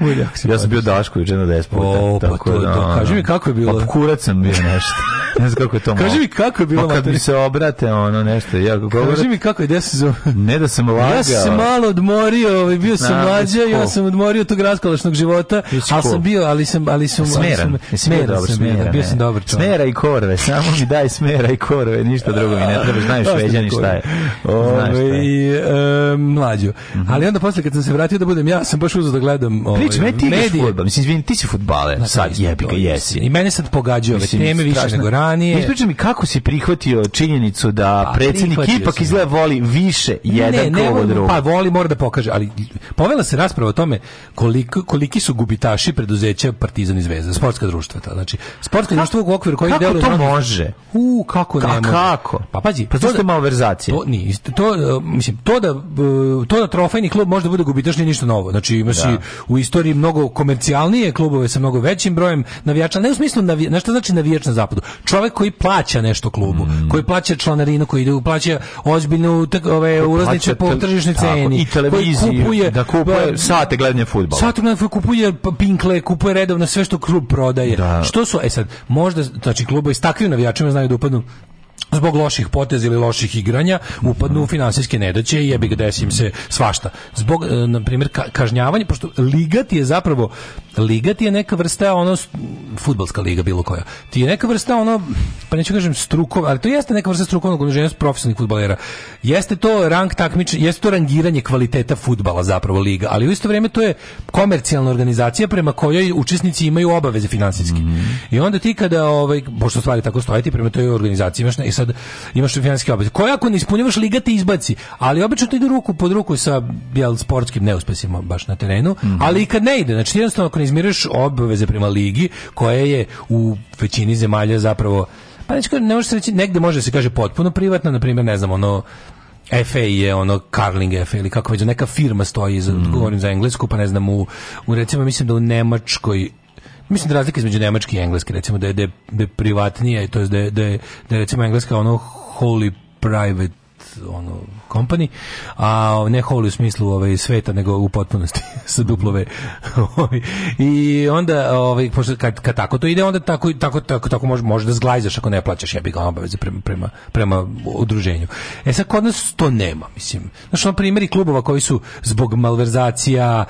S13: bude, ja sam
S12: podiš. bio Daško i žena des
S13: puta. tako to, da, to. Kaži mi kako je bilo.
S12: Pa kurac sam bio nešto. ne znam kako je to
S13: Kaži mi kako je bilo.
S12: Pa kad mi se obrate, ono, nešto. Ja,
S13: govore, Kaži mi kako je, gde se
S12: Ne da sam
S13: lagao. Ja sam se malo odmorio, ovaj, bio sam mlađa, ja sam odmorio tog raskalašnog života, ali sam bio, ali sam, ali sam, smera, smera,
S12: smera, bio sam dobar čovjek. Smera i korve, samo mi daj jaj smera i korove, ništa drugo mi ne treba, znaju šveđani
S13: šta
S12: je.
S13: Ove, ovaj, i, e, mlađu. Mm -hmm. Ali onda posle kad sam se vratio da budem ja, sam baš uzeo da gledam
S12: ovaj, Prič, me ti medije. Futbol, mislim, izvini, ti si futbaler, znači, sad jebi ga, jesi.
S13: I mene sad pogađaju ove teme više strašno. nego ranije.
S12: Ispričaj mi kako si prihvatio činjenicu da pa, predsjednik ipak izgleda voli više jedan ne, ne, drugo.
S13: Pa voli, mora da pokaže, ali povela se rasprava o tome koliko, koliki su gubitaši preduzeća Partizan i Zvezda, sportska društva. Ta. Znači, sportska društva u okviru koji deluje...
S12: Kako to može?
S13: U, kako
S12: ne može? Kako? Pa pazi, pa to ste da- malverzacije.
S13: To, ni, to, e, mislim, to da, e, to da trofejni klub možda bude gubitašni ništa novo. Znači, imaš da. i u istoriji mnogo komercijalnije klubove sa mnogo većim brojem navijača, ne u smislu, navi, na šta znači navijač na zapadu? Čovjek koji plaća nešto klubu, mm. koji plaća članarinu, koji ide, plaća ozbiljnu te, ove, ulaznice po tržišnoj ceni. I
S12: televiziju, koji kupuje, da kupuje pa, sate gledanja fudbala. Sate
S13: gledanja kupuje pinkle, kupuje redovno sve što klub prodaje. Da. Što su, e sad, možda, znači, klubovi s takvim navijačima znaju da upadnu zbog loših poteza ili loših igranja upadnu u finansijske nedaće i jebi ga desim se svašta. Zbog, e, na primjer, kažnjavanja, pošto liga ti je zapravo, liga ti je neka vrsta, ono, futbalska liga bilo koja, ti je neka vrsta, ono, pa neću kažem strukov, ali to jeste neka vrsta strukovnog udruženja profesionalnih futbalera. Jeste to rang takmičenja, jeste to rangiranje kvaliteta futbala zapravo liga, ali u isto vrijeme to je komercijalna organizacija prema kojoj učesnici imaju obaveze finansijske. Mm -hmm. I onda ti kada, ovaj, pošto stvari tako stoje, ti prema toj organizaciji imaš, i sad od imaš financijske obaveze. Koje ako ne ispunjavaš liga te izbaci, ali obično to ide ruku pod ruku sa jel sportskim neuspesima baš na terenu, mm -hmm. ali i kad ne ide, znači jednostavno ako ne izmiriš obaveze prema ligi koja je u većini zemalja zapravo pa neću, ne može se reći, negde može da se kaže potpuno privatna, na primjer, ne znam, ono FA je ono Carling FA ili kako već neka firma stoji, za, mm. govorim za englesku, pa ne znam, u, u recimo mislim da u Nemačkoj Mislim da razlika između nemački i engleski recimo da, da je, da je, privatnija i to jest da je, da je, da je recimo engleska ono holy private, ono Company, a ne holy u smislu ovaj, sveta, nego u potpunosti sa duplove. Ovaj, I onda, ovaj, kad, kad tako to ide, onda tako, tako, tako, tako može, može da zglajzaš ako ne plaćaš jebi ga obaveze prema, prema, prema udruženju. E sad, kod nas to nema, mislim. Znaš, ono primjeri klubova koji su zbog malverzacija,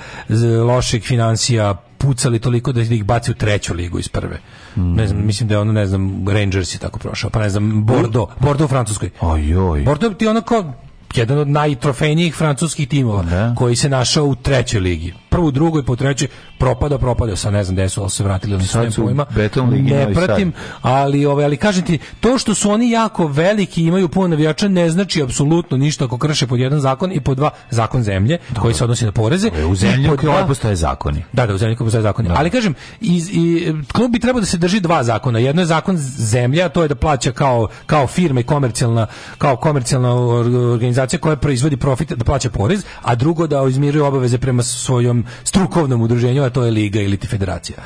S13: loših financija, pucali toliko da ih baci u treću ligu iz prve. Mm. Ne znam, mm. mislim da je ono, ne znam, Rangers je tako prošao, pa ne znam, Bordeaux, Bordeaux u Francuskoj.
S12: Ajoj.
S13: Bordeaux ti onako jedan od najtrofejnijih francuskih timova pa da. koji se našao u trećoj ligi prvu, drugu i po trećoj propada, propada, sa ne znam gde su, se vratili, oni su pojma. Ne pratim, ali, ovaj, ali kažem ti, to što su oni jako veliki i imaju puno navijača ne znači apsolutno ništa ako krše pod jedan zakon i pod dva zakon zemlje Dobar. koji se odnosi na poreze.
S12: U zemlji pod dva, postoje zakoni.
S13: Da, da, u zemlji postoje zakoni. Da. Ali kažem, iz, i, klub bi trebao da se drži dva zakona. Jedno je zakon zemlja, to je da plaća kao, kao firma i komercijalna, kao komercijalna organizacija koja proizvodi profit da plaća porez, a drugo da izmiruje obaveze prema svojom strukovnom udruženju, a to je liga ili federacija.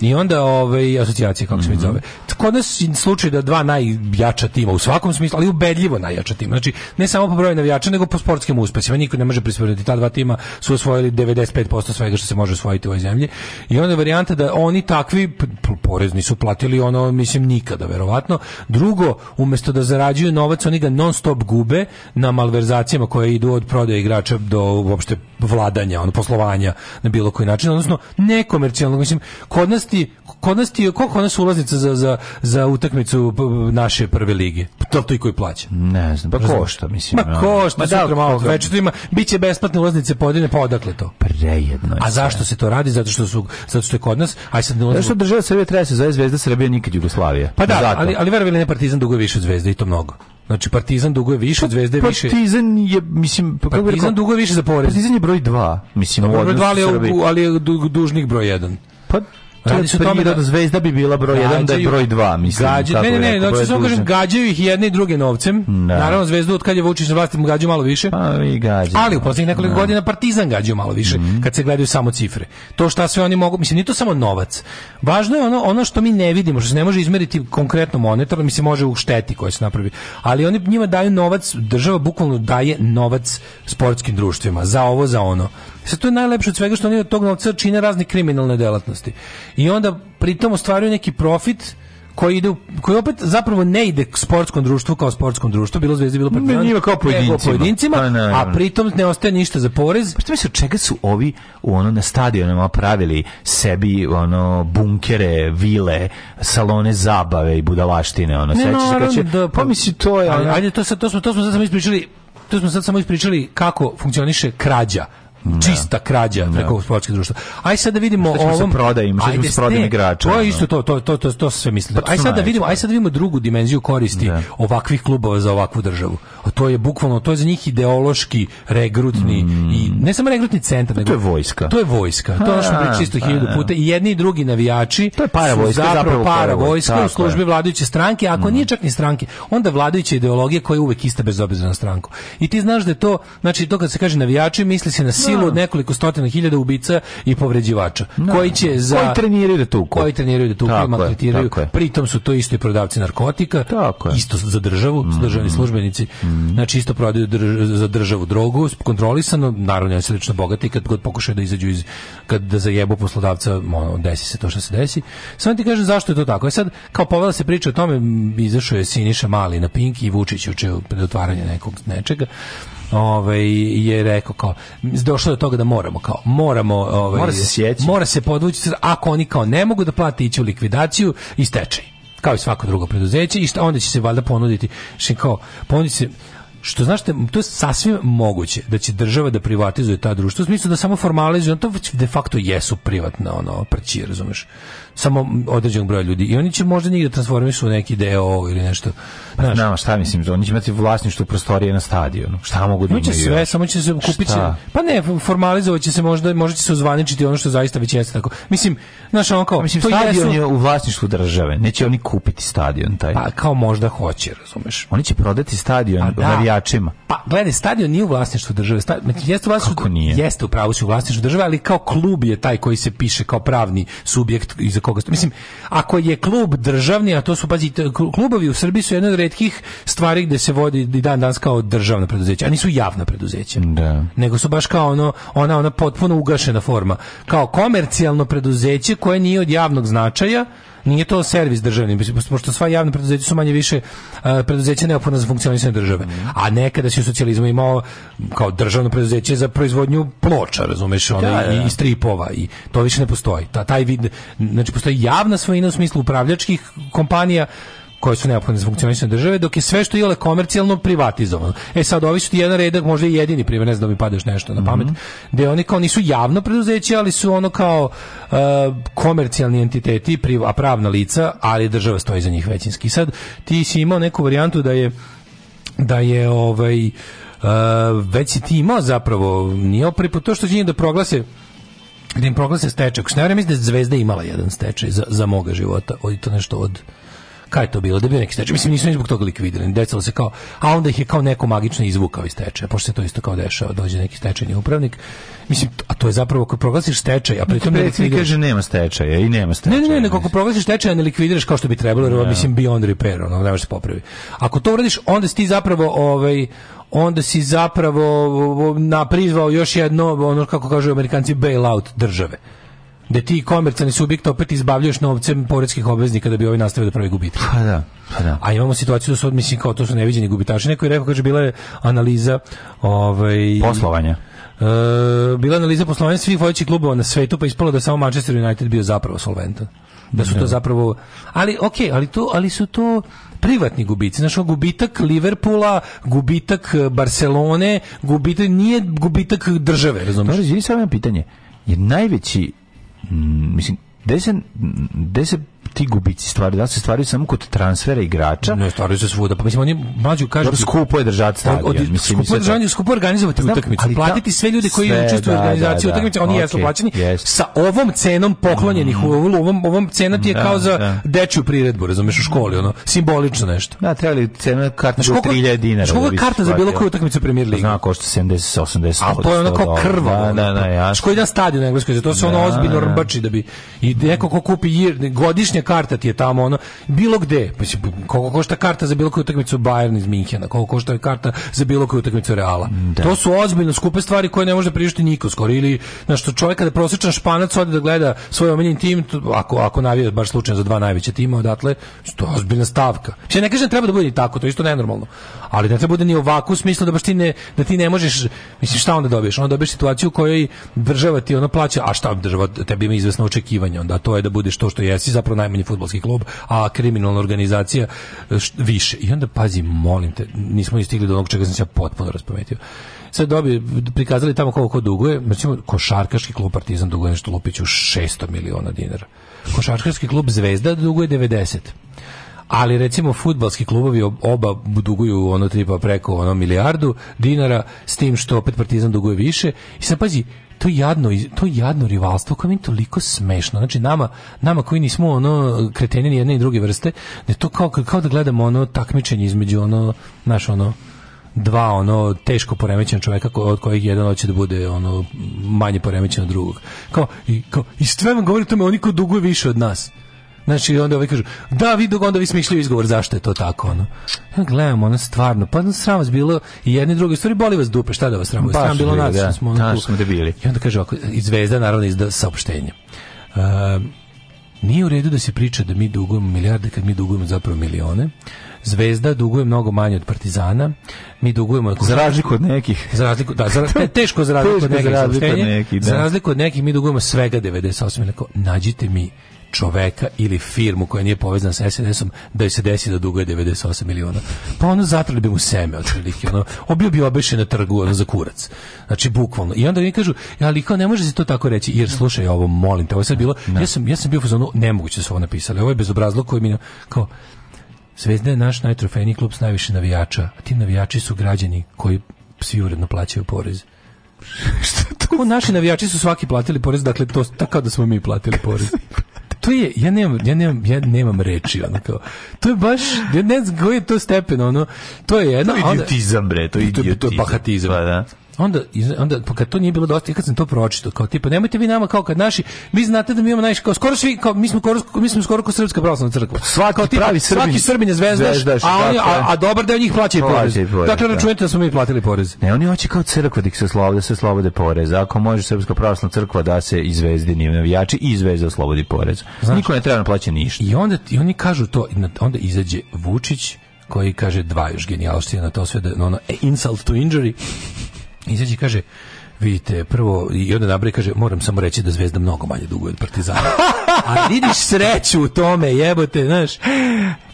S13: I onda ovaj asocijacije, kako se mm -hmm. zove. Kod nas slučaj da dva najjača tima u svakom smislu, ali ubedljivo najjača tima. Znači ne samo po broju navijača, nego po sportskim uspesima. Niko ne može prisvojiti ta dva tima su osvojili 95% svega što se može osvojiti u ovoj zemlji. I onda je varijanta da
S12: oni
S13: takvi porezni su platili ono mislim nikada verovatno. Drugo,
S12: umesto da zarađuju novac, oni ga non stop gube na malverzacijama
S13: koje idu od prodaje igrača do
S12: uopšte vladanja, on poslovanja
S13: na bilo koji način, odnosno nekomercijalnog. Mislim, kod nas ti, kod nas ti, koliko nas ulaznica za, za, za utakmicu naše prve lige? Pa to to i koji plaća? Ne znam, pa košta, mislim. Ma košta, ma da, sutra da, malo večer ima, bit će besplatne ulaznice podine, pa odakle to? Prejedno je. A zašto se to radi? Zato što su, zato što je kod nas, aj sad ne ulazimo. Zato što država Srbije treba da se zove Zvezda Srbije nikad Jugoslavije. Pa da, zato. ali, ali verovili ne partizan dugo više od Zvezde i to mnogo. Znači Partizan duguje više, Zvezda je više. Partizan je mislim pa Partizan rekao, duguje više za porez. Partizan je broj 2, mislim, Dobro, broj 2, ali, ali je dužnik broj 1. Pa Radi se o tome da, da zvezda bi bila broj 1 da je broj 2, mislim. Gađa, ne, ne, ne, znači samo kažem gađaju ih jedne i druge novcem. Da. Naravno zvezdu od kad je Vučić na vlasti gađaju malo više. Pa i gađa. Ali u poslednjih nekoliko da. godina Partizan gađaju malo više mm. kad se gledaju samo cifre. To šta sve oni mogu, mislim, nije to samo novac. Važno je ono ono što mi ne vidimo, što se ne može izmeriti konkretno monetarno, se može u šteti koje se napravi. Ali oni njima daju novac, država bukvalno daje novac sportskim društvima za ovo, za ono. Sad to je najlepše od svega što oni od tog novca čine razne kriminalne delatnosti. I onda pritom ostvaruju neki profit koji ide koji opet zapravo ne ide k sportskom društvu kao sportskom društvu bilo zvezdi bilo partizan Ne, njima kao pojedincima, pojedincima a,
S12: pa a pritom
S13: ne
S12: ostaje ništa za
S13: porez pa šta misliš čega su ovi u ono na stadionima pravili sebi ono bunkere vile salone zabave i budalaštine ono sećaš se kad će da, pa-, pa, misli to je ajde to sad to smo to smo sad samo ispričali to smo sad samo ispričali kako funkcioniše krađa čista krađa preko sportske društva.
S12: Aj sad da vidimo
S13: šta ćemo ovom se prodajim, se prodajim igrača. To je isto to, to to to to sve Pa da Aj sad da vidimo, aj sad vidimo drugu
S12: dimenziju koristi da.
S13: ovakvih klubova za ovakvu državu. A to je bukvalno to je za njih ideološki regrutni mm. i ne samo regrutni centar, pa nego to je vojska. To je vojska. To smo pričali isto hiljadu puta i jedni i drugi navijači.
S12: To je
S13: para vojska, zapravo, zapravo para vojska u službi vladajuće stranke, ako mhm. nije čak ni stranke, onda vladajuća
S12: ideologija koja je uvek ista bez obzira na stranku. I ti znaš da je to, znači to kad se kaže navijači, misli se na silu od nekoliko stotina hiljada ubica i povređivača no. Da.
S13: koji će za da koji treniraju da tu koji treniraju da
S12: tu tako i maltretiraju
S13: pritom su to isti prodavci narkotika tako isto za državu mm. državni službenici mm. znači isto prodaju drž, za državu drogu kontrolisano naravno se lično bogati kad god pokušaju
S12: da
S13: izađu iz kad da zajebu poslodavca ono,
S12: desi se
S13: to
S12: što se desi samo ti kažem
S13: zašto je to tako e sad kao povela se priča o
S12: tome izašao
S13: je Siniša Mali na Pinki i Vučić juče pred otvaranje nekog nečega ovaj je rekao kao došlo do toga da moramo kao moramo ovaj mora se sjeći. mora se podvući ako oni kao ne mogu da plate ići u likvidaciju i stečaj kao i svako drugo preduzeće i šta onda će se valjda ponuditi znači kao ponudi se što znači to je sasvim moguće da će država da privatizuje ta društva, u smislu da samo formalizuje, on to de facto jesu privatna ono, prći, razumeš? samo određenog broja ljudi. I oni će možda njih da transformišu u neki deo ili nešto. Pa znam, šta mislim, da oni će imati vlasništvo prostorije na stadionu. Šta mogu da imaju? sve, samo će se kupiti. Pa ne, će se možda, možda će se uzvaničiti ono što zaista već jeste tako. Mislim, znaš, ono kao, pa mislim, to stadion je u vlasništvu države. Neće oni kupiti stadion taj. Pa kao možda hoće, razumeš. Oni će prodati stadion pa, da. navijačima. Pa gledaj, stadion nije u vlasništvu države. Sta... Jeste u vlasništvu, Kako nije? Jeste u pravu u vlasništvu države, ali kao klub je taj koji se piše kao pravni subjekt iz koga ste. Mislim, ako je klub državni, a to su, pazite, klubovi u Srbiji su jedna od redkih stvari gde se vodi dan danas kao državna preduzeća, a nisu javna preduzeća. Da. Nego su baš kao ono, ona, ona potpuno ugašena forma. Kao komercijalno preduzeće koje nije od javnog značaja, Nije to servis državni, pošto sva javna preduzeća su manje više preduzeća neophodna za funkcionisanje države. Mhm. A nekada si u socijalizmu imao kao državno preduzeće za proizvodnju ploča, razumeš, ono, da, da i, da. i stripova i to više ne postoji. Ta, taj vid, znači postoji javna svojina u smislu upravljačkih kompanija koje su neophodne za
S12: funkcionisanje države, dok
S13: je
S12: sve
S13: što je komercijalno privatizovano. E sad, ovi su ti jedan redak, možda i jedini primjer, ne znam da mi padeš nešto na pamet, mm -hmm. gde oni kao nisu javno preduzeće, ali su ono kao uh, komercijalni entiteti, a pravna lica, ali država
S12: stoji
S13: za
S12: njih većinski.
S13: Sad, ti si imao neku varijantu da je da je ovaj uh, već si ti imao zapravo nije prvi put to što će da proglase da im proglase stečaj. Ako se ne mislim da je Zvezda imala jedan stečaj za, za moga života. Od to nešto od Kaj je to bilo? Da bio neki stečaj. Mislim, nisu ni zbog toga likvidirani. Decalo se kao, a onda ih je kao neko magično izvukao iz stečaja, pošto se to isto kao dešava, dođe neki stečajni upravnik. Mislim, a to je zapravo kad proglasiš stečaj, a pritom ne likvidiraš. kaže nema stečaja i nema stečaja. Ne, ne, ne, nego ako proglasiš stečaj, ne likvidiraš kao što bi trebalo, jer no. mislim beyond repair, ono, ne može se popravi. Ako to uradiš, onda si ti zapravo ovaj onda si zapravo naprizvao još jedno ono kako kažu Amerikanci bailout države da ti komercijalni subjekt opet izbavljaš novcem poreskih obveznika da bi ovi nastavili da pravi gubitak. Pa da, pa da. A imamo situaciju da su mislim kao to su neviđeni gubitaši. Neko je rekao kaže bila je analiza ovaj poslovanja. E,
S12: bila
S13: je
S12: analiza poslovanja svih vodećih klubova na svetu
S13: pa ispalo da samo Manchester United bio zapravo solventan. Da su to da. zapravo ali ok, ali to ali su to privatni gubici. Znaš, gubitak Liverpoola,
S12: gubitak e, Barcelone,
S13: gubitak nije gubitak države, razumiješ? Dobro, izvini samo jedno pitanje. Jer najveći
S12: mm, mislim, gde se, gde se ti gubici stvari, da se stvaraju samo kod transfera igrača. Ne, stvaraju se svuda. Pa mislim
S13: oni
S12: mlađu
S13: kažu da skupo je držati stadion, od, mislim skupo držanje, skupo organizovati Znam, utakmicu, platiti sve ljude koji sve, učestvuju u da, organizaciji da, da. utakmice, oni okay, jesu plaćeni. Yes. Sa ovom cenom poklonjenih mm. u ovom ovom cena ti je da, kao za da. dečju priredbu, razumeš, u školi, ono, simbolično nešto. Da, trebali cena karta do 3000 dinara. je karta za bilo koju utakmicu Premier pa Lige. Zna košta 70 80. A to je onako krva. Da, da, da, ja. Škola ide
S12: stadion
S13: engleskoj, zato se ono ozbiljno rbači da bi i neko ko kupi
S12: godišnje karta ti je tamo
S13: ono bilo gde. Pa si, koliko košta karta za bilo koju utakmicu Bayern iz Minhena, koliko košta
S12: je
S13: karta za bilo koju utakmicu Reala. Da. To
S12: su ozbiljno skupe stvari koje ne može priuštiti niko
S13: skoro ili na što
S12: čovjek kada prosečan Španac
S13: ode da gleda
S12: svoj omiljeni tim,
S13: ako ako navija baš slučajno za dva najveća tima odatle, to je ozbiljna stavka. znači ne kažem treba da bude i tako, to je isto nenormalno. Ali ne treba da bude ni ovako u smislu da baš ti ne da ti ne možeš, mislim šta onda dobiješ? Onda dobiješ situaciju kojoj država ti ona plaća, a šta država tebi ima izvesno očekivanje, onda to je da budeš to što jesi, zapravo naj najmanji futbolski klub, a kriminalna organizacija e, više. I onda,
S12: pazi, molim te, nismo ni do onog čega sam
S13: se potpuno raspametio. Sad dobi,
S12: prikazali tamo koliko
S13: duguje, recimo, znači, košarkaški klub Partizan
S12: duguje nešto Lupiću 600 miliona dinara.
S13: Košarkaški klub Zvezda
S12: duguje 90
S13: ali
S12: recimo futbalski klubovi
S13: oba duguju ono tipa preko ono milijardu dinara s tim što opet Partizan duguje više i sad pazi to jadno to jadno rivalstvo kao mi toliko smešno. Znači nama nama koji nismo ono kreteni jedne i druge vrste, da
S12: to kao kao da gledamo ono takmičenje između ono naš ono dva ono teško poremećena čovjeka od kojih
S13: jedan hoće da bude ono
S12: manje
S13: poremećen od drugog. Kao i kao i stvarno vam govori oni ko duguje više od nas. Znači, onda ovaj kažu, da, vi dok onda vi smišljaju izgovor, zašto je to tako, ono. Ja gledam, ono, stvarno, pa ono, sram vas bilo i jedne i druge, stvari,
S12: boli vas dupe,
S13: šta
S12: da vas
S13: sram, sram bilo nas,
S12: da, smo, ono, smo debili. I onda kaže
S13: ako, i zvezda, naravno,
S12: izda saopštenje. Uh, nije
S13: u
S12: redu
S13: da
S12: se priča
S13: da mi dugujemo milijarde kad mi dugujemo zapravo milione. Zvezda duguje mnogo manje od Partizana. Mi dugujemo za razliku od nekih. Za razliku da za, te, teško za razliku teško od nekih. Za razliku od nekih, da. za razliku od nekih mi dugujemo svega 98. Nađite mi čoveka ili firmu koja nije povezana sa SNS-om da se desi da duguje 98 miliona. Pa ono zatrli bi mu seme otprilike, ono obio bi obeše na trgu ono za kurac. Znači bukvalno. I onda mi kažu, ali kao ne može se to tako reći, jer slušaj ovo, molim te, ovo je
S12: sad
S13: bilo, ne. Da.
S12: ja sam ja sam bio u
S13: zonu, nemoguće da su ovo napisali. Ovo je bezobrazluk koji
S12: mi
S13: kao Zvezda je naš najtrofejniji klub s najviše navijača, a ti
S12: navijači
S13: su građani
S12: koji svi uredno plaćaju porez. Šta to? Ko znači?
S13: naši
S12: navijači
S13: su svaki
S12: platili porez, dakle to tako
S13: da
S12: smo
S13: mi platili porez.
S12: to
S13: je, ja
S12: nemam, ja nemam, ja nemam reči, ono kao, to je baš,
S13: ja ne znam koji je to stepen,
S12: ono, to je jedno... To je idiotizam, bre, to
S13: je idiotizam. To je, to je bahatizam. Pa da onda, onda pa kad to nije bilo dosta, kad sam to pročitao, kao tipa
S12: nemojte vi
S13: nama
S12: kao kad naši,
S13: vi znate da mi imamo naši kao skoro svi kao mi smo skoro mi smo skoro kao srpska pravoslavna crkva. Pa svaki kao, tipa, pravi srbin, svaki srbin je zvezda a, oni, a, a, dobar deo njih plaća i porez. porez. Dakle da. računajte da. da smo mi platili porez. Ne, oni hoće kao crkva da se slobode, da se slobode porez. Ako može srpska pravoslavna crkva da se izvezdi ni da navijači i izvezda slobodi porez. Znaš, Niko ne treba da plaća ništa. I onda i oni kažu to, onda izađe Vučić koji kaže dva još genijalština na to sve da ono e, insult to injury izađe kaže vidite prvo i onda nabravi kaže moram samo reći da Zvezda mnogo manje duguje od Partizana a vidiš sreću u tome, jebote, znaš.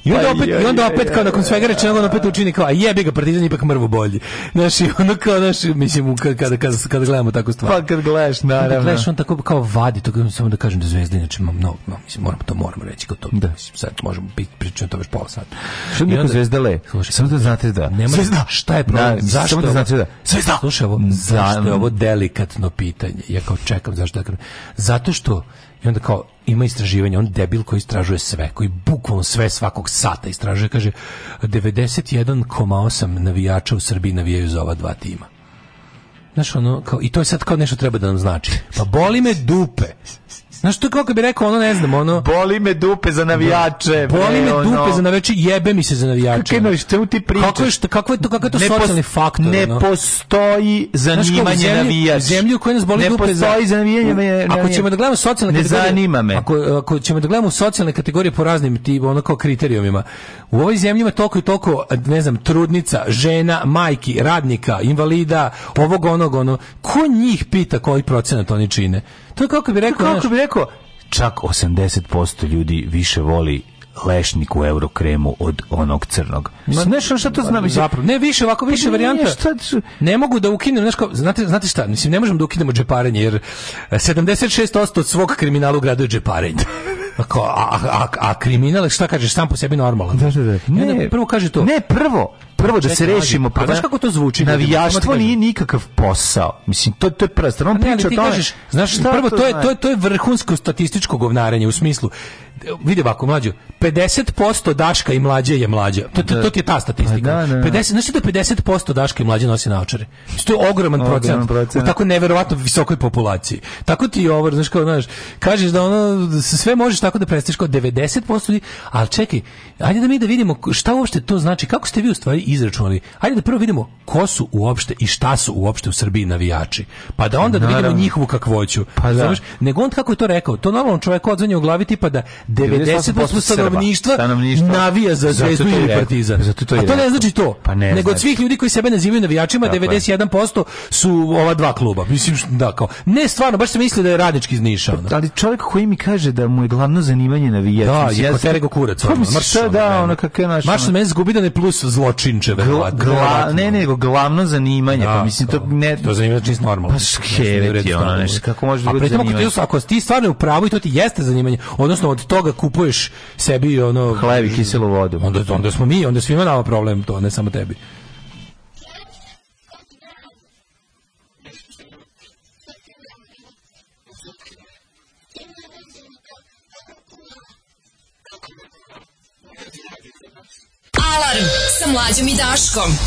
S13: I onda pa opet, i onda opet kao nakon svega rečeno, on opet učini kao, a jebi ga, Partizan ipak mrvo bolji. Znaš, i ono kao, znaš, mislim, kada, kada, kada gledamo tako stvar. Pa kad gledaš, naravno. Kad gledaš, on tako kao vadi, to samo da kažem da Zvezda, inače imam mnogo, no, mislim, moramo to moramo reći, kao to, da. mislim, sad možemo biti pričati to već pola sata. Što mi je Zvezda le? Slušaj, samo da znate da. Nema, zvezda, šta je problem? Na, da, zašto samo da znate da. Zvezda! Slušaj, ovo, da. zašto je ovo delikatno pitanje? Ja kao čekam, zašto da Zato što I onda kao ima istraživanje, on debil koji istražuje sve, koji bukvalno sve svakog sata istražuje, kaže 91,8 navijača u Srbiji navijaju za ova dva tima. Znaš, ono, kao, i to je sad kao nešto treba da nam znači. Pa boli me dupe Znaš to kako bi rekao, ono ne znam, ono... Boli me dupe za navijače. Da. Boli me dupe za navijače, jebe mi se za navijače. Kako je, čemu ti pričaš? Kako je, što, kako je to, kako je to ne socijalni pos, faktor? Ne ono? postoji zanimanje navijač. Zemlju koja nas boli ne dupe za... Ne postoji zanimanje navijač. Ako ćemo da gledamo socijalne kategorije... Ne zanima me. Ako, ako ćemo da gledamo socijalne kategorije po raznim tipu, ono kao kriterijumima, u ovoj zemlji ima toliko i toliko, ne znam, trudnica, žena, majki, radnika, invalida, ovog onog, ono, ko njih pita koji procenat oni čine? To je kako bi rekao, kako bi rekao, čak 80% ljudi više voli lešnik u eurokremu od onog crnog. Ma znaš šta to znam? Zapravo, ne više ovako više pa varijanta. Ne mogu da ukinem, znaš kao, znate, znate šta, mislim ne možemo da ukinemo džeparenje jer 76% e, od svog kriminala u gradu je džeparenje. A, a, a, kriminal, šta kažeš, sam po sebi normalan. Da, da, da. Ne, prvo kaže to. Ne, prvo, prvo da se rešimo, pa Znaš kako to zvuči? Navijaštvo nije nikakav posao. Mislim to to je prva strana priča o tome. Znaš, prvo to je znači? to je to je vrhunsko statističko govnarenje u smislu vidi ovako mlađu 50% daška i mlađe je mlađa to, to, da. ti je ta statistika 50 pa znači da 50% da, da. daška i mlađe nosi naočare to je ogroman, procenat tako neverovatno visokoj populaciji tako ti je ovo znaš kao znaš kažeš da ono sve možeš tako da predstaviš kao 90% ali čekaj ajde da mi da vidimo šta uopšte to znači kako ste vi u stvari izračunali. Hajde da prvo vidimo ko su uopšte i šta su uopšte u Srbiji navijači. Pa da onda da vidimo njihovu kakvoću. Pa da. Nego on kako je to rekao, to normalno čovjek odzvanja u glavi tipa da 90% stanovništva navija za Zvezdu ili Partizan. Zato to je A to ne znači to. Pa ne, Nego od znači. svih ljudi koji sebe nazivaju navijačima, dakle. 91% su ova dva kluba. Mislim, da, kao, ne stvarno, baš se misli da je radnički iz Niša. Ono. Pa, ali čovjek koji mi kaže da mu je glavno zanimanje navijač. Da, je kurac. Pa ono, mrš, da, ona kako je naš... Marš se meni zgubi da ne plus zločin sunčeve gla, gla, ne, ne, nego glavno zanimanje, pa da, pa mislim to ne to zanimanje čist normalno. Pa skeveti, ona, neš, kako može A da bude da zanimanje. Ti, ako ti stvarno u pravu i to ti jeste zanimanje, odnosno od toga kupuješ sebi ono hlebi i kiselu vodu. Onda onda smo mi, onda svima nama problem to, ne samo tebi.
S12: Mlađom i Daškom.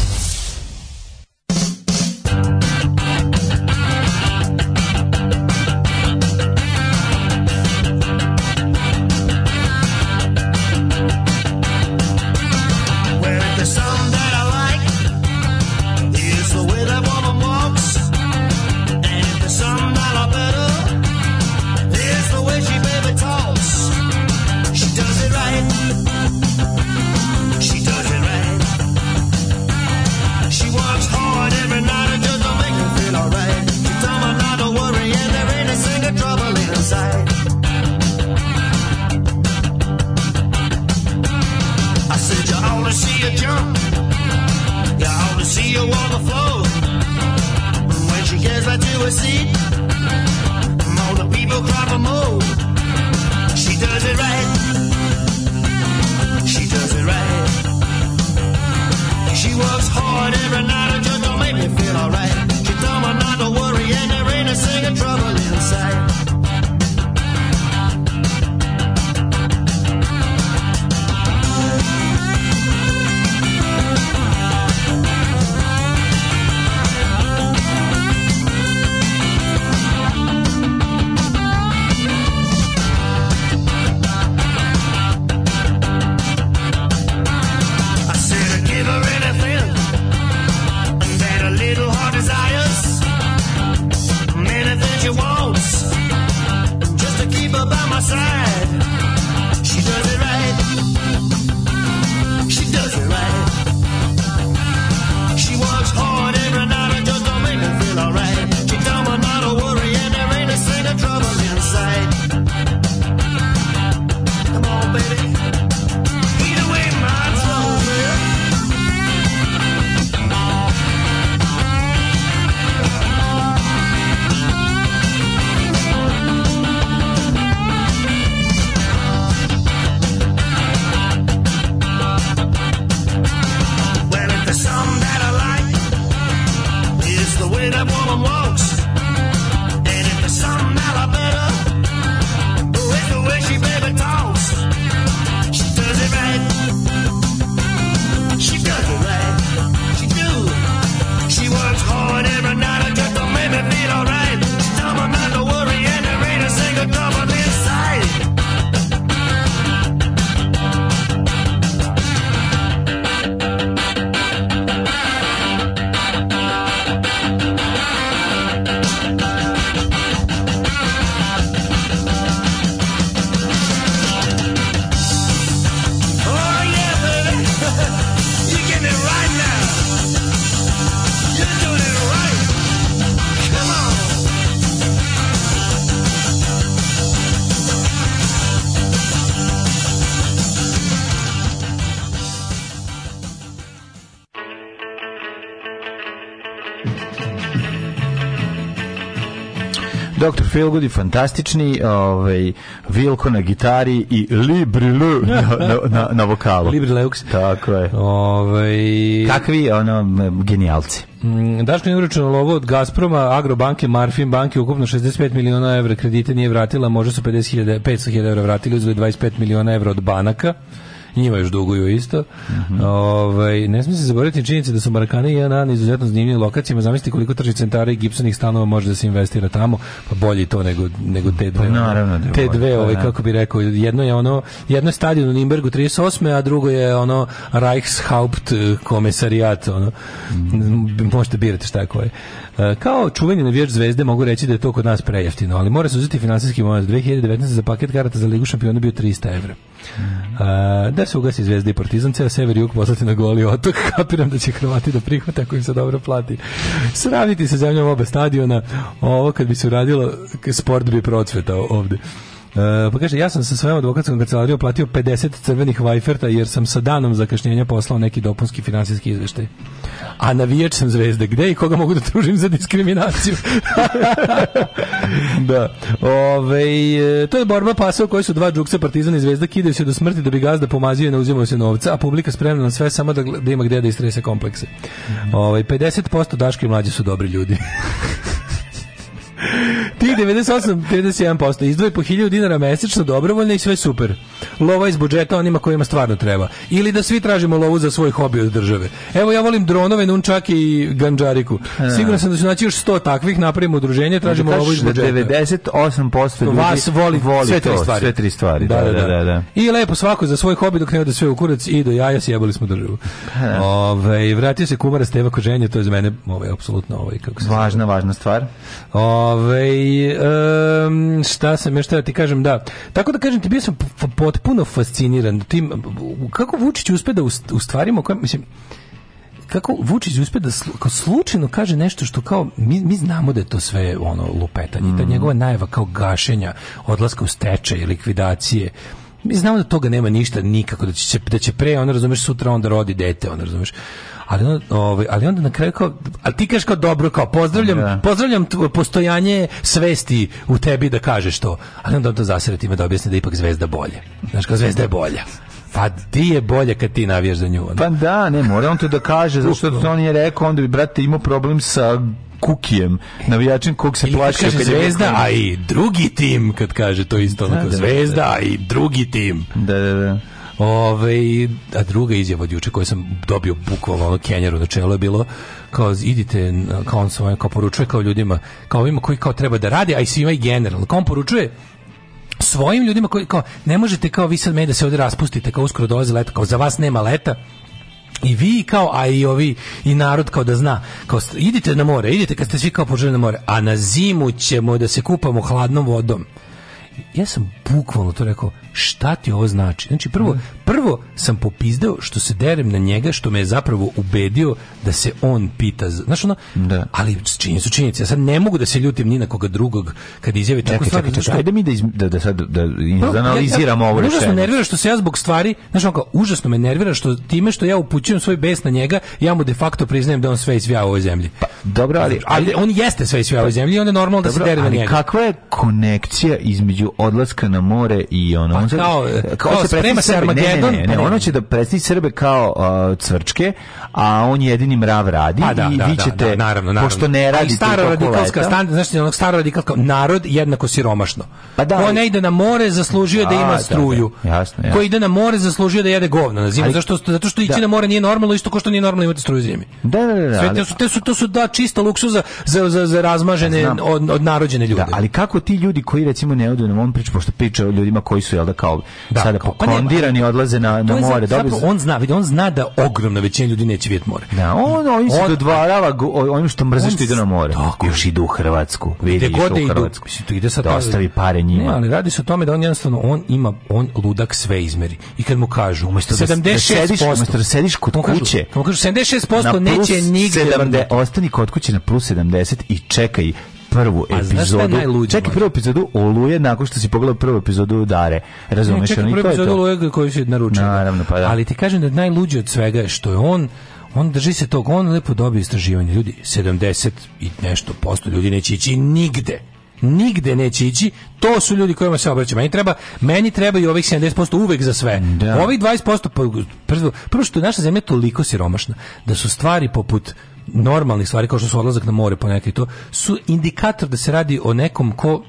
S12: Dr. Feelgood je fantastični, ovaj, Vilko na gitari i Librilu na, na, na, na vokalu.
S13: Librileux.
S12: Tako je. Ovaj... Kakvi, ono, genijalci.
S13: Mm, Daško je uračeno lovo od Gazproma, Agrobanke, Marfin banke, ukupno 65 miliona evra kredita nije vratila, možda su 50.000, 500.000 evra vratili, uzeli 25 miliona evra od banaka njima još duguju isto. Mm -hmm. Ove, ovaj, ne smije se zaboraviti činjenice da su Marakane i Janan izuzetno zanimljivim lokacijama. Zamislite koliko trži centara i gipsanih stanova može da se investira tamo, pa bolje to nego, nego te dve.
S12: Pa, naravno, da
S13: te dve, pa ovaj, da. kako bi rekao, jedno je ono, jedno je stadion u Nimbergu 38. a drugo je ono Reichshaupt eh, komesarijat, ono. Mm -hmm. Možete birati šta je koje. Eh, kao čuveni navijač zvezde mogu reći da je to kod nas prejeftino, ali mora se uzeti finansijski moment. 2019. za paket karata za Ligu šampiona bio 300 evra. Uh, da se ugasi zvezda i partizan, ceo sever jug poslati na goli otok, kapiram da će Hrvati da prihvate ako im se dobro plati. Sravniti se zemljom oba stadiona, ovo kad bi se uradilo, sport bi procvetao ovde. E, pa kaže, ja sam sa svojom advokatskom kancelarijom platio 50 crvenih vajferta jer sam sa danom zakašnjenja poslao neki dopunski finansijski izveštaj. A navijač sam zvezde. Gde i koga mogu da tužim za diskriminaciju? da. Ove, e, to je borba pasa u kojoj su dva džukca partizana i zvezda kidaju se do smrti da bi gazda pomazio i ne se novca, a publika spremna na sve samo da, da ima gde da istrese komplekse. Ove, 50% Daške mlađe su dobri ljudi. Ti 98, 91%. Izdvoji po 1000 dinara mesečno, dobrovoljno i sve super. Lova iz budžeta onima kojima stvarno treba. Ili da svi tražimo lovu za svoj hobi od države. Evo ja volim dronove, nunčake i ganđariku. Sigurno sam da ću naći još 100 takvih, napravimo udruženje, tražimo lovu iz
S12: budžeta. 98% ljudi vas voli, voli
S13: sve, to, tri stvari.
S12: sve tri stvari. Da, da, da, da, da.
S13: I lepo svako za svoj hobi dok ne ode sve u kurac i do jaja sjebali smo državu. Ove, vratio se kumara Steva Koženje, to je za mene ovaj, apsolutno ovaj, kako se
S12: važna, važna stvar.
S13: O, Ove, ovaj, um, šta sam, ja šta da ti kažem, da. Tako da kažem ti, bio sam potpuno fasciniran tim, kako Vučić uspe da u stvarima koje, mislim, kako Vučić uspe da slu, kao slučajno kaže nešto što kao mi, mi znamo da je to sve ono lupetanje, mm. da njegova najava kao gašenja, odlaska u stečaj, likvidacije, mi znamo da toga nema ništa nikako da će da će pre on razumeš sutra onda rodi dete on razumeš ali ovaj, ali onda na kraju kao, ali ti kažeš kao dobro, kao pozdravljam, da. pozdravljam postojanje svesti u tebi da kažeš to. Ali onda on to zasere time da objasni da ipak zvezda bolje. Znaš, kao zvezda je bolja. Pa ti je bolje kad ti navijaš za
S12: nju. Ono. Pa da, ne, mora on to da kaže, zašto to on je rekao, onda bi, brate, imao problem sa kukijem, navijačem kog se plaća kad
S13: zvezda, je a i drugi tim kad kaže to isto da, onako, da, da, zvezda, da, da. i drugi tim.
S12: Da, da, da.
S13: Ove, a druga izjava od juče koju sam dobio bukvalno ono kenjeru na čelo je bilo kao idite, kao on svoje, kao poručuje kao ljudima, kao ovima koji kao treba da rade, a i svima i generalno, kao on poručuje svojim ljudima koji kao ne možete kao vi sad meni da se ovdje raspustite kao uskoro dolazi leto, kao za vas nema leta i vi kao, a i ovi i narod kao da zna, kao idite na more idite kad ste svi kao poželjni na more, a na zimu ćemo da se kupamo hladnom vodom ja sam bukvalno to rekao, šta ti ovo znači? Znači, prvo, mm. prvo sam popizdeo što se derem na njega, što me je zapravo ubedio da se on pita. Znaš, ono, da. ali činjenicu, činjenicu. Ja sad ne mogu da se ljutim ni na koga drugog kad izjavi tako čekaj, stvari.
S12: Čekaj, čekaj, ajde mi da, iz, da, da, sad, da, da analiziramo
S13: ja, ja, ovo rešenje. Užasno nervira što se ja zbog stvari, znaš, ono užasno me nervira što time što ja upućujem svoj bes na njega, ja mu de facto priznajem da on sve i svija u ovoj zemlji. Pa,
S12: dobro, ali, ali, ali
S13: on jeste sve i svija u ovoj pa, zemlji i onda je normalno da se dere na njega. Ali kakva
S12: je konekcija između između odlaska na more i
S13: ono... Pa kao, kao, da kao se sprema se
S12: Armagedon? Ne, ne, ne, ono će da predstavi Srbe kao uh, cvrčke, a on jedini mrav radi pa, da, i da, vi da, ćete, da, naravno, naravno.
S13: pošto ne radite... staro radikalska, stan, znaš, onog staro radikalska, narod jednako siromašno. Pa da, Ko ne ide na more zaslužio da ima da, struju. Jasno, jasno. Ko ide na more zaslužio da jede govno na zimu. Zašto? Zato što ići na more nije normalno, isto kao što nije normalno imati struju
S12: zimi. Da, da, da. Sve te
S13: su, te su, to su da čista luksuza za, za, za razmažene od, od narođene ljude. Da,
S12: ali kako ti ljudi koji recimo ne odu nam on priča, pošto priča o ljudima koji su, jel da, kao da, sada kao, pa pokondirani, pa odlaze na, na more.
S13: Za, zapravo, on zna, vidi, on zna da ogromna većina ljudi neće
S12: vidjeti
S13: more.
S12: Da, on, on se dodvarava onim što mrze što ide na more.
S13: Tako. Još ide u Hrvatsku,
S12: vidi još u
S13: da Hrvatsku. Mislim, to ide sad, da ostavi pare njima.
S12: Ne,
S13: ali radi se o tome da on jednostavno, on ima, on ludak sve izmeri. I kad mu kažu, umesto 76%, da, da sediš da kod kuće, kažu, 76% neće nigde.
S12: Ostani kod kuće na plus 70 i čekaj prvu A, epizodu. Čekaj prvu epizodu Oluje nakon što si pogledao prvu epizodu Dare. Razumeš,
S13: ne, čekaj, prvu epizodu Oluje koju si naručio. Da.
S12: Naravno, pa da.
S13: Ali ti kažem da najluđi od svega je što je on on drži se tog, on lepo dobio istraživanje. Ljudi, 70 i nešto posto ljudi neće ići nigde nigde neće ići. To su ljudi kojima se obraćam. Meni treba, meni treba i ovih 70% uvek za sve. Da. Ovih 20% prvo, prvo što je naša zemlja toliko siromašna da su stvari poput normalnih stvari kao što su odlazak na more ponekad i to su indikator da se radi o nekom ko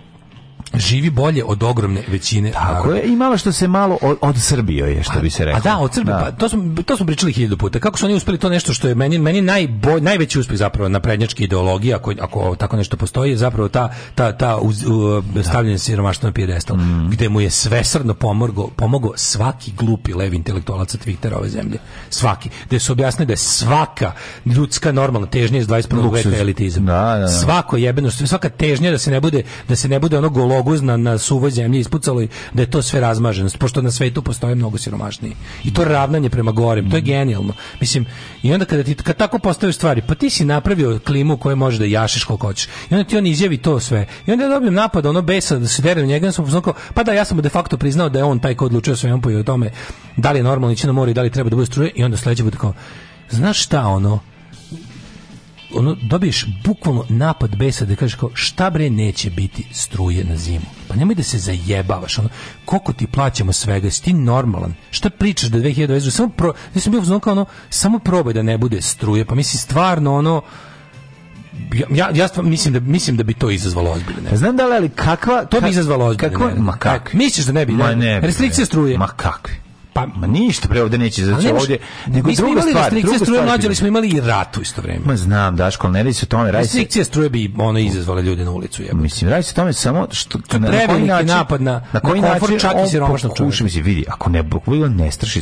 S13: živi bolje od ogromne većine
S12: Tako je, i malo što se malo od, od Srbije je, što bi se reklo. A
S13: da, od Srbije, da. pa, to, smo, to smo pričali hiljadu puta. Kako su oni uspeli to nešto što je meni, meni najboj, najveći uspjeh zapravo na prednjačke ideologije, ako, ako tako nešto postoji, je zapravo ta, ta, ta uz, uh, stavljanje siromaštva na pijedestal, mm. gde mu je svesrdno pomogao pomogao svaki glupi levi intelektualac Twittera ove zemlje. Svaki. Gde su objasnili da je svaka ljudska normalna težnja iz 21. veka elitizam. Da, da, da. Svako jebeno, svaka težnja da se ne bude, da se ne bude ono golo oguzna na suvoj zemlji ispucalo i da je to sve razmaženo pošto na svetu postoje mnogo siromašniji. I to ravnanje prema gore to je mm. genijalno. Mislim, i onda kada ti kad tako postaviš stvari, pa ti si napravio klimu koju možeš da jašiš koliko hoćeš. I onda ti on izjavi to sve. I onda ja dobijem napad ono besa da se derem njega, sam poznao pa da ja sam de facto priznao da je on taj ko odlučio sve i o tome da li je normalno ići na more i da li treba da bude struje i onda sledeće bude kao znaš šta ono ono, dobiješ bukvalno napad besa da kažeš kao šta bre neće biti struje na zimu. Pa nemoj da se zajebavaš. Ono, koliko ti plaćamo svega? Jesi ti normalan? Šta pričaš da 2020? Samo pro, ja sam bio znam kao ono, samo probaj da ne bude struje. Pa misli stvarno ono, ja, ja, ja mislim da mislim da bi to izazvalo ozbiljne. Pa
S12: znam da li, ali kakva
S13: to bi izazvalo ozbiljne. Kako?
S12: Ma kak?
S13: Misliš da ne bi?
S12: Ma ne. Restrikcije
S13: struje.
S12: Ma kakvi? Pa ma ništa pre ovde neće znači ovdje nego mi smo druga stvar,
S13: druga struje mlađe, ali smo imali i rat u isto vreme Ma
S12: znam, da škol ne radi se o tome, radi se
S13: Restrikcije struje bi ono izazvale ljude na ulicu, je
S12: Mislim, radi se o tome samo što
S13: to na, koji način napad na na koji na način čak i siromašnog
S12: čovjeka. Mislim, vidi, ako ne bilo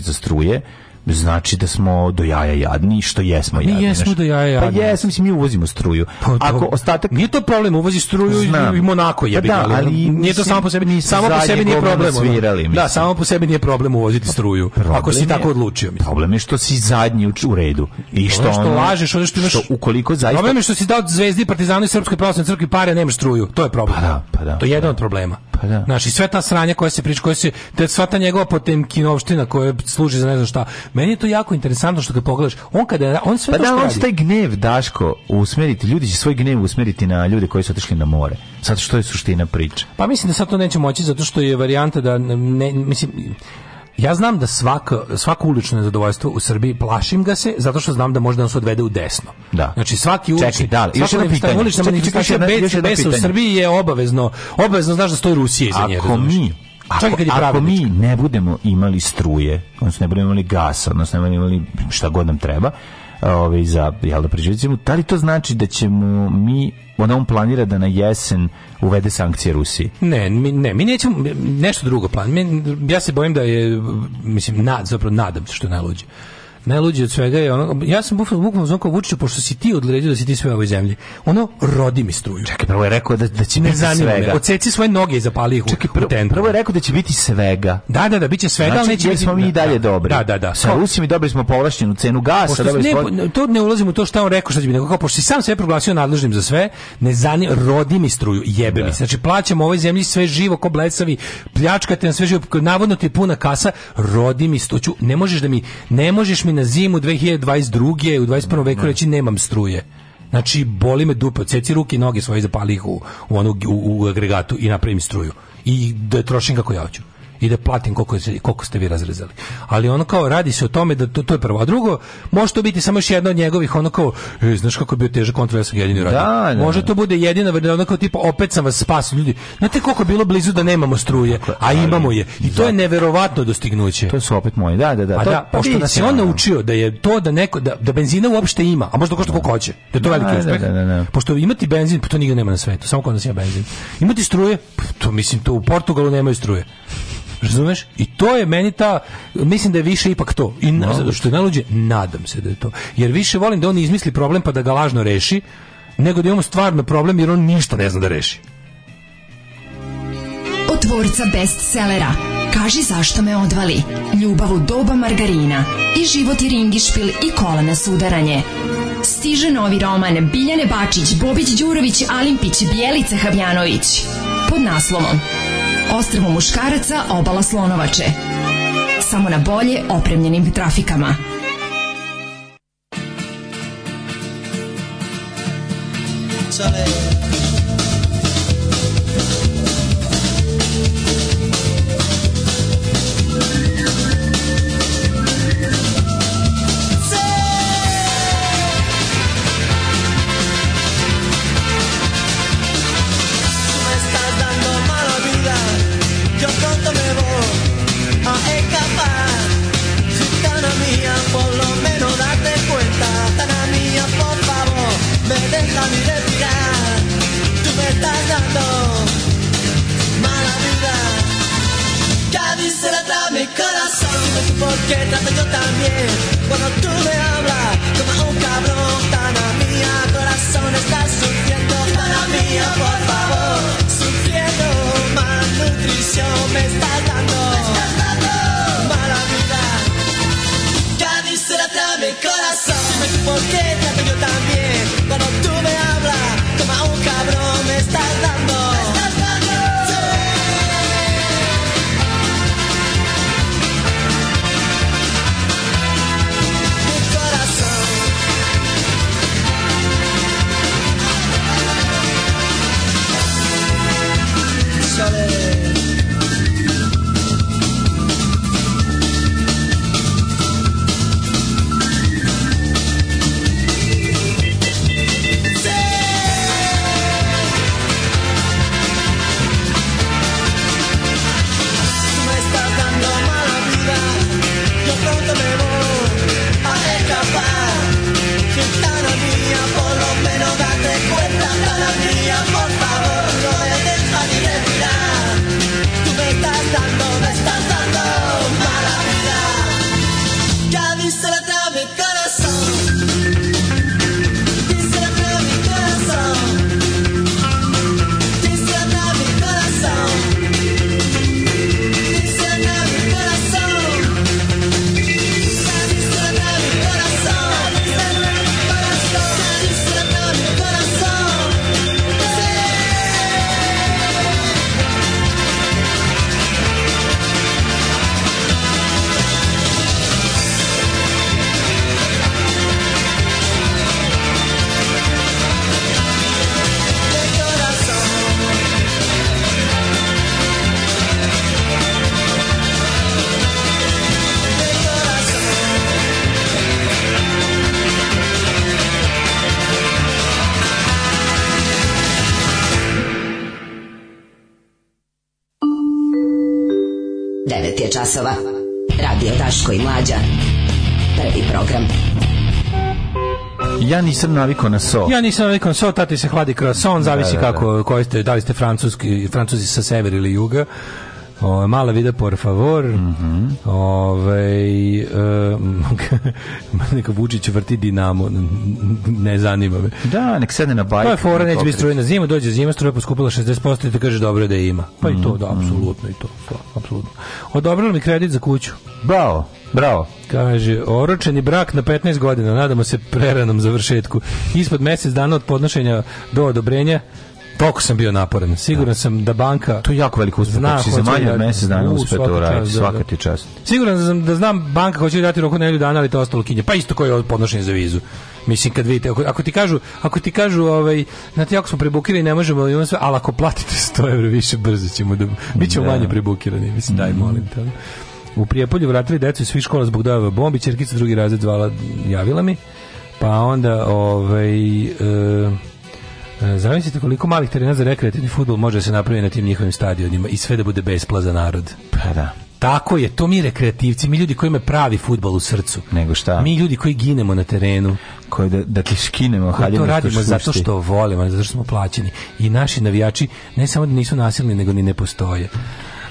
S12: za struje, znači da smo do jaja jadni, što jesmo pa jadni.
S13: Mi jesmo
S12: do
S13: jaja pa jadni. Pa
S12: jesmo, mislim, mi uvozimo struju.
S13: Pa ako ostatak... Nije to problem, uvozi struju Znam. i Monako je. Pa da, ali nije to samo po sebi, samo po sebi nije problem. Svirali, da, samo po sebi nije problem uvoziti struju. Problem ako si tako odlučio. Mislim.
S12: Problem je što si zadnji u redu. I što, problem što ono, lažeš, ono što imaš... Što ukoliko zaista... Problem je
S13: što si dao zvezdi, partizanu i srpskoj pravoslavnoj crkvi pare, nemaš struju. To je problem. Pa da, pa da. To je jedan da. od problema. Pa da. Znači, sve ta sranja koja se priča, koja se, te sva ta njegova potemkinovština koja služi za ne znam šta, Meni je to jako interesantno što ga pogledaš. On kada on sve pa da, on
S12: taj gnev Daško usmeriti, ljudi će svoj gnev usmeriti na ljude koji su otišli na more. sad što je suština priče.
S13: Pa mislim da sad to neće moći zato što je varijanta da ne mislim ja znam da svako, svako ulično nezadovoljstvo u Srbiji plašim ga se zato što znam da može da nas odvede u desno. Da. Znači svaki ulični čekaj, da, još jedno pitanje. Ulična manifestacija u Srbiji je obavezno, obavezno znaš da stoji Rusija iza nje. Ako
S12: mi ako, kad je ako mi ne budemo imali struje, odnosno ne budemo imali gasa, odnosno ne budemo imali šta god nam treba, ovaj, za jel da preživimo, da li to znači da ćemo mi onda on planira da na jesen uvede sankcije Rusiji.
S13: Ne, mi, ne, mi nećemo nešto drugo plan. Mi, ja se bojim da je mislim nad, zapravo nadam se što najluđe najluđe od svega je ono, ja sam bukvalno bukvalno zvonko Vučiću pošto si ti odredio da si ti sve u ovoj zemlji. Ono rodi mi struju.
S12: Čekaj, prvo je rekao da da će ne biti svega. Me.
S13: Odseci svoje noge i zapali ih Čekaj, prvo, u
S12: prvo je rekao da će biti svega.
S13: Da, da, da, biće svega, znači,
S12: ali neće
S13: biti. smo
S12: mi i da, dalje da, dobri.
S13: Da, da, da.
S12: Sa Rusima dobili smo povlašćenu cenu gasa, dobili
S13: smo. Ne, to ne ulazim u to šta on rekao, šta će biti, nego pošto si sam sve proglasio nadležnim za sve, ne zani rodi mi struju, jebe mi. Da. Znači plaćamo ovoj zemlji sve živo ko blesavi, pljačkate na sve živo, navodno ti puna kasa, rodi mi struju. Znači, ne možeš da mi ne možeš mi mi na zimu 2022. u 21. veku reći nemam struje. Znači, boli me dupe, odseci ruke i noge svoje zapali ih u, u, u, u agregatu i napravim struju. I da trošim kako ja hoću i da platim koliko, koliko ste vi razrezali. Ali ono kao radi se o tome da to, to je prvo. A drugo, može to biti samo još jedna od njegovih ono kao, e, znaš kako je bio težak kontrol, ja sam jedini radio. Da, da, da, može to bude jedina, ono kao tipa, opet sam vas spasio ljudi. Znate koliko je bilo blizu da nemamo struje, a imamo je. I to je da. neverovatno dostignuće.
S12: To su opet moje, da, da, da.
S13: Pa
S12: da,
S13: pošto pa nas je on naučio da je to da neko, da, da benzina uopšte ima, a možda košta koliko hoće. Da je to veliki uspeh. Pošto imati benzin, pa to nigde nema na svetu, samo kod nas ima benzin. Imati struje, pa to mislim, to u Portugalu nemaju struje. Razumeš? I to je meni ta, mislim da je više ipak to. I no. što je najluđe, nadam se da je to. Jer više volim da on izmisli problem pa da ga lažno reši, nego da imamo stvarno problem jer on ništa ne zna da reši. Od tvorca bestsellera Kaži zašto me odvali, ljubav u doba margarina i život i ringišpil i kolana sudaranje. Stiže novi roman Biljane Bačić, Bobić Đurović, Alimpić, Bijelica Habjanović pod naslovom Ostrvo muškaraca, obala Slonovače. Samo na bolje opremljenim trafikama. Sale. porque trato yo también. Cuando tú me hablas como un cabrón, tan a mía, corazón estás sufriendo, tan a mía, por favor. Sufriendo malnutrición me estás dando, me estás dando mala vida. Cádiz será mi corazón, porque trato yo también.
S18: časova. Radio Daško i Mlađa. Prvi program. Ja nisam navikao na so. Ja nisam navikao na so, tati se hladi kroz son, da, zavisi da, da, da. kako, koji ste, da li ste francuski, francuzi sa severa ili juga. O, mala vida, por favor. Mm -hmm. Ove, e, um, neka Vučić vrti Dinamo. Ne zanima me. Da, nek sedne na bajku. Pa fora neće biti struje na zimu, dođe zima, struja poskupila 60% i te kaže dobro da je ima. Pa mm -hmm. i to, da, mhm. apsolutno i to. Pa, apsolutno. Odobrilo mi kredit za kuću. Bravo. Bravo. Kaže, oročeni brak na 15 godina, nadamo se preranom završetku. Ispod mjesec dana od podnošenja do odobrenja Toliko sam bio naporan. Siguran da. sam da banka... To je jako veliko uspjeh. Zna, si za manje od mesec dana uspio to uraditi. Da, svaka da. ti čast. Siguran sam da znam banka hoće dati roku nedelju dana, ali to ostalo kinje. Pa isto koji je podnošenje za vizu. Mislim kad vidite, ako, ako ti kažu, ako ti kažu, ovaj, znate, jako smo prebukirani, ne možemo, imamo sve, ali ako platite 100 evra više, brzo ćemo da... Bićemo da. manje prebukirani, mislim, mm daj, mhm. molim te. U Prijepolju vratili decu iz svih škola zbog dojava bombi, čerkica drugi razred zvala, javila mi. Pa onda, ovaj... E, E, zamislite koliko malih terena za rekreativni futbol može da se napraviti na tim njihovim stadionima i sve da bude bespla za narod. Pa da. Tako je, to mi rekreativci, mi ljudi koji imaju pravi futbol u srcu. Nego šta? Mi ljudi koji ginemo na terenu. Koji da, da ti škinemo, koji to radimo što zato što volimo, zato što smo plaćeni. I naši navijači ne samo da nisu nasilni, nego ni ne postoje.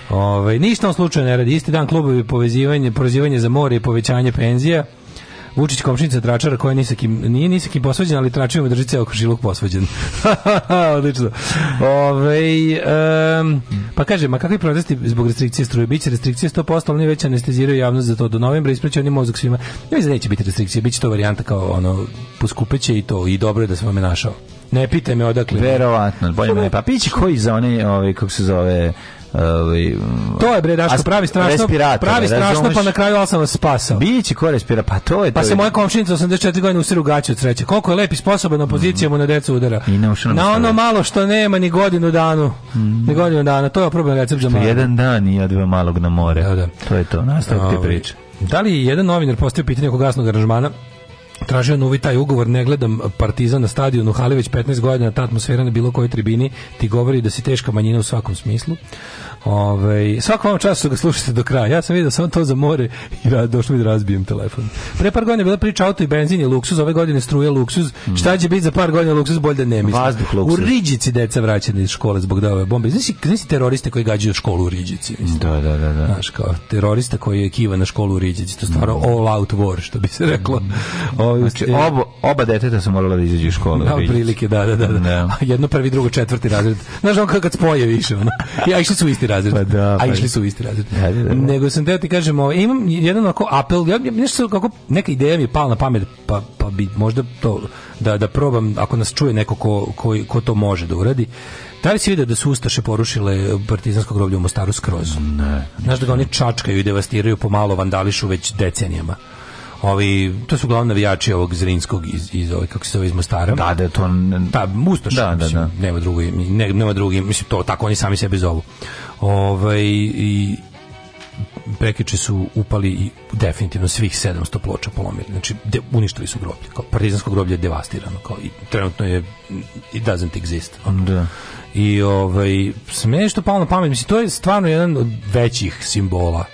S18: Ove, ovaj, ništa u slučaju ne radi. Isti dan klubovi povezivanje, porazivanje za more i povećanje penzija. Vučić komšinica tračara koja ni kim, nije ni sa kim posvađena, ali tračima drži ceo košiluk posvađen. Odlično. Ove, um, pa kaže, ma kakvi protesti zbog restrikcije struje? Biće restrikcije 100%, ali već anesteziraju javnost za to do novembra, ispraće oni mozak svima. Ja mislim da neće biti restrikcije, biće to varijanta kao ono, poskupeće i to, i dobro je da sam
S19: vam je
S18: našao. Ne pitaj me odakle.
S19: Verovatno, bolje me. Pa pići koji za one, ovaj, kako se zove,
S18: Ovaj To je bre daško pravi strašno. Pravi strašno pa na kraju al sam vas spasao.
S19: Biće ko respira, pa to je
S18: pa
S19: to. Pa
S18: se moja komšinica 84 godine usiru gaće od sreće. Koliko je lepi sposoban opozicija mu na decu udara. na, ono malo što nema ni godinu danu. Mm. Ni godinu dana. To je problem recept za malo.
S19: Jedan dan i odve malog na more. Da, da. To je to. Nastavak te ovaj. priče.
S18: Da li jedan novinar postavio pitanje oko gasnog aranžmana tražio novi taj ugovor, ne gledam Partizan na stadionu, ali već 15 godina ta atmosfera na bilo kojoj tribini ti govori da si teška manjina u svakom smislu. Ove, ovaj, svako vam času da ga slušate do kraja. Ja sam vidio samo to za more i ra, došlo mi da razbijem telefon. Pre par godina je bila priča auto i benzin je luksuz, ove godine struje luksuz. Mm. Šta će biti za par godina luksuz, bolje da ne mislim.
S19: U
S18: Riđici deca vraćene iz škole zbog da bombe. Znaš si teroriste koji gađaju školu u Riđici?
S19: Da, da, da. da.
S18: Znaš, kao terorista koji je kiva na školu u Riđici. To je stvarno mm. all out war, što bi se reklo. Mm.
S19: Ovaj, znači, ste... oba, oba deteta su morala da izađu iz škole.
S18: Da,
S19: da
S18: prilike, da, da, da. da. da. Jedno, prvi, drugo, četvrti razred. Znaš, on kad spoje više, ono. Ja išli su u isti razred. Pa da, pa a išli su u isti razred. Da, da, da, Nego sam teo ti kažem, ovaj, imam jedan ako apel, ja, nešto kako, neka ideja mi je pala na pamet, pa, pa bi možda to, da, da probam, ako nas čuje neko ko, ko, ko to može da uradi. Da li si vidio da su Ustaše porušile partizansko groblje u Mostaru skroz?
S19: Ne.
S18: Znaš da ga oni čačkaju i devastiraju pomalo vandališu već decenijama. Ovi, to su glavni navijači ovog Zrinskog iz, iz ovog kako se zove, iz Mostara.
S19: Da, da, to... Da,
S18: Mustaš, da, da, da. nema drugi, ne, nema drugi, mislim, to tako oni sami sebe zovu. Ovaj, i, prekiče su upali i definitivno svih 700 ploča polomili. Znači, de, uništili su groblje. Kao, partizansko groblje je devastirano. Kao, i trenutno je it doesn't exist.
S19: Da.
S18: I ovaj, smešno palo na pamet. Mislim, to je stvarno jedan od većih simbola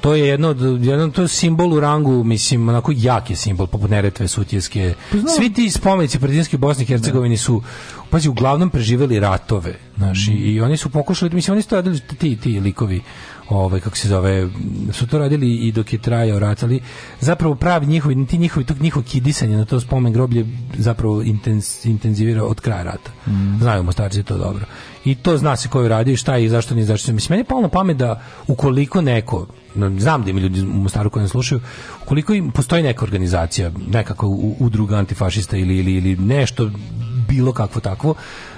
S18: to je jedno od jedno to je simbol u rangu mislim onako jak je simbol poput Neretve Sutjeske pa svi ti spomenici predinski Bosne i Hercegovini su pazi uglavnom preživeli ratove znači mm. i oni su pokušali mislim oni su to radili ti ti likovi ovaj kako se zove su to radili i dok je trajao rat ali zapravo pravi njihovi ti njihovi tog njihovo kidisanje na to spomen groblje zapravo intenz, intenzivira od kraja rata mm. znaju mostarci to dobro i to zna se ko je radio šta i zašto ni zašto mislim meni je palo na pamet da ukoliko neko znam da ima ljudi u Mostaru koji nas slušaju, ukoliko im postoji neka organizacija, nekako udruga antifašista ili, ili, ili nešto bilo kakvo takvo,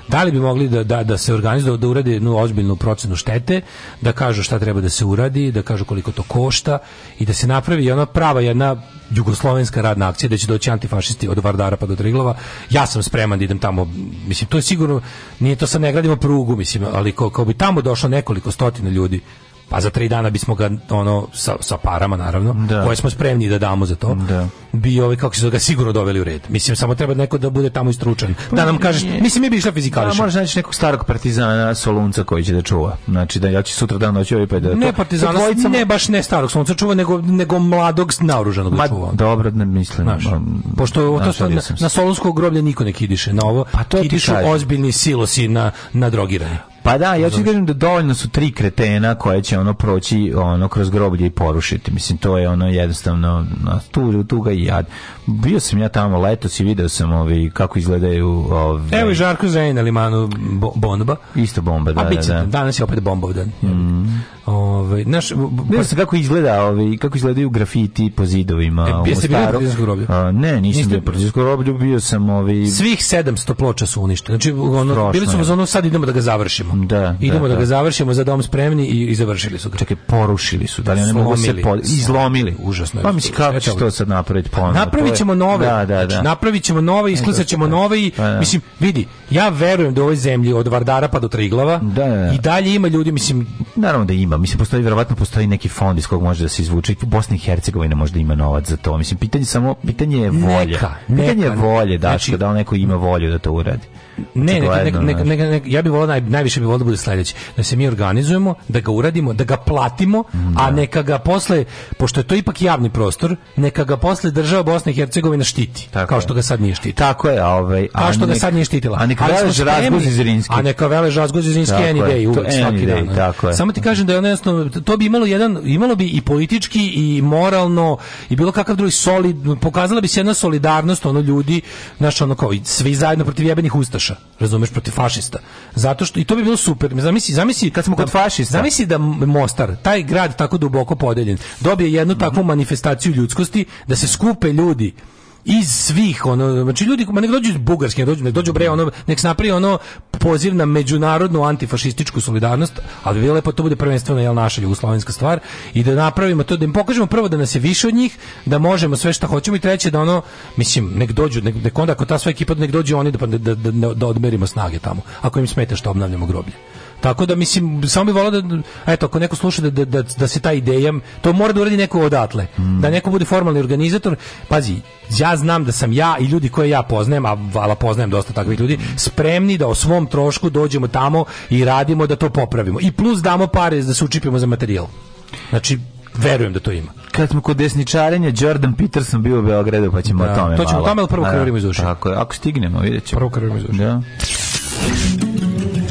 S18: da li bi mogli da, da, da se organizuju, da, da urade jednu ozbiljnu procenu štete, da kažu šta treba da se uradi, da kažu koliko to košta i da se napravi ona prava jedna jugoslovenska radna akcija, da će doći antifašisti od Vardara pa do Triglava. Ja sam spreman da idem tamo, mislim, to je sigurno, nije to sad ne gradimo prugu, mislim, ali kao, kao bi tamo došlo nekoliko stotina ljudi pa za tri dana bismo ga ono sa, sa parama naravno da. koje smo spremni da damo za to da. bi ovaj kako se ga sigurno doveli u red mislim samo treba neko da bude tamo istručan pa da nam kaže mislim mi bi išla fizikališa da,
S19: možeš naći nekog starog partizana solunca koji će da čuva znači da ja ću sutra dan doći ovaj pa da
S18: ne partizana dvojicama... ne baš ne starog solunca čuva nego nego mladog naoružanog da Ma, čuva
S19: dobro ne mislim Znaš, um,
S18: pošto to na, na solunsko groblje niko ne kidiše na ovo pa to kidišu ozbiljni silosi na na drogiranje
S19: Pa da, ja ću kažem da dovoljno su tri kretena koje će ono proći ono kroz groblje i porušiti. Mislim to je ono jednostavno na tu tuga i jad. Bio sam ja tamo letos i video sam ovi kako izgledaju ovi
S18: Evo i Žarko Zej na limanu bo, bomba.
S19: Isto bomba, da, A, da, da.
S18: Danas je opet bombov dan. Mm.
S19: Ovaj naš ne znam kako izgleda, ovaj kako izgledaju grafiti po zidovima.
S18: E, jeste u groblju?
S19: A, ne, nisam Niste... bio partizansko groblju, bio sam ovaj
S18: Svih 700 ploča su uništene. Znači ono Strašno bili su ono sad idemo da ga završimo. Da, idemo da, da, da, ga završimo za dom spremni i, i završili su ga.
S19: Čekaj, porušili su, da li oni mogu se pod... izlomili. Užasno. Pa da mislim kako će to sad napraviti ponovo.
S18: Napravićemo nove. Da, da, da. Znači, napravićemo nove, e, isklisaćemo nove i pa, da. mislim vidi, ja verujem da u ovoj zemlji od Vardara pa do Triglava da, da i dalje ima ljudi, mislim
S19: naravno da ima ono, mislim, postoji, verovatno postoji neki fond iz kog može da se izvuče. i Bosna i Hercegovina možda ima novac za to. Mislim, pitanje samo, pitanje je volje. Neka, pitanje neka, je volje, da, znači, da li neko ima volju da to uradi.
S18: Ne, neka, neka, ne, ja bih volao naj, najviše bih volao da bude sledeće. Da se mi organizujemo, da ga uradimo, da ga platimo, a da. neka ga posle pošto je to ipak javni prostor, neka ga posle država Bosne i Hercegovine štiti, Tako kao što ga sad nije štiti. Tako je, ovaj. Kao što ga sad nije štitila.
S19: Ovaj,
S18: a neka velež razgoz iz Rinske. A neka velež razgoz iz Rinske any day, uvek svaki dan. Tako je. Samo ti kažem da je jednostavno to bi imalo jedan imalo bi i politički i moralno i bilo kakav drugi solid pokazala bi se jedna solidarnost ono ljudi, znači ono kao svi zajedno protiv jebenih ustaša ustaša, razumeš, protiv fašista. Zato što i to bi bilo super. Zamisli, zamisli kad smo kod fašista. Zamisli da Mostar, taj grad tako duboko podeljen, dobije jednu takvu manifestaciju ljudskosti da se skupe ljudi iz svih ono znači ljudi ma nek dođu iz Bugarske nek dođu nek dođu bre ono nek napravi ono poziv na međunarodnu antifašističku solidarnost ali bi lepo da to bude prvenstveno jel naša jugoslovenska stvar i da napravimo to da im pokažemo prvo da nas je više od njih da možemo sve što hoćemo i treće da ono mislim nek dođu nek, nek onda ako ta sva ekipa nek dođu oni da pa da, da, da, da odmerimo snage tamo ako im smeta što obnavljamo groblje Tako da mislim samo bi volio da eto ako neko sluša da, da, da, da, se ta ideja to mora da uradi neko odatle. Mm. Da neko bude formalni organizator. Pazi, ja znam da sam ja i ljudi koje ja poznajem, a vala poznajem dosta takvih ljudi, spremni da o svom trošku dođemo tamo i radimo da to popravimo. I plus damo pare da se učipimo za materijal. Znači, verujem da to ima.
S19: Kad smo kod desničarenja, Jordan Peterson bio u Beogradu, pa ćemo da, o tome
S18: To ćemo o tome, ali prvo da, krvarimo iz uši.
S19: Tako je, ako stignemo, vidjet ćemo.
S18: Prvo krvarimo iz uši. Da.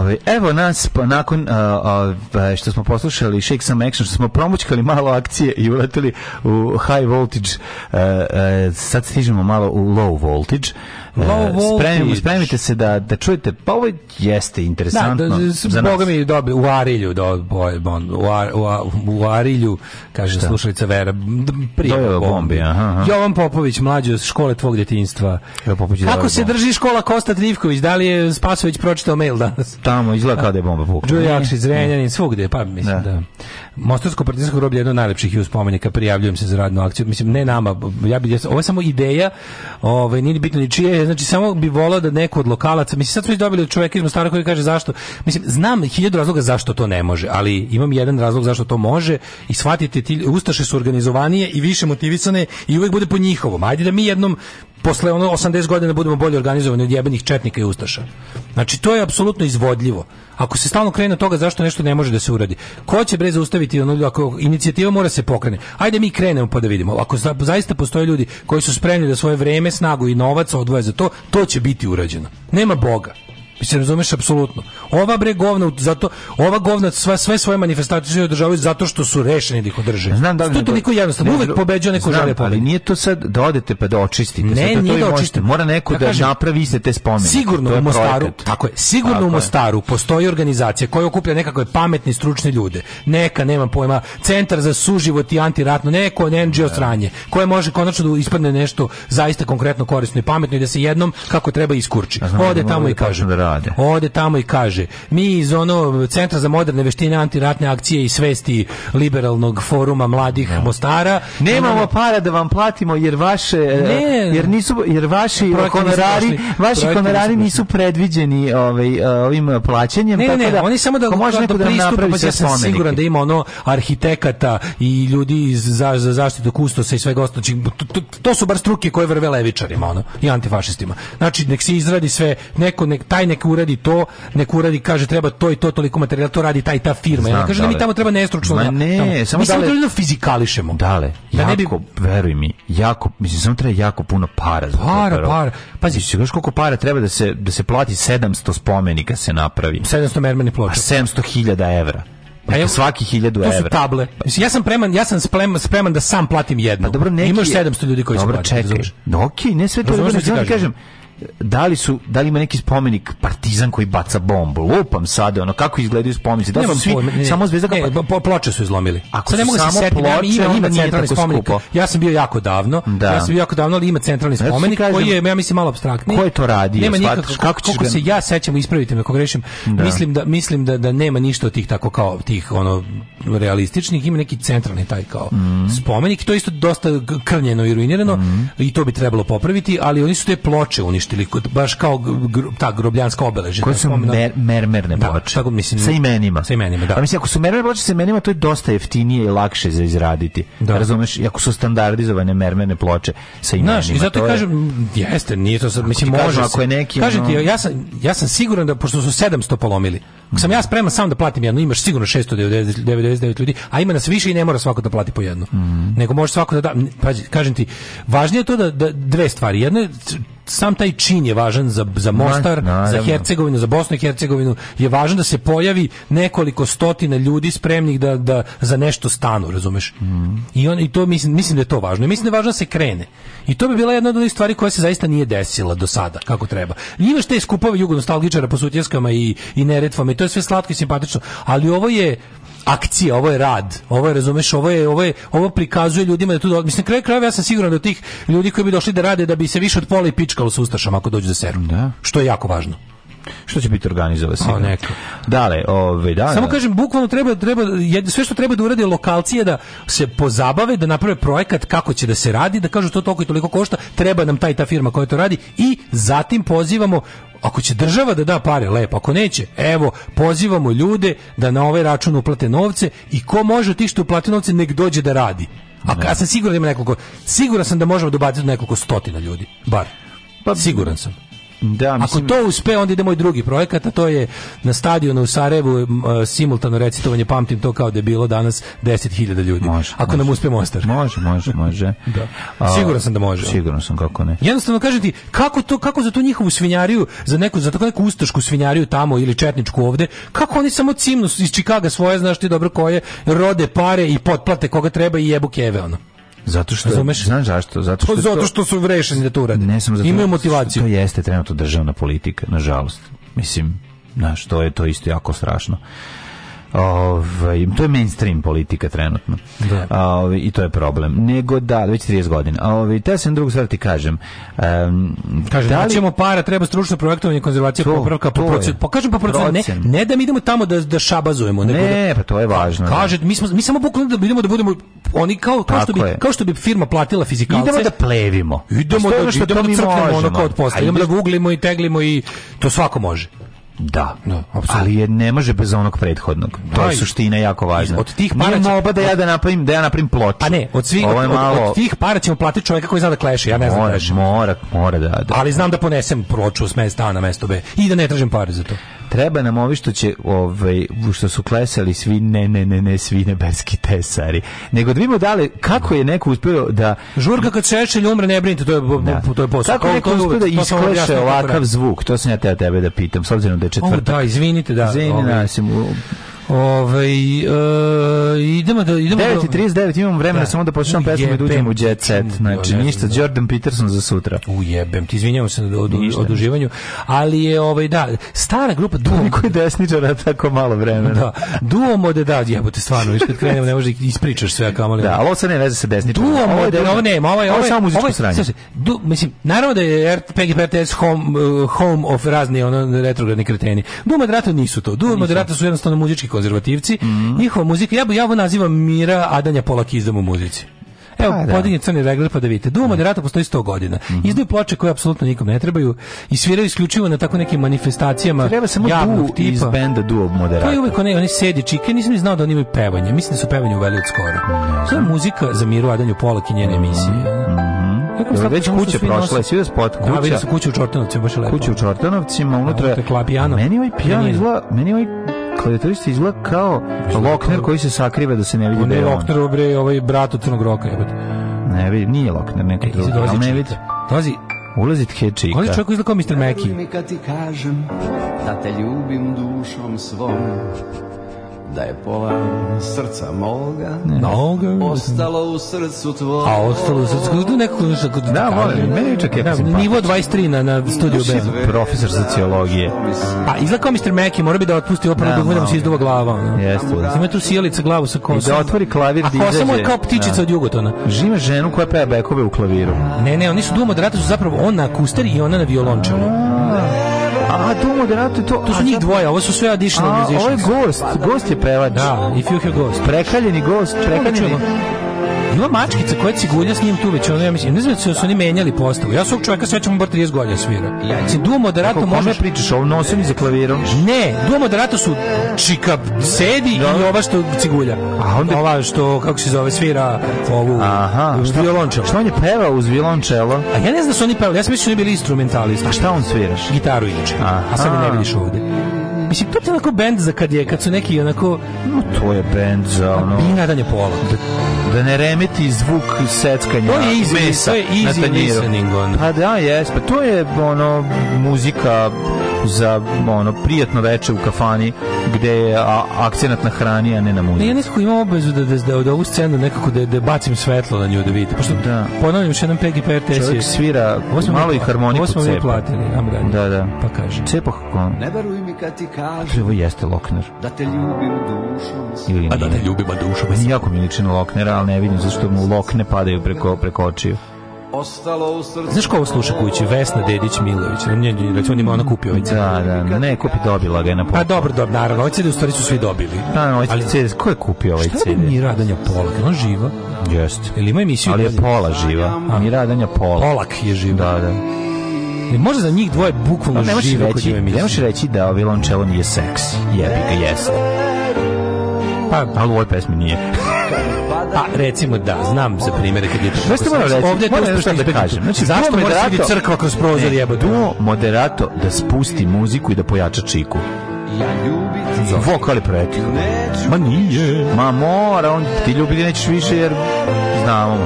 S19: Ove, evo nas, pa nakon a, a, što smo poslušali Shake Some Action, što smo promućkali malo akcije i uleteli u high voltage, a, sad stižemo malo u low voltage. E, Low spremimo, spremite se da, da čujete, pa ovo jeste interesantno da, da,
S18: za Boga mi dobi, u Arilju, do, bon, u, Ar, u, u Arilju, kaže Šta? slušalica Vera,
S19: prijava bombi. bombi aha, aha.
S18: Jovan Popović, mlađi iz škole tvog djetinjstva. Kako se drži škola Kosta Trivković? Da li je Spasović pročitao mail danas?
S19: Tamo, izgleda kao da je bomba pukla.
S18: Đujakšić, Zrenjanin, svugde, pa mislim da. da. Mostarsko partizansko groblje je jedno od najlepših i spomenika, prijavljujem se za radnu akciju. Mislim, ne nama, ja bi, ovo je samo ideja, ovaj, nije bitno ni čije znači samo bi voleo da neko od lokalaca, mislim sad su dobili od čoveka iz Mostara koji kaže zašto, mislim znam hiljadu razloga zašto to ne može, ali imam jedan razlog zašto to može i shvatite ti ustaše su organizovanije i više motivisane i uvek bude po njihovom. Ajde da mi jednom posle ono 80 godina da budemo bolje organizovani od jebenih četnika i ustaša. Znači to je apsolutno izvodljivo. Ako se stalno krene od toga zašto nešto ne može da se uradi. Ko će bre zaustaviti ono ako inicijativa mora se pokrene. Ajde mi krenemo pa da vidimo. Ako za, zaista postoje ljudi koji su spremni da svoje vreme, snagu i novac odvoje za to, to će biti urađeno. Nema boga. Mi se razumeš, apsolutno. Ova bre govna, zato, ova govna sva, sve svoje manifestacije održavaju zato što su rešeni da ih održe. Znam da li... To je toliko jednostavno. Ne, Uvek pobeđuje neko znam,
S19: žele
S18: pobedi. Ali
S19: nije to sad da odete pa da očistite. Ne, sad, to nije to da očistite. Mora neko da, da kažem, napravi se te spomene. Sigurno u
S18: Mostaru, projekat. tako je, sigurno tako u Mostaru postoji organizacija koja okuplja nekakve pametni, stručni ljude. Neka, nema pojma, centar za suživot i antiratno, neko NGO da. stranje, koje može konačno da ispadne nešto zaista konkretno korisno i pametno i da se jednom kako treba iskurči. Ode tamo i da kaže da rade. Ode tamo i kaže, mi iz ono Centra za moderne veštine antiratne akcije i svesti liberalnog foruma mladih da. Mostara,
S20: nemamo ono, para da vam platimo jer vaše ne, jer nisu jer vaši honorari, nisu vaši honorari nisu predviđeni ovaj e, ovim plaćanjem ne,
S18: tako ne, da oni samo da može da neko da napravi pa ja sam siguran da ima ono arhitekata i ljudi iz za, za zaštitu kustosa i svega ostalog. Znači, to, to, su bar struke koje vrve levičarima ono i antifašistima. Znači nek se izradi sve neko nek taj nek uradi to, nek uradi, kaže treba to i to toliko materijala, to radi taj i ta firma. Znam, ja ne kaže da mi tamo treba nestručno. Ma da. ne, tamo. samo mi dale, samo fizikališemo. Dale,
S19: da jako, ne bi... veruj mi, jako, mislim, samo treba jako puno para. Za
S18: para, to, para.
S19: Pazi, si znaš koliko para treba da se, da se plati 700 spomenika se napravi.
S18: 700 mermeni ploča. A
S19: 700 evra. Pa je dakle, svaki 1000 evra. To su table.
S18: Pa- ja sam preman, ja sam spreman, spreman da sam platim jedno. Pa dobro, neki, Imaš 700 ljudi koji
S19: dobro, su Dobro, čekaj. No, okay, ne sve to. Razumeš, da kažem, da li su da li ima neki spomenik partizan koji baca bombu lupam sad ono kako izgledaju spomenici da su
S18: svi ne, samo zvezda kako e, ne, po, ploče su izlomili ako sad ne mogu se setiti ima, ima, ima centralni spomenik skupo. ja sam bio jako davno da. ja sam bio jako davno ali ima centralni ja znači, spomenik kažem, koji je ja mislim malo apstraktni
S19: ko je to radi
S18: nema nikak, kako kako se ja sećam ispravite me ako grešim da. mislim da mislim da da nema ništa od tih tako kao tih ono realističnih ima neki centralni taj kao mm. spomenik to isto dosta krnjeno i ruinirano mhm. i to bi trebalo popraviti ali oni su te ploče uništili uništili baš kao gro, ta grobljanska obeležja. Koje da
S19: su mer, mermerne da, ploče. Da, tako mislim. Sa imenima.
S18: Sa imenima, da. A
S19: mislim, ako su mermerne ploče sa imenima, to je dosta jeftinije i lakše za izraditi. Da. Razumeš, ako su standardizovane mermerne ploče sa imenima. Znaš,
S18: i zato je... kažem, jeste, nije to sad, mislim, može kažem, Ako je neki, kažem ti, ja sam, ja sam siguran da, pošto su 700 polomili, ako sam ja spreman sam da platim jedno, imaš sigurno 699 ljudi, a ima nas više i ne mora svako da plati po jedno. Mm -hmm. Nego može svako da da, pazi, kažem ti, važnije je to da, da dve stvari. Jedno je sam taj čin je važan za, za Mostar, na, za Hercegovinu, za Bosnu i Hercegovinu, je važan da se pojavi nekoliko stotina ljudi spremnih da, da za nešto stanu, razumeš? Mm. I, on, I to mislim, mislim da je to važno. I mislim da je važno da se krene. I to bi bila jedna od onih stvari koja se zaista nije desila do sada, kako treba. I imaš te skupove jugonostalgičara po sutjeskama i, i neretvama i to je sve slatko i simpatično, ali ovo je akcija, ovo je rad. Ovo je, razumeš, ovo je, ovo je, ovo prikazuje ljudima da tu do... mislim kraj krajeva ja sam siguran da tih ljudi koji bi došli da rade da bi se više od pola i pičkalo sa ustašama ako dođu da seru. Da. Što je jako važno.
S19: Što će biti organizovao
S18: sigurno. neka. Dale, ove, da. Samo da. kažem, bukvalno treba, treba, sve što treba da uradi lokalcije da se pozabave, da naprave projekat kako će da se radi, da kažu to toliko i toliko košta, treba nam ta i ta firma koja to radi i zatim pozivamo ako će država da da pare, lepo, ako neće, evo, pozivamo ljude da na ovaj račun uplate novce i ko može od tih što da uplate novce, nek dođe da radi. A ja sam siguran da ima nekoliko, siguran sam da možemo dobaciti do nekoliko stotina ljudi, bar. Pa, siguran sam. Da, mislim... Ako to uspe, onda ide moj drugi projekat, a to je na stadionu u Sarajevu uh, simultano recitovanje, pamtim to kao da je bilo danas 10.000 ljudi. Može, Ako može. nam uspe Mostar.
S19: Može, može, može.
S18: da. A, siguran sam da može.
S19: Siguran sam kako ne.
S18: Jednostavno kažem ti, kako to kako za tu njihovu svinjariju, za neku za tako neku ustašku svinjariju tamo ili četničku ovde, kako oni samo cimnu iz Čikaga svoje, znaš ti dobro koje, rode pare i potplate koga treba i jebu keve ono.
S19: Zato što Razumeš? znaš zašto?
S18: Zato pa što, to, zato što su vrešeni da to urade. Ne samo zato. Imaju motivaciju. To
S19: jeste trenutno državna politika, nažalost. Mislim, znaš, to je to isto jako strašno. Ovaj, to je mainstream politika trenutno. Da. Ovaj, I to je problem. Nego da, već 30 godina. Ovaj, te sam drugu stvar da ti kažem.
S18: Um, kažem, da li... ćemo para, treba stručno projektovanje konzervacije to, popravka po procenu. Pa kažem po pa procenu, ne, ne da mi idemo tamo da, da šabazujemo.
S19: Nego ne, da, pa to je važno.
S18: Da. Kaže, mi, smo, mi samo bukvalno da idemo da budemo oni kao, kao, što bi, je. kao što bi firma platila fizikalce.
S19: Idemo da plevimo.
S18: Idemo pa da, idemo da crknemo ono kao od posta. Idemo da guglimo i teglimo i to svako može.
S19: Da, da no, ali je, ne može bez onog prethodnog. To Aj, je suština jako važna. Od tih para Nije moba da ja da napravim, da ja napravim ploču.
S18: A ne, od svih od, malo... od, tih para ćemo platiti čovjeka koji zna da kleši, ja ne znam mora,
S19: da- mora, mora da, da.
S18: Ali znam da ponesem ploču s mesta A na mesto B i da ne tražim pare za to
S19: treba nam ovi što će ovaj što su klesali svi ne ne ne ne svi nebeski tesari nego da vidimo da li kako je neko uspeo da
S18: žurka kad Šešelj umre ne brinite to je da. to je posao
S19: kako neko uspio da iskleše ovakav zvuk to sam ja tebe da pitam s obzirom da je četvrtak
S18: o, da izvinite da izvinite
S19: ovaj. nas Ove, ovaj, e, idemo da... Idemo 9.39, da- imamo vremena da. samo da počnemo pesmu i da uđemo u jet set. Znači, ništa, Jordan Peterson za sutra.
S18: Ujebem, ti izvinjavam se na oduživanju, ali je, ovaj, da, stara grupa Duo...
S19: Koji desničara tako malo vremena. Da,
S18: Duo mode, da, jebote, stvarno, viš kad krenemo, ne može da ispričaš sve, kamoli.
S19: Da, ali ovo sad ne veze sa desničara.
S18: Duo mode, ovo nema, ovo je...
S19: Ovo je samo muzičko sranje. Du,
S18: mislim, naravno da je PGP RTS home, uh, home of razni ono retrogradni kreteni. Duo moderator nisu to. Duo moderator su jednostavno muzički konzervativci, mm njihova muzika, ja, ja ovo nazivam Mira Adanja Polak izdom u muzici. Evo, A, pa da. podignje crni regler pa da vidite. Duo Moderato postoji 100 godina. Mm -hmm. Izdaju ploče koje apsolutno nikom ne trebaju i sviraju isključivo na tako nekim manifestacijama Treba samo javnog
S19: tipa. iz benda Duo Moderato.
S18: To je uvijek onaj, onaj sedi čike, nisam ni znao da oni imaju pevanje. Mislim da su pevanje uveli od skoro. Mm -hmm. To je muzika za Miru Adanju Polak i njene emisije.
S19: Mm -hmm.
S18: Dobro,
S19: već
S18: kuće prošla, svi da spot kuća. Da,
S19: vidio sam kuću u Čortanovcima, baš je lepo. Kuću u Čortanovcima, unutra... Da, Meni ovaj pijan izgleda, meni ovaj Klavijaturista izgleda kao da Lokner koji se sakriva da se ne vidi. On da je
S18: Lokner, bre, ovaj brat od Crnog Roka. Jebate.
S19: Ne vidi, nije Lokner, neko e, drugi. Ali ne vidi.
S18: Dolazi
S19: Ulazi tke čika. Ulazi
S18: čovjek izgleda kao Mr. Meki. Kad ti kažem da te ljubim dušom svom da je pola srca moga moga ostalo u srcu tvojom. A ostalo u srcu kod neko kod
S19: kod Da, volim. Meni je čak je da,
S18: nivo 23 na na studiju
S19: B. Profesor da, sociologije.
S18: pa izlako Mr. Meki mora bi da otpusti operu da gledam da se izdova glava.
S19: Jeste.
S18: Ima tu sijalica glavu sa kosom. I da
S19: otvori klavir
S18: diže. A kosamo je kao ptičica od jugotona.
S19: Žime ženu koja peva bekove u klaviru.
S18: Ne, ne, oni su duo moderati su zapravo on na kusteri i ona na violončelu.
S19: A, to moderatu to...
S18: To su njih dvoje, ovo su sve additional musicians.
S19: A, ovo je Ghost, Ghost je pevač.
S18: Da, da If You Have Ghost.
S19: Prekaljeni gost, prekaljeni...
S18: Bila mačkica koja cigulja s njim tu već, ono ja mislim, ne znam da su oni menjali postavu. Ja svog čovjeka sećam bar 30 godina svira. Ja se znači, duo moderato
S19: može pričaš, on nosim za klavirom.
S18: Ne, duo moderato su čika sedi da. i ova što cigulja. A onda ova što kako se zove svira ovu Aha,
S19: šta,
S18: violončelo. Šta
S19: on je pevao uz violončelo?
S18: A ja ne znam da su oni pevali, ja sam mislio da su oni bili instrumentalisti. A
S19: šta on sviraš?
S18: Gitaru inače. A sad ne vidiš ovde mislim, to je onako bend za kad je, kad su neki onako...
S19: No, to je bend za pa, ono... Binadanje pola. Da, da ne remeti zvuk seckanja to je easy, mesa
S18: to je easy na listening, ono.
S19: Pa da, jes, pa to je ono muzika za ono prijatno veče u kafani gde je akcenat na hrani a ne na muziku.
S18: Ja nekako imam obavezu da da da, da ovu scenu nekako da da bacim svetlo na nju da vidite. Pošto da. ponavljam još jednom Peggy PRTS
S19: je svira malo i harmoniku cepa.
S18: Ovo smo
S19: platili, ajmo
S18: Da, da. Pa kaže.
S19: Cepa kako? Ne verujem kad ti kažem Živo jeste Lokner. Da te
S18: ljubim dušom. A da te ljubim dušom. Meni
S19: jako mi liči na Loknera, ali ne vidim zašto mu Lokne padaju preko, preko očiju.
S18: Ostalo u srcu. Znaš ko ovo sluša kući? Vesna Dedić Milović. Na nje, on ima
S19: ona kupio ovaj Da, da, ne, kupi dobila ga je na pol.
S18: Pa dobro,
S19: dobro,
S18: naravno. Ovaj CD da u stvari su svi dobili.
S19: Da, ovaj CD, ko je kupio ovaj CD? Šta je mi
S18: Radanja Polak? On živa?
S19: Jeste. Ili ima emisiju? Ali je Pola živa. A. Mi Radanja pola Polak je živa. Da, da.
S18: Ne može za njih dvoje bukvalno pa, živeći.
S19: Ne možeš reći da ovi lončelo nije seks. ga, jeste. Pa, ali u ovoj pesmi nije.
S18: Pa recimo da, znam za primere kad je
S19: to. Šta ste
S18: morali reći?
S19: Ovde je to
S18: da, da kažem. Znači, zašto mora sidi crkva kroz prozor jebo?
S19: Duo moderato da spusti muziku i da pojača čiku. Ja ljubiti. Zove. Vokali preti.
S18: Ma nije.
S19: Ma mora, on ti ljubiti nećeš više jer znamo.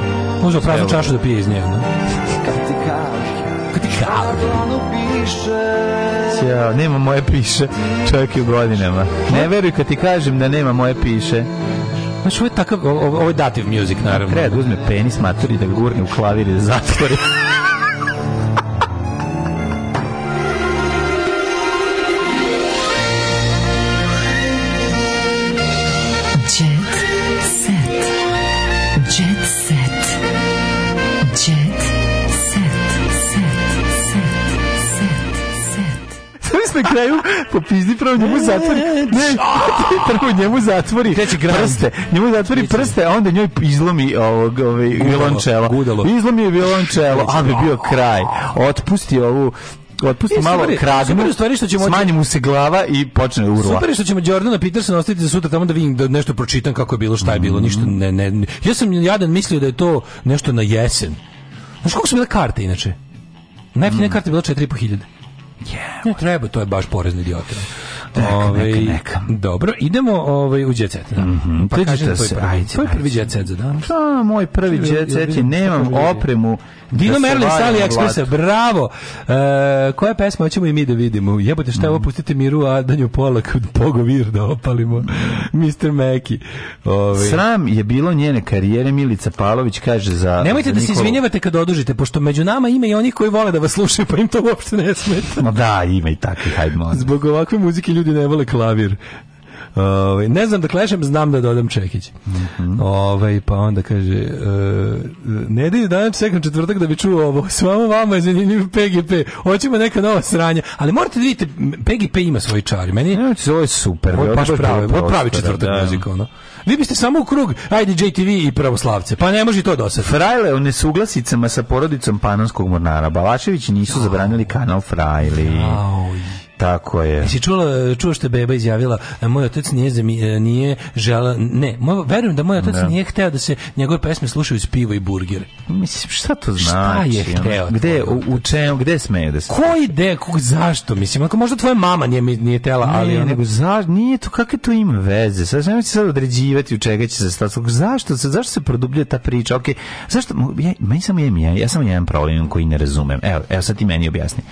S19: Može
S18: praznu čašu da pije iz nje, ne?
S19: Čao. Ćao, nema moje piše. Čovjek je u godinama. Ne veruj kad ti kažem da nema moje piše.
S18: Znaš, ovo je takav, ovo je dativ music, naravno. Treba
S19: da uzme penis maturi da ga gurne u klavir i da zatvori. popizdi prvo njemu zatvori. Ne, prvo njemu zatvori prste. Njemu zatvori prste, a onda njoj izlomi ovog, ovaj, violončelo. Izlomi violončelo, a bi bio kraj. Otpusti ovu otpusti je, malo super, kragnu, super stvari što ćemo smanji mu se glava i počne
S18: urla. Super što ćemo Jordana Petersona ostaviti za sutra tamo da vidim da nešto pročitam kako je bilo, šta je bilo, mm. ništa ne, ne. Ja sam jadan mislio da je to nešto na jesen. Znaš kako su bile karte inače? Najeftinija mm. karta je bila 4.500. Yeah, ne treba, to je baš porezni idiot.
S19: Ove, neka,
S18: ovaj, neka. Dobro, idemo ovaj, u jet set. Da. Mm -hmm. Pa, pa kažem tvoj prvi, ajde, tvoj prvi jet set za danas.
S19: Da, moj prvi jet set je, nemam opremu
S18: Dino da Merlin sa AliExpressa, bravo! Uh, koja pesma hoćemo i mi da vidimo? Jebote, šta mm. ovo mhm. pustite Miru Adanju Polak od Pogovir da opalimo. Mr. Meki.
S19: Ove. Ovaj. Sram je bilo njene karijere, Milica Palović kaže za...
S18: Nemojte za da Nikolu. se izvinjavate kad odužite, pošto među nama ima i onih koji vole da vas slušaju, pa im to uopšte ne smeta.
S19: No da, ima i
S18: takvih, hajde Zbog ovakve muzike ljudi ne vole klavir. Ove, ovaj, ne znam da klešem, znam da dodam Čekić. Mm -hmm. Ove, ovaj, pa onda kaže, e, ne da je danas sekund četvrtak da bi čuo ovo, s vama vama je zanimljiv PGP, hoćemo neka nova sranja, ali morate da vidite, PGP ima svoj čar, meni je... Ovo
S19: ovaj je super, ovo je da, baš
S18: pravi, ovo pravi četvrtak da. muzika, ono. Vi biste samo u krug, ajde JTV i pravoslavce, pa ne može to dosad.
S19: Frajle u nesuglasicama sa porodicom panonskog mornara, Balašević nisu zabranili kanal Frajli. Jao, Tako je.
S18: Jesi čula, čuo što je beba izjavila, e, moj otac nije, zami, e, nije žela, ne, moj, verujem da moj otac ne. nije hteo da se njegove pesme slušaju iz piva i burgere.
S19: Mislim, šta to znači? Šta je hteo? Gde, u, u čemu, gde smeju da
S18: se? Koji de, kog, zašto? Mislim, ako možda tvoja mama nije, nije tela, ne, ali... Ne, nego
S19: zašto, nije to, kakve to ima veze? Sad nemoj se sad određivati u čega će se stati. Zašto, se, zašto se produblja ta priča? Ok, zašto, ja, meni samo ja, ja samo jedan problem koji ne razumem. Evo, evo sad ti meni objasni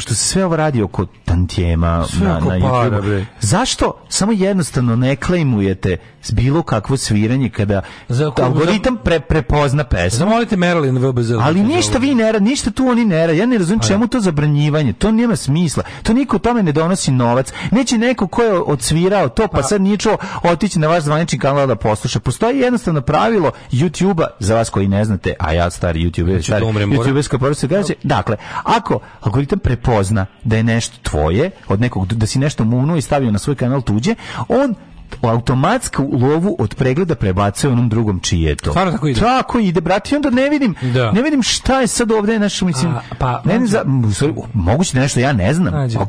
S19: pošto se sve ovo radi oko tantijema na, na YouTube, zašto samo jednostavno ne klejmujete bilo kakvo sviranje kada za, algoritam pre, prepozna pesmu?
S18: Zamolite Merlin VBZ.
S19: Ali ništa vi ne rad, ništa tu oni ne rad. Ja ne razumijem čemu to zabranjivanje. To nema smisla. To niko tome ne donosi novac. Neće neko ko je odsvirao to, pa sad nije čuo otići na vaš zvanični kanal da posluša. Postoji jednostavno pravilo YouTube-a, za vas koji ne znate, a ja stari YouTube-a, da stari YouTube-a, dakle, ako algoritam prepozna prepozna da je nešto tvoje, od nekog da si nešto munuo i stavio na svoj kanal tuđe, on automatsku lovu od pregleda prebacuje onom drugom čiji je to.
S18: tako ide.
S19: Tako ide, brati, onda ne vidim, da. ne vidim šta je sad ovdje naš, mislim, A, pa, ne, ne za, moguće da nešto ja ne znam. Nađe. Ok,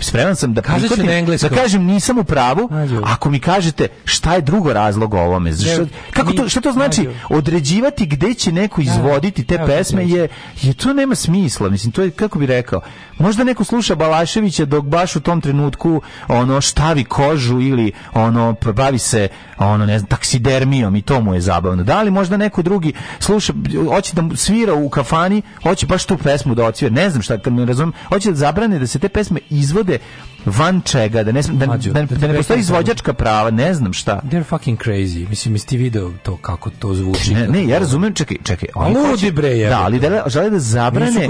S19: spreman sam da prikotim, da kažem nisam u pravu, nađe. ako mi kažete šta je drugo razlog ovome, šta, kako to, šta to znači nađe. određivati gde će neko da. izvoditi te pesme je, je to nema smisla, mislim, to je, kako bi rekao, možda neko sluša Balaševića dok baš u tom trenutku ono štavi kožu ili ono ono bavi se ono ne znam taksidermijom i to mu je zabavno. Da li možda neko drugi sluša hoće da svira u kafani, hoće baš tu pesmu da odsvira. Ne znam šta, ne razumem. Hoće da zabrane da se te pesme izvode van čega, da ne, da, Mađo, da-, da, da ne postoji izvođačka prava, ne znam šta.
S18: They're fucking crazy. Mislim, jesi ti video to kako to zvuči?
S19: Ne, ne ja razumem čekaj, čekaj.
S18: Oni Ludi bre, je.
S19: Da, ali da, žele da zabrane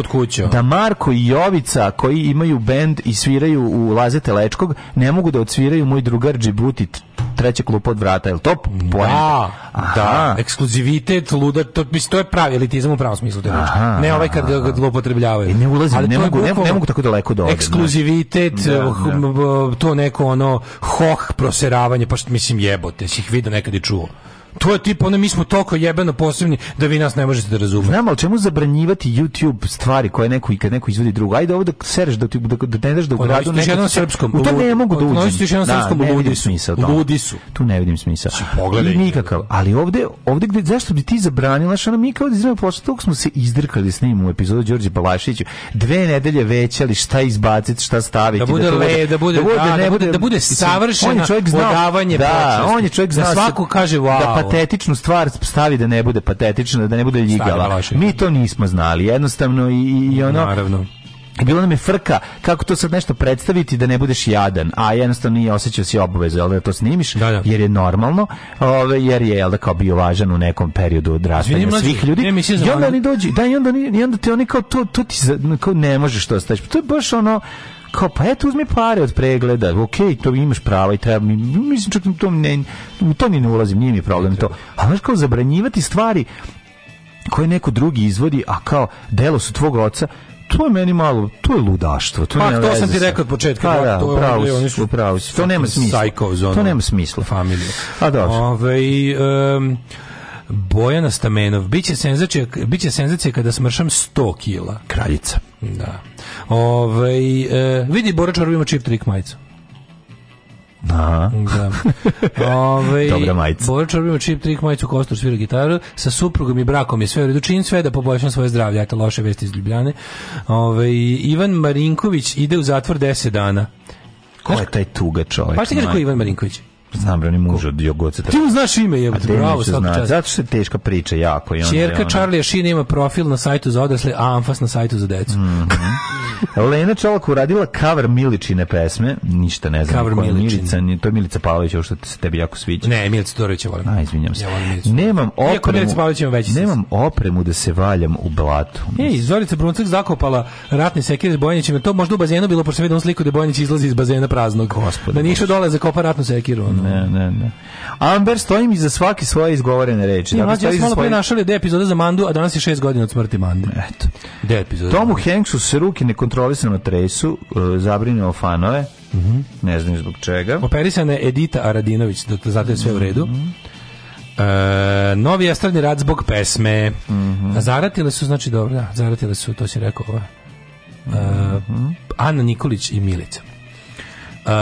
S19: da Marko i Jovica koji imaju bend i sviraju u Laze Telečkog ne mogu da odsviraju moj drugar Džibuti treće klupa od vrata, je li
S18: to da, pojenta? Da, Aha. da, ekskluzivitet, luda, to, mislim, to je pravi elitizam u pravom smislu te Ne ovaj kad ga zloupotrebljavaju. E,
S19: ne ulazim, ne, mogu, ne, ne mogu tako daleko da
S18: odem. Ekskluzivitet, da, eh, da neko, da. to neko ono hoh proseravanje, pa što mislim jebote, si ih vidio nekad i čuo. To je tip, onda mi smo toliko jebeno posebni da vi nas ne možete da razumete.
S19: Znam, ali čemu zabranjivati YouTube stvari koje neko i kad neko izvodi drugo? Ajde ovo da sereš, da, ti, da, da ne daš da u gradu...
S18: Ono srpskom. U to ne
S19: mogu da uđem. Ono jednom
S18: da, srpskom,
S19: da,
S18: ludi su. Ludi su.
S19: Tu ne vidim smisla.
S18: Pogledaj.
S19: Nikakav. Ali ovde, ovde gde, zašto bi ti zabranila? Što mi kao da izravno posle toga smo se izdrkali s njim u epizodu Đorđe Balašiću. Dve nedelje ali šta izbaciti, šta staviti.
S18: Da bude le, da bude, da bude, da bude, da bude savršeno
S19: odavanje Da, on je čovjek
S18: znao. Da, da, da
S19: svako
S18: kaže wow
S19: patetičnu stvar stavi da ne bude patetična, da ne bude ljigala. Mi to nismo znali, jednostavno i, i ono... Naravno. I bilo nam je frka kako to sad nešto predstaviti da ne budeš jadan, a jednostavno nije osjećao si obaveze da to snimiš, da, da. jer je normalno, ove, jer je jel, da, kao bio važan u nekom periodu odrastanja svih ljudi. Ne, da I onda oni dođu, da, i onda, i onda te oni kao to, to ti kao ne možeš to staći. To je baš ono, kao, pa eto, uzmi pare od pregleda, ok, to imaš pravo i treba, mi mislim, čak to ne, u to ni ne ulazim, nije mi problem to. A baš kao, zabranjivati stvari koje neko drugi izvodi, a kao delo su tvog oca, to je meni malo, to je ludaštvo. To pa, to sam ti rekao od početka. Pa, da, da to, pravo si, oni su, pravo To nema smisla. To nema smisla. Familije. A dobro. Ove, um, Bojana Stamenov. Biće senzacija, biće senzacija kada smršam 100 kila. Kraljica. Da. Ove, ovaj, e, vidi Bora Čorov ima čip trik majicu. Aha. Da. Ove, ovaj, Dobra majica. Bora Čorov ima čip trik majicu, Kostor svira gitaru, sa suprugom i brakom je sve u redu. Čin sve da poboljšam svoje zdravlje. Eto, loše vesti iz Ljubljane. Ove, ovaj, Ivan Marinković ide u zatvor 10 dana. Ko je taj tuga čovjek? Pa što kaže ko Ivan Marinković? Znam bre, muž od Jogoca. Ti mu znaš ime, je bravo, svaka čast. Zato što je teška priča, jako. I onda Čerka ona... Charlie Sheen ima profil na sajtu za odrasle, a Anfas na sajtu za decu. Mm -hmm. Lena Čalak uradila cover Miličine pesme, ništa ne znam. Cover koja, Milica, to je Milica Pavlović, ovo što se tebi jako sviđa. Ne, Milica Todorovića volim. A, izvinjam se. Ja volim nemam opremu, već nemam opremu da se valjam u blatu. Ej, Zorica Bruncak zakopala ratni sekir s Bojanićima, to možda u bazenu bilo, pošto vidim sliku da Bojanić izlazi iz bazena praznog. Gospod. Da nišao dole zakopa ratnu sekiru. Mm. ne, ne, ne. Amber stojim iza svake svoje izgovorene reči. Ne, dakle, ja sam malo svoje... našali gde epizoda za Mandu, a danas je šest godina od smrti Mande. Eto. Gde epizoda? Tomu Hanksu se ruke nekontrolisano tresu, e, zabrinio fanove, mm -hmm. ne znam zbog čega. Operisana je Edita Aradinović, da- da zato je sve u redu. Mm -hmm. E, novi estradni rad zbog pesme. Mm -hmm. Zaratile su, znači dobro, da, zaratile su, to si rekao, ova. mm -hmm. Ana Nikolić i Milica. Uh,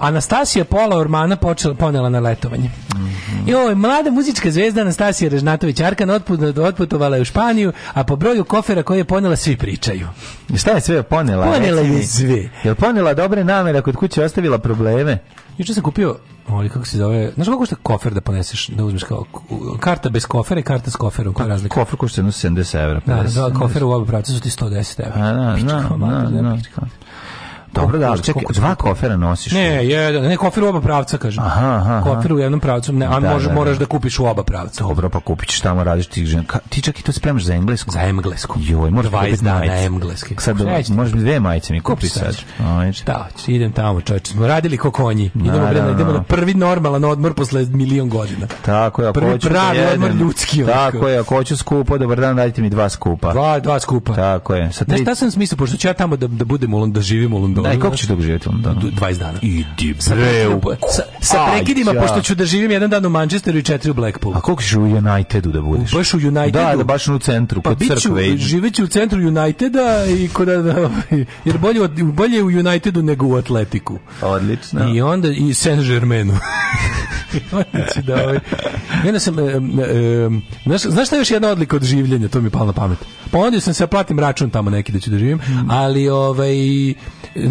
S19: Anastasija Pola Ormana počela, ponela na letovanje. Mm -hmm. mlada muzička zvezda Anastasija Režnatović Arkan otput, otputovala je u Španiju, a po broju kofera koje je ponela svi pričaju. Šta je sve ponela? Ponela je sve. Je ponela dobre namere kod kuće ostavila probleme? Juče sam kupio Oli, kako se zove? Znaš kako šta kofer da poneseš, da uzmeš kao karta bez kofera i karta s koferom, koja je razlika? Kofer košta 70 evra. Da da, pa da, da, kofer u da. oba pravca su ti 110 evra. A, da, da, da, da, Dobro, da, čekaj, dva kofera nosiš. Ne, jedan, ne, kofer u oba pravca, kažem. Aha, aha. Kofer u jednom pravcu, ne, a da, može, da, moraš da. da kupiš u oba pravca. Dobro, pa kupit ćeš tamo, radiš ti žen. Ti čak i to spremaš za englesku? Za englesku. Joj, možeš da majice. na engleski. Sad, možeš dve majice mi kupi sad. Da, idem tamo, čovječe. Smo radili ko da, Idemo, bre, da, idemo na prvi normalan odmor posle milion godina. Tako je, ako prvi hoću pravi jedan, odmor ljudski. Tako je, ako hoćeš skupo, dobar dan, radite mi dva skupa. Dva, dva skupa. Tako je. Sa tri... Znaš, šta sam smislio, pošto ću ja tamo da, da budem u da živim u Londonu. Londonu. Da, kako ćeš dugo da živjeti u Londonu? 20 dana. Idi bre Sa, sa prekidima, ja. pošto ću da živim jedan dan u Manchesteru i četiri u Blackpoolu. A kako ćeš u Unitedu da budeš? Baš u Unitedu. Da, da baš u centru, pa kod biću, crkve. Živeću u centru Uniteda i kod... Da, da, ovaj, jer bolje, od, bolje u Unitedu nego u Atletiku. Odlično. I onda i Saint Germainu. da ovaj. Jedna sam, um, um, znaš, znaš šta je još jedna odlika od življenja, to mi je palo na pamet. Pa onda sam se platim račun tamo neki da ću da živim, mm. ali ovaj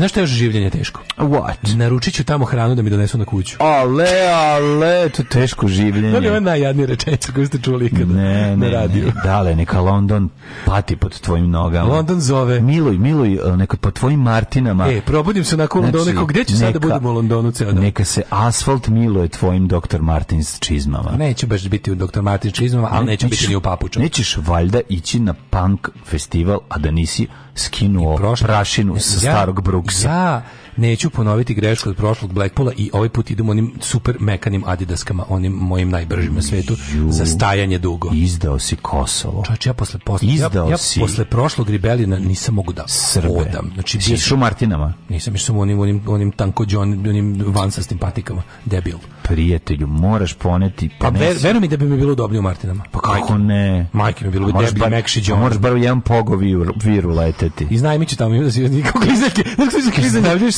S19: znaš što je još življenje teško? What? Naručit ću tamo hranu da mi donesu na kuću. Ale, ale, to teško življenje. Da li je najjadnija rečenica koju ste čuli ikada ne, ne, na radiju? Ne, dale, neka London pati pod tvojim nogama. London zove. Miluj, miluj, e, neka pod tvojim Martinama. E, probudim se nakon znači, Londona, gdje ću da neka, sada budem u Londonu ceo dan? Neka se asfalt miluje tvojim Dr. Martins čizmama. Neću baš biti u Dr. Martins čizmama, ali neću biti ni u papučama. Nećeš valjda ići na punk festival, a da nisi skinuo prošle, prašinu sa ja, starog Brooksa. Ja, neću ponoviti grešku od prošlog Blackpoola i ovaj put idem onim super mekanim Adidaskama, onim mojim najbržim na svetu Ju, za stajanje dugo. Izdao si Kosovo. Čač, ja posle, posle, izdao ja, ja si. posle prošlog ribelina nisam mogu da Srbe. odam. Znači, si išao Martinama? Nisam išao onim, onim, onim tanko John, onim vansastim patikama. Debil. Prijatelju, moraš poneti. Pa ver, veruj mi da bi mi bilo udobnije u Martinama. Pa kako ne? Majke mi bilo bi debil, mekši John. Moraš bar u jedan pogo viru, viru leteti. I znaj mi će tamo, ima da si nikog klizarke. Nikog klizarke,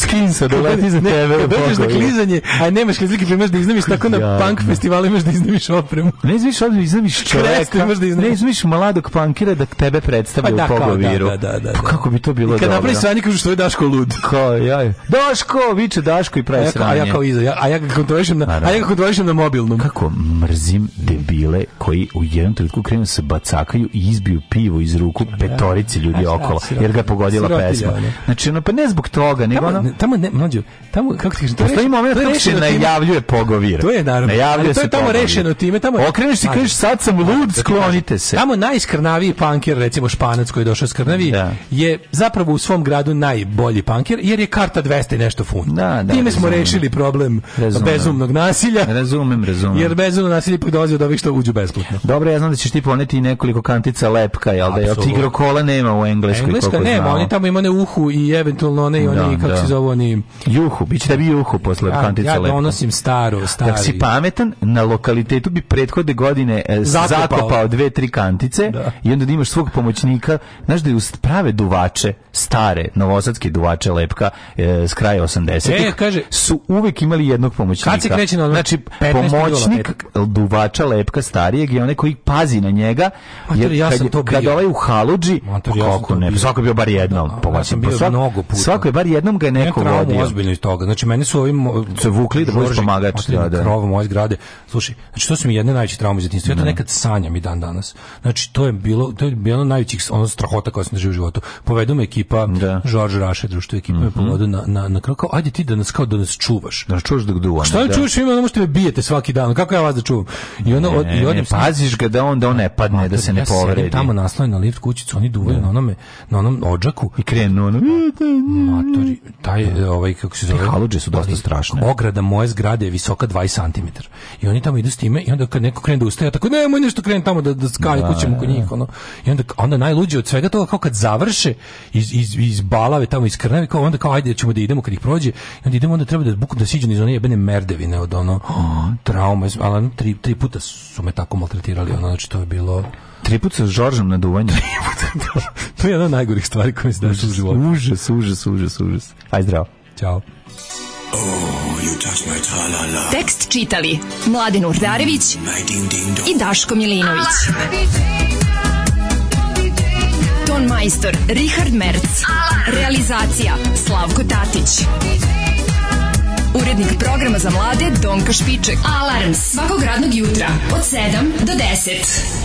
S19: skinsa da leti za tebe. Kad dođeš na klizanje, a nemaš klizlike, pa imaš da iznamiš tako na punk festivalu, imaš da iznamiš opremu. Ne iznamiš opremu, iznamiš da čoveka. Da iznamiš. Ne iznamiš mladog punkira da tebe predstavlja pa, u da, da, pogoviru. Da, da, da, da, da. Kako bi to bilo I kad napravi sranje, kažu što je Daško lud. Ko, ja. Daško, viče Daško i pravi a ja, sranje. A ja kao iza, ja, a ja ga kontrolišem na, a ja ga kontrolišem na mobilnom. Kako mrzim debile koji u jednom trenutku krenu se bacakaju i izbiju pivo iz ruku petorici ljudi okolo, jer ga pogodila pesma. Znači, ono, pa ne zbog toga, nego ono tamo ne, mlađo, tamo kako ti kažeš, to je moment kako se najavljuje pogovir. To je naravno. Najavljuje to je tamo pogovir. rešeno time, tamo Okreneš se kažeš sad sam lud, da sklonite se. Tamo najskrnaviji panker, recimo Španac koji je došao skrnavi, da. je zapravo u svom gradu najbolji panker jer je karta 200 i nešto funta Da, da, Time smo rešili problem razumem. bezumnog nasilja. Razumem, razumem. Jer bezumno nasilje ipak dolazi od ovih što uđu besplatno. Dobro, ja znam da ćeš ti poneti nekoliko kantica lepka, jel da? Jer igro kola nema u Engleskoj. Engleska nema, oni tamo imaju one uhu i eventualno one i oni, da, kako se da. zove, ovu oni... Juhu, bit će tebi juhu posle ja, kantica Ja donosim staru, stari. Da si pametan, na lokalitetu bi prethodne godine e, zakopao, zakopao dve, tri kantice da. i onda da imaš svog pomoćnika. Znaš da je uz prave duvače, stare, novosadske duvače lepka e, s kraja 80-ih, e, kaže, su uvek imali jednog pomoćnika. Kad se kreće na Znači, pomoćnik duvača lepka starijeg je onaj koji pazi na njega. jer, ja kad, sam to Kad ovaj u Haludži, Mater, pa ja kako ne, svako bio bar da, jednom. Da, pomoćnik. ja sam pa bio mnogo puta. Svako je bar jednom ga je neko, neko vodio. ozbiljno iz toga. Znači, meni su ovim... Se vukli da budeš pomagač. Da, da. Krovom moje zgrade. Slušaj, znači, to su mi jedne najveće traume iz djetinjstva. Ja to da. nekad sanjam i dan danas. Znači, to je bilo, to je bilo najvećih ono strahota koja sam doživio u životu. Povedu me ekipa, da. Žorž Raše, društvo ekipa mm -hmm. me mhm. povodu na, na, na kraju, kao, ajde ti da nas, kao da nas čuvaš. Da nas čuvaš dok duva. Šta je da. čuvaš, ima ono možete da me bijete svaki dan, kako ja vas da čuvam? I ona od, i odem, paziš ga da on, da on ne padne, pa, da, se ne povredi. Ja tamo naslojen na lift kućicu, oni duvaju da. na onome, na onom odžaku. I krenu ono, matori, taj, te da. ovaj kako se zove haludže su dosta ovaj, strašne ograda moje zgrade je visoka 20 cm i oni tamo idu s time i onda kad neko krene da ustaje tako nemoj nešto krene tamo da da skaje da, kućemo kod da, njih da. ono i onda onda najluđe od svega toga kao kad završe iz iz iz balave tamo iz krnave kao onda kao ajde ćemo da idemo kad ih prođe i onda idemo onda treba da bukom da siđu iz one jebene merdevine od ono oh, traume ali tri, tri puta su me tako maltretirali ono znači to je bilo Triput sa Žoržom na duvanju. to je jedna od najgorih stvari koje se daš u životu. Užas, užas, užas, užas. Aj zdravo. Ćao. Oh, Tekst čitali Mladin Urdarević mm, i Daško Milinović. Ah. Ton majstor Richard Merc. Ah. Realizacija Slavko Tatić. Urednik programa za mlade Donka Špiček. Alarms svakog radnog jutra od 7 do 10.